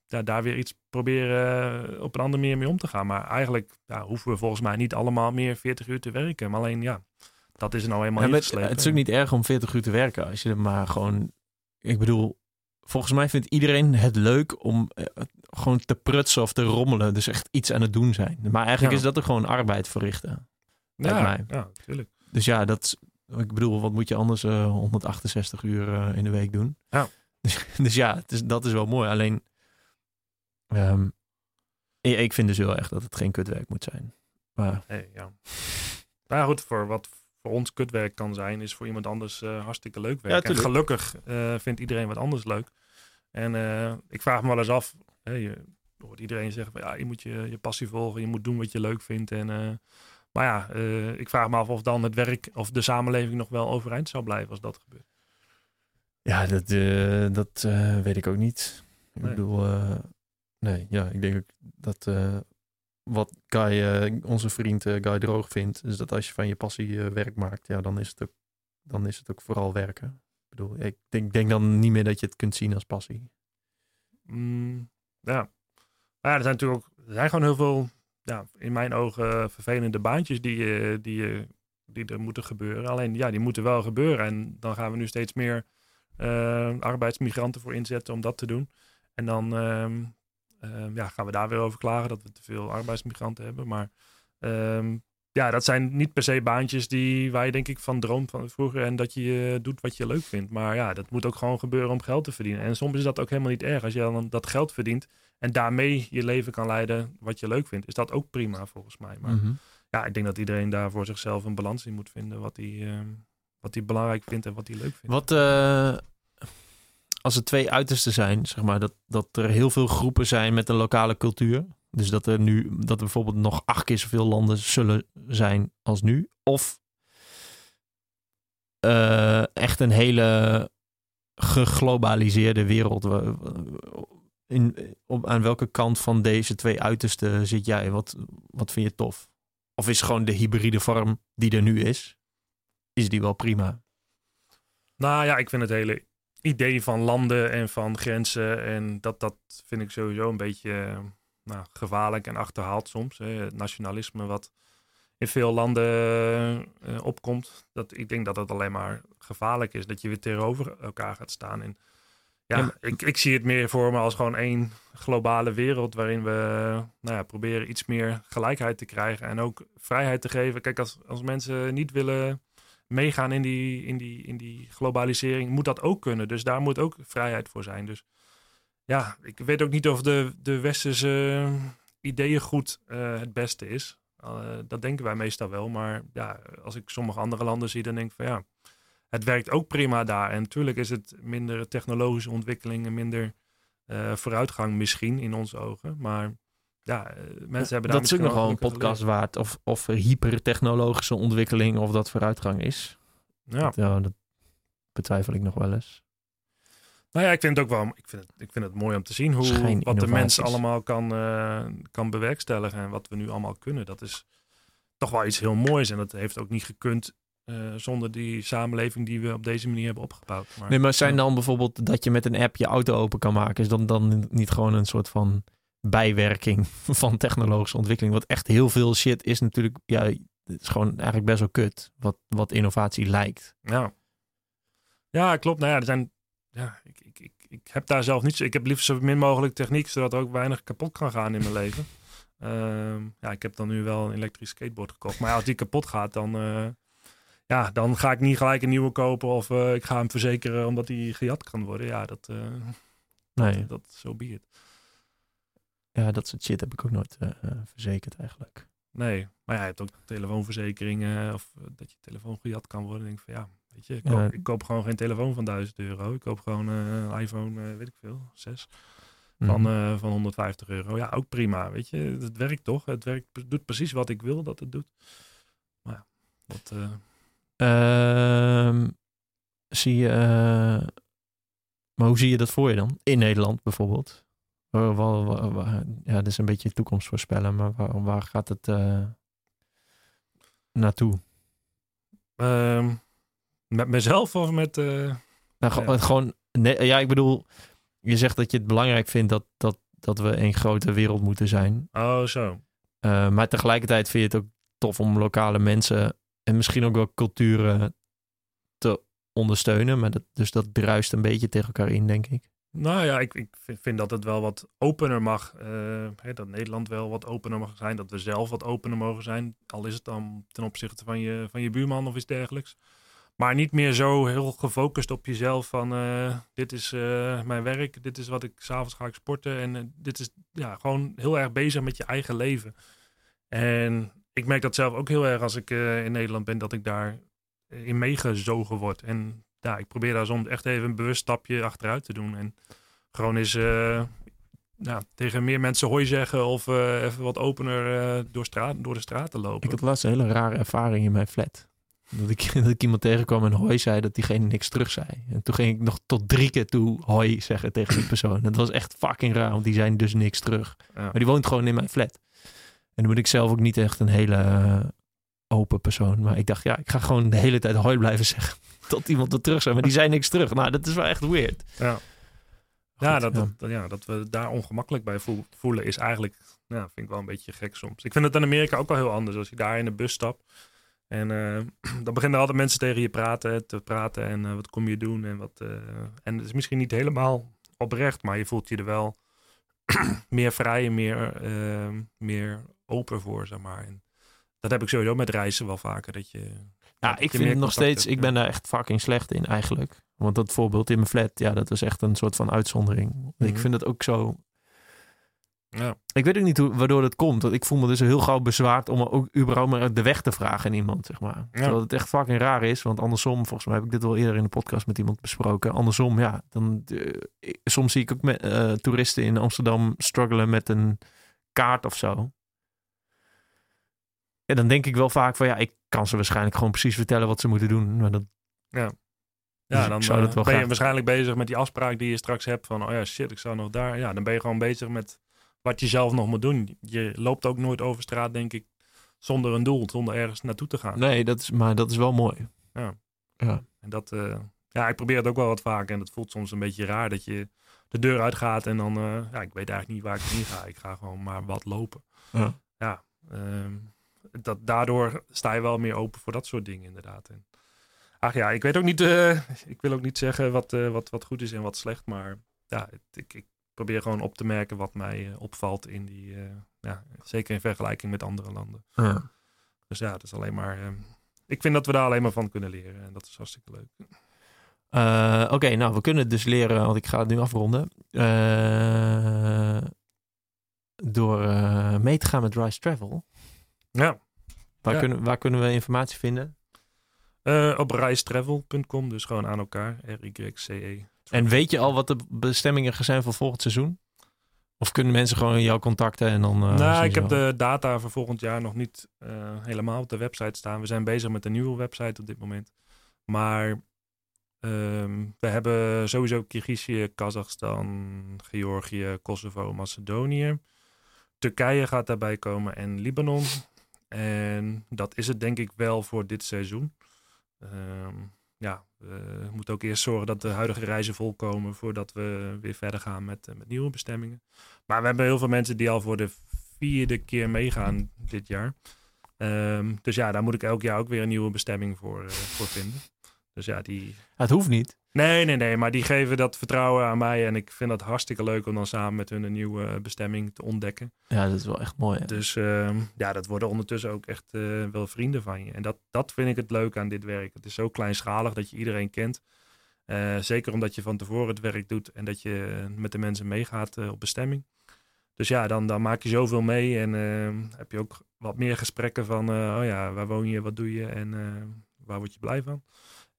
Speaker 2: ja, daar weer iets proberen eh, op een andere manier mee om te gaan. Maar eigenlijk ja, hoeven we volgens mij niet allemaal meer 40 uur te werken. Maar alleen ja, dat is nou eenmaal
Speaker 1: Ja,
Speaker 2: ingeslepen.
Speaker 1: het is ook niet erg om 40 uur te werken als je er maar gewoon. Ik bedoel, volgens mij vindt iedereen het leuk om eh, gewoon te prutsen of te rommelen. Dus echt iets aan het doen zijn. Maar eigenlijk
Speaker 2: Ja.
Speaker 1: is dat er gewoon arbeid verrichten.
Speaker 2: ja,
Speaker 1: mij.
Speaker 2: ja, natuurlijk.
Speaker 1: Dus ja, dat. Ik bedoel, wat moet je anders eh, 168 uur eh, in de week doen?
Speaker 2: Ja.
Speaker 1: Dus, dus ja, het is, dat is wel mooi. Alleen. ehm, ik, vind dus heel erg dat het geen kutwerk moet zijn. Maar
Speaker 2: Nee, ja. Nou goed, voor wat voor ons kutwerk kan zijn, is voor iemand anders eh, hartstikke leuk werk.
Speaker 1: Ja,
Speaker 2: en gelukkig eh, vindt iedereen wat anders leuk. En eh, ik vraag me wel eens af, hè, je hoort iedereen zeggen van ja, je moet je, je passie volgen, je moet doen wat je leuk vindt. En, maar ja, ik vraag me af of dan het werk of de samenleving nog wel overeind zou blijven als dat gebeurt.
Speaker 1: Ja, dat, dat weet ik ook niet. Ik
Speaker 2: Nee.
Speaker 1: bedoel, nee, ja, ik denk ook dat wat Guy, eh, onze vriend eh, Guy Droog vindt, is dat als je van je passie eh, werk maakt, ja, dan is het ook, dan is het ook vooral werken. Ik bedoel, ik denk, denk dan niet meer dat je het kunt zien als passie.
Speaker 2: Mm, ja. Maar er zijn natuurlijk ook er zijn gewoon heel veel, ja, in mijn ogen, vervelende baantjes die, die, die er moeten gebeuren. Alleen, ja, die moeten wel gebeuren. En dan gaan we nu steeds meer arbeidsmigranten voor inzetten om dat te doen. En dan ehm, ehm, ja, gaan we daar weer over klagen dat we te veel arbeidsmigranten hebben. Maar ehm, ja, dat zijn niet per se baantjes die, waar je denk ik van droomt van vroeger. En dat je uh, doet wat je leuk vindt. Maar ja, dat moet ook gewoon gebeuren om geld te verdienen. En soms is dat ook helemaal niet erg. Als je dan dat geld verdient en daarmee je leven kan leiden wat je leuk vindt. Is dat ook prima volgens mij. Maar
Speaker 1: Mhm.
Speaker 2: ja, ik denk dat iedereen daar voor zichzelf een balans in moet vinden. Wat hij, uh, wat hij belangrijk vindt en wat hij leuk vindt.
Speaker 1: Wat uh, als er twee uitersten zijn, zeg maar, dat, dat er heel veel groepen zijn met een lokale cultuur. Dus dat er nu, dat er bijvoorbeeld nog acht keer zoveel landen zullen zijn als nu. Of uh, echt een hele geglobaliseerde wereld. In, op, aan welke kant van deze twee uitersten zit jij? Wat, wat vind je tof? Of is gewoon de hybride vorm die er nu is, is die wel prima?
Speaker 2: Nou ja, ik vind het hele idee van landen en van grenzen en dat, dat vind ik sowieso een beetje nou, gevaarlijk en achterhaald soms. Hè. Het nationalisme wat in veel landen uh, opkomt. Dat, ik denk dat het alleen maar gevaarlijk is. Dat je weer tegenover elkaar gaat staan. En ja, ja ik, ik zie het meer voor me als gewoon één globale wereld... waarin we nou ja, proberen iets meer gelijkheid te krijgen. En ook vrijheid te geven. Kijk, als, als mensen niet willen meegaan in die, in, die, in die globalisering... moet dat ook kunnen. Dus daar moet ook vrijheid voor zijn. Dus ja, ik weet ook niet of de, de westerse ideeën goed uh, het beste is. Uh, dat denken wij meestal wel. Maar ja, als ik sommige andere landen zie, dan denk ik van ja, het werkt ook prima daar. En natuurlijk is het minder technologische ontwikkeling en minder uh, vooruitgang misschien in onze ogen. Maar ja, mensen hebben daar
Speaker 1: Dat is ook nog wel een podcast geleerd. waard. Of, of hypertechnologische ontwikkeling of dat vooruitgang is.
Speaker 2: Ja.
Speaker 1: Dat, ja, dat betwijfel ik nog wel eens.
Speaker 2: Nou ja, ik vind het ook wel. Ik vind het, ik vind het mooi om te zien hoe wat de mens allemaal kan, uh, kan bewerkstelligen en wat we nu allemaal kunnen. Dat is toch wel iets heel moois. En dat heeft ook niet gekund uh, zonder die samenleving die we op deze manier hebben opgebouwd.
Speaker 1: Maar, nee, maar zijn dan bijvoorbeeld dat je met een app je auto open kan maken, is dan, dan niet gewoon een soort van bijwerking van technologische ontwikkeling? Wat echt heel veel shit is natuurlijk. Ja, het is gewoon eigenlijk best wel kut. Wat, wat innovatie lijkt.
Speaker 2: Ja. Ja, klopt. Nou ja, er zijn ja, ik, ik, ik, ik heb daar zelf niet. Ik heb liefst zo min mogelijk techniek, zodat er ook weinig kapot kan gaan in mijn leven. Uh, ja, ik heb dan nu wel een elektrisch skateboard gekocht. Maar als die kapot gaat, dan, uh, ja, dan ga ik niet gelijk een nieuwe kopen. Of uh, ik ga hem verzekeren omdat die gejat kan worden. Ja, dat. eh,
Speaker 1: Nee.
Speaker 2: Dat, dat zo be it.
Speaker 1: Ja, dat soort shit heb ik ook nooit eh, eh, verzekerd eigenlijk.
Speaker 2: Nee, maar ja, je hebt ook telefoonverzekeringen. Of eh, dat je telefoon gejat kan worden. Ik denk van ja, weet je, ik
Speaker 1: Ja.
Speaker 2: koop, ik koop gewoon geen telefoon van 1000 euro. Ik koop gewoon een iPhone, weet ik veel, 6. Van,
Speaker 1: Mhm.
Speaker 2: van 150 euro. Ja, ook prima. Weet je, het werkt toch? Het werkt, doet precies wat ik wil dat het doet. Maar ja, dat, eh,
Speaker 1: Ehm, zie je, maar hoe zie je dat voor je dan? In Nederland bijvoorbeeld? Waar, waar- waar- waar- ja, dat is een beetje toekomst voorspellen, maar waar, waar gaat het eh, naartoe?
Speaker 2: ehm, met mezelf of met. eh,
Speaker 1: Nou,
Speaker 2: Ja.
Speaker 1: gewoon, nee, ja, ik bedoel, je zegt dat je het belangrijk vindt dat, dat, dat we een grote wereld moeten zijn.
Speaker 2: oh, zo.
Speaker 1: Eh, maar tegelijkertijd vind je het ook tof om lokale mensen en misschien ook wel culturen te ondersteunen. Maar dat, dus dat druist een beetje tegen elkaar in, denk ik.
Speaker 2: Nou ja, ik, ik vind- dat het wel wat opener mag. eh, hè, dat Nederland wel wat opener mag zijn. Dat we zelf wat opener mogen zijn. Al is het dan ten opzichte van je, van je buurman of iets dergelijks. Maar niet meer zo heel gefocust op jezelf van eh, dit is eh, mijn werk, dit is wat ik s'avonds ga ik sporten. En dit is ja, gewoon heel erg bezig met je eigen leven. En ik merk dat zelf ook heel erg als ik in Nederland ben, dat ik daar in meegezogen word. En ja, ik probeer daar soms echt even een bewust stapje achteruit te doen. En gewoon eens eh, ja, tegen meer mensen hoi zeggen of eh, even wat opener eh, door, straat, door de straat te lopen.
Speaker 1: Ik had laatst een hele rare ervaring in mijn flat. Dat ik, dat ik iemand tegenkwam en hoi zei dat diegene niks terug zei. En toen ging ik nog tot drie keer toe hoi zeggen tegen die persoon. Dat was echt fucking raar, want die zei dus niks terug.
Speaker 2: Ja.
Speaker 1: Maar die woont gewoon in mijn flat. En dan ben ik zelf ook niet echt een hele open persoon. Maar ik dacht, ja, ik ga gewoon de hele tijd hoi blijven zeggen. Tot iemand er terug zei. Maar die zei niks terug. Nou, dat is wel echt weird.
Speaker 2: Ja. Ja, dat, ja, dat we daar ongemakkelijk bij voel- voelen is eigenlijk, ja, vind ik wel een beetje gek soms. Ik vind het in Amerika ook wel heel anders. Als je daar in de bus stapt en eh, dan beginnen altijd mensen tegen je praten, te praten en eh, wat kom je doen en wat. eh, en het is misschien niet helemaal oprecht, maar je voelt je er wel meer vrij en meer, meer open voor, zeg maar. En dat heb ik sowieso met reizen wel vaker. Dat je,
Speaker 1: Ja,
Speaker 2: dat
Speaker 1: ik
Speaker 2: je
Speaker 1: vind het nog steeds,
Speaker 2: hebt,
Speaker 1: ik ben daar echt fucking slecht in eigenlijk. Want dat voorbeeld in mijn flat, ja, dat was echt een soort van uitzondering. Ik
Speaker 2: Mhm.
Speaker 1: vind het ook zo,
Speaker 2: Ja.
Speaker 1: ik weet ook niet hoe, waardoor dat komt. Want ik voel me dus heel gauw bezwaard om ook überhaupt maar de weg te vragen aan iemand, zeg maar. Terwijl het echt fucking raar is, want andersom, volgens mij heb ik dit wel eerder in de podcast met iemand besproken. Andersom, ja, dan, eh, soms zie ik ook met, eh, toeristen in Amsterdam struggelen met een kaart of zo. Ja, dan denk ik wel vaak van ja, ik kan ze waarschijnlijk gewoon precies vertellen wat ze moeten doen. Maar dat,
Speaker 2: Ja,
Speaker 1: Dus ik
Speaker 2: dan
Speaker 1: zou dat
Speaker 2: eh,
Speaker 1: wel
Speaker 2: ben je waarschijnlijk bezig met die afspraak die je straks hebt. Van, oh ja, shit, ik zou nog daar. Ja, dan ben je gewoon bezig met wat je zelf nog moet doen. Je loopt ook nooit over straat, denk ik, zonder een doel, zonder ergens naartoe te gaan.
Speaker 1: nee, dat is, maar dat is wel mooi.
Speaker 2: Ja.
Speaker 1: Ja.
Speaker 2: En dat, eh, ja, ik probeer het ook wel wat vaker. En het voelt soms een beetje raar dat je de deur uitgaat en dan, eh, ja, ik weet eigenlijk niet waar ik heen ga. Ik ga gewoon maar wat lopen.
Speaker 1: Ja.
Speaker 2: Ja, ehm, dat, daardoor sta je wel meer open voor dat soort dingen inderdaad. En, ach ja, ik weet ook niet, eh, ik wil ook niet zeggen wat, eh, wat, wat goed is en wat slecht. Maar ja, het- ik, ik probeer gewoon op te merken wat mij eh, opvalt in die, ja, zeker in vergelijking met andere landen.
Speaker 1: Ja.
Speaker 2: Dus ja, het is alleen maar, ik vind dat we daar alleen maar van kunnen leren. En dat is hartstikke leuk.
Speaker 1: Oké, nou, we kunnen dus leren, want ik ga het nu afronden. Door mee te gaan met Rise Travel.
Speaker 2: Ja.
Speaker 1: Waar,
Speaker 2: Ja.
Speaker 1: kunnen, waar kunnen we informatie vinden?
Speaker 2: Eh, op reistravel.com, dus gewoon aan elkaar. R-Y-C-E.
Speaker 1: En weet je al wat de bestemmingen zijn voor volgend seizoen? Of kunnen mensen gewoon jou contacten en dan... eh,
Speaker 2: nou, ik heb
Speaker 1: wel?
Speaker 2: de data voor volgend jaar nog niet eh, helemaal op de website staan. We zijn bezig met een nieuwe website op dit moment. Maar ehm, we hebben sowieso Kirgizië, Kazachstan, Georgië, Kosovo, Macedonië. Turkije gaat daarbij komen en Libanon. En dat is het denk ik wel voor dit seizoen. Ehm, ja, we moeten ook eerst zorgen dat de huidige reizen volkomen voordat we weer verder gaan met, eh, met nieuwe bestemmingen. Maar we hebben heel veel mensen die al voor de vierde keer meegaan dit jaar. Ehm, dus ja, daar moet ik elk jaar ook weer een nieuwe bestemming voor, eh, voor vinden. Dus ja, die.
Speaker 1: Het hoeft niet.
Speaker 2: Nee, nee, nee, maar die geven dat vertrouwen aan mij. En ik vind dat hartstikke leuk om dan samen met hun een nieuwe bestemming te ontdekken.
Speaker 1: Ja, dat is wel echt mooi. hè?
Speaker 2: Dus ehm, ja, dat worden ondertussen ook echt eh, wel vrienden van je. En dat, dat vind ik het leuk aan dit werk. Het is zo kleinschalig dat je iedereen kent. Eh, zeker omdat je van tevoren het werk doet en dat je met de mensen meegaat eh, op bestemming. Dus ja, dan, dan maak je zoveel mee en ehm, heb je ook wat meer gesprekken van, oh ja, waar woon je, wat doe je en waar word je blij van.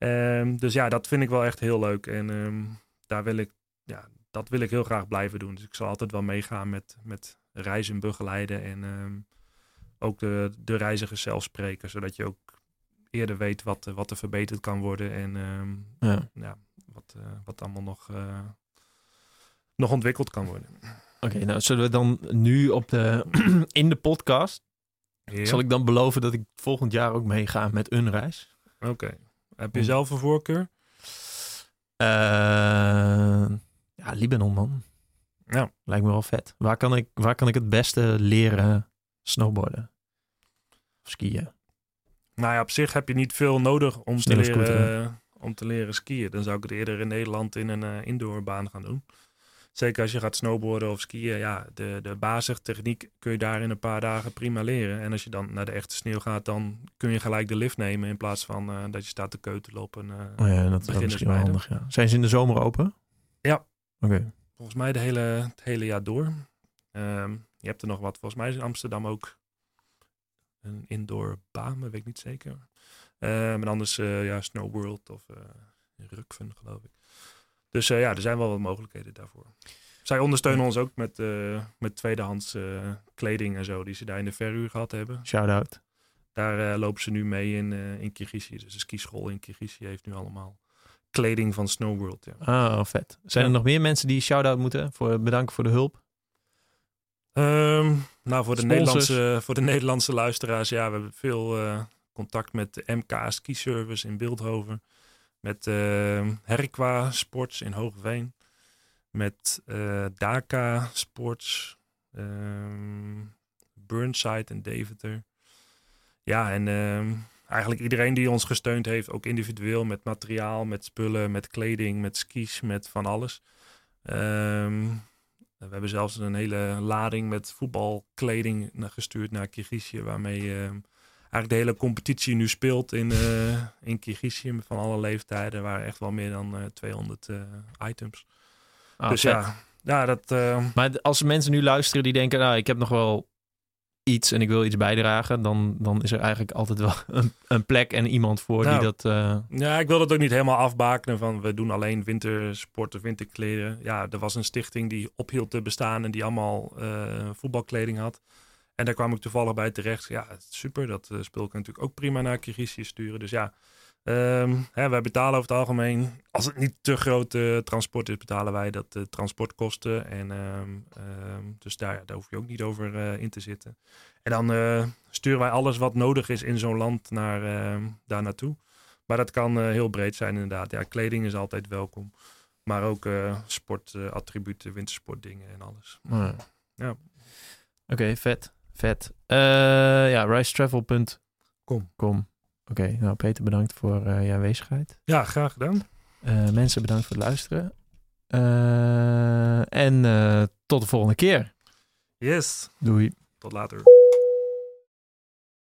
Speaker 2: Ehm, dus ja, dat vind ik wel echt heel leuk en ehm, daar wil ik, ja, dat wil ik heel graag blijven doen. Dus ik zal altijd wel meegaan met, met reizen begeleiden en ehm, ook de, de reizigers zelf spreken, zodat je ook eerder weet wat, wat er verbeterd kan worden en
Speaker 1: Ja.
Speaker 2: ja, wat, eh, wat allemaal nog, eh, nog ontwikkeld kan worden.
Speaker 1: Oké, nou zullen we dan nu op de, in de podcast... Zal ik dan beloven dat ik volgend jaar ook meega met een reis?
Speaker 2: Oké. Heb je zelf een voorkeur?
Speaker 1: Eh, ja, Libanon man.
Speaker 2: Ja.
Speaker 1: Lijkt me wel vet. Waar kan ik, waar kan ik het beste leren snowboarden? Of skiën?
Speaker 2: Nou ja, op zich heb je niet veel nodig om te, leren, eh, om te leren skiën. Dan zou ik het eerder in Nederland in een eh, indoorbaan gaan doen. Zeker als je gaat snowboarden of skiën. Ja, de, de basistechniek kun je daar in een paar dagen prima leren. En als je dan naar de echte sneeuw gaat, dan kun je gelijk de lift nemen. In plaats van eh, dat je staat te keutelen op een... eh,
Speaker 1: Oh ja, dat is misschien wel handig, ja. Zijn ze in de zomer open?
Speaker 2: Ja.
Speaker 1: Oké.
Speaker 2: Volgens mij de hele, het hele jaar door. Ehm, je hebt er nog wat. Volgens mij is in Amsterdam ook een indoor baan, maar weet ik niet zeker. Ehm en anders eh, ja, Snow World of Rukven, geloof ik. Dus eh, ja, er zijn wel wat mogelijkheden daarvoor. Zij ondersteunen ons ook met, eh, met tweedehands eh, kleding en zo, die ze daar in de verhuur gehad hebben.
Speaker 1: Shout-out.
Speaker 2: Daar lopen ze nu mee in, in Kirgizië. Dus de skischool in Kirgizië heeft nu allemaal kleding van Snow World. Ja.
Speaker 1: Ah, vet. Zijn er nog meer mensen die shout-out moeten? Voor, bedanken voor de hulp.
Speaker 2: Ehm, nou, voor de,
Speaker 1: Sponsors.
Speaker 2: Nederlandse, voor de Nederlandse luisteraars, ja, we hebben veel contact met de MK Ski Service in Beeldhoven. Met ehm Herqua Sports in Hoogveen. Met eh Daka Sports. ehm, Burnside en Deventer. Ja, en ehm, eigenlijk iedereen die ons gesteund heeft, ook individueel met materiaal, met spullen, met kleding, met skis, met van alles. We hebben zelfs een hele lading met voetbalkleding gestuurd naar Kirgizië, waarmee eigenlijk de hele competitie nu speelt in, uh, in Kirgizië van alle leeftijden. waren echt wel meer dan 200 items. Ah, dus ja, ja, dat...
Speaker 1: Maar als mensen nu luisteren die denken, nou, ik heb nog wel iets en ik wil iets bijdragen, dan, dan is er eigenlijk altijd wel een, een plek en iemand voor die nou, dat. Uh...
Speaker 2: Ja, ik wil dat ook niet helemaal afbakenen van we doen alleen wintersporten, winterkleden. Ja, er was een stichting die ophield te bestaan en die allemaal uh, voetbalkleding had. En daar kwam ik toevallig bij terecht. Ja, super, dat uh, spul kan natuurlijk ook prima naar Kirgizië sturen. Dus ja, Um, hè, wij betalen over het algemeen, als het niet te grote transport is, betalen wij dat de transportkosten. En, um, um, dus daar, daar hoef je ook niet over uh, in te zitten. En dan uh, sturen wij alles wat nodig is in zo'n land naar, daar naartoe. Maar dat kan uh, heel breed zijn inderdaad. Ja, kleding is altijd welkom. Maar ook sportattributen, wintersportdingen en alles.
Speaker 1: Ja. ja. Oké, okay, vet. Vet. ja, ricetravel.com. Kom. Oké, nou Peter, bedankt voor uh, je aanwezigheid.
Speaker 2: Ja, graag gedaan.
Speaker 1: Uh, mensen, bedankt voor het luisteren. Uh, en tot de volgende keer.
Speaker 2: Yes.
Speaker 1: Doei.
Speaker 2: Tot later.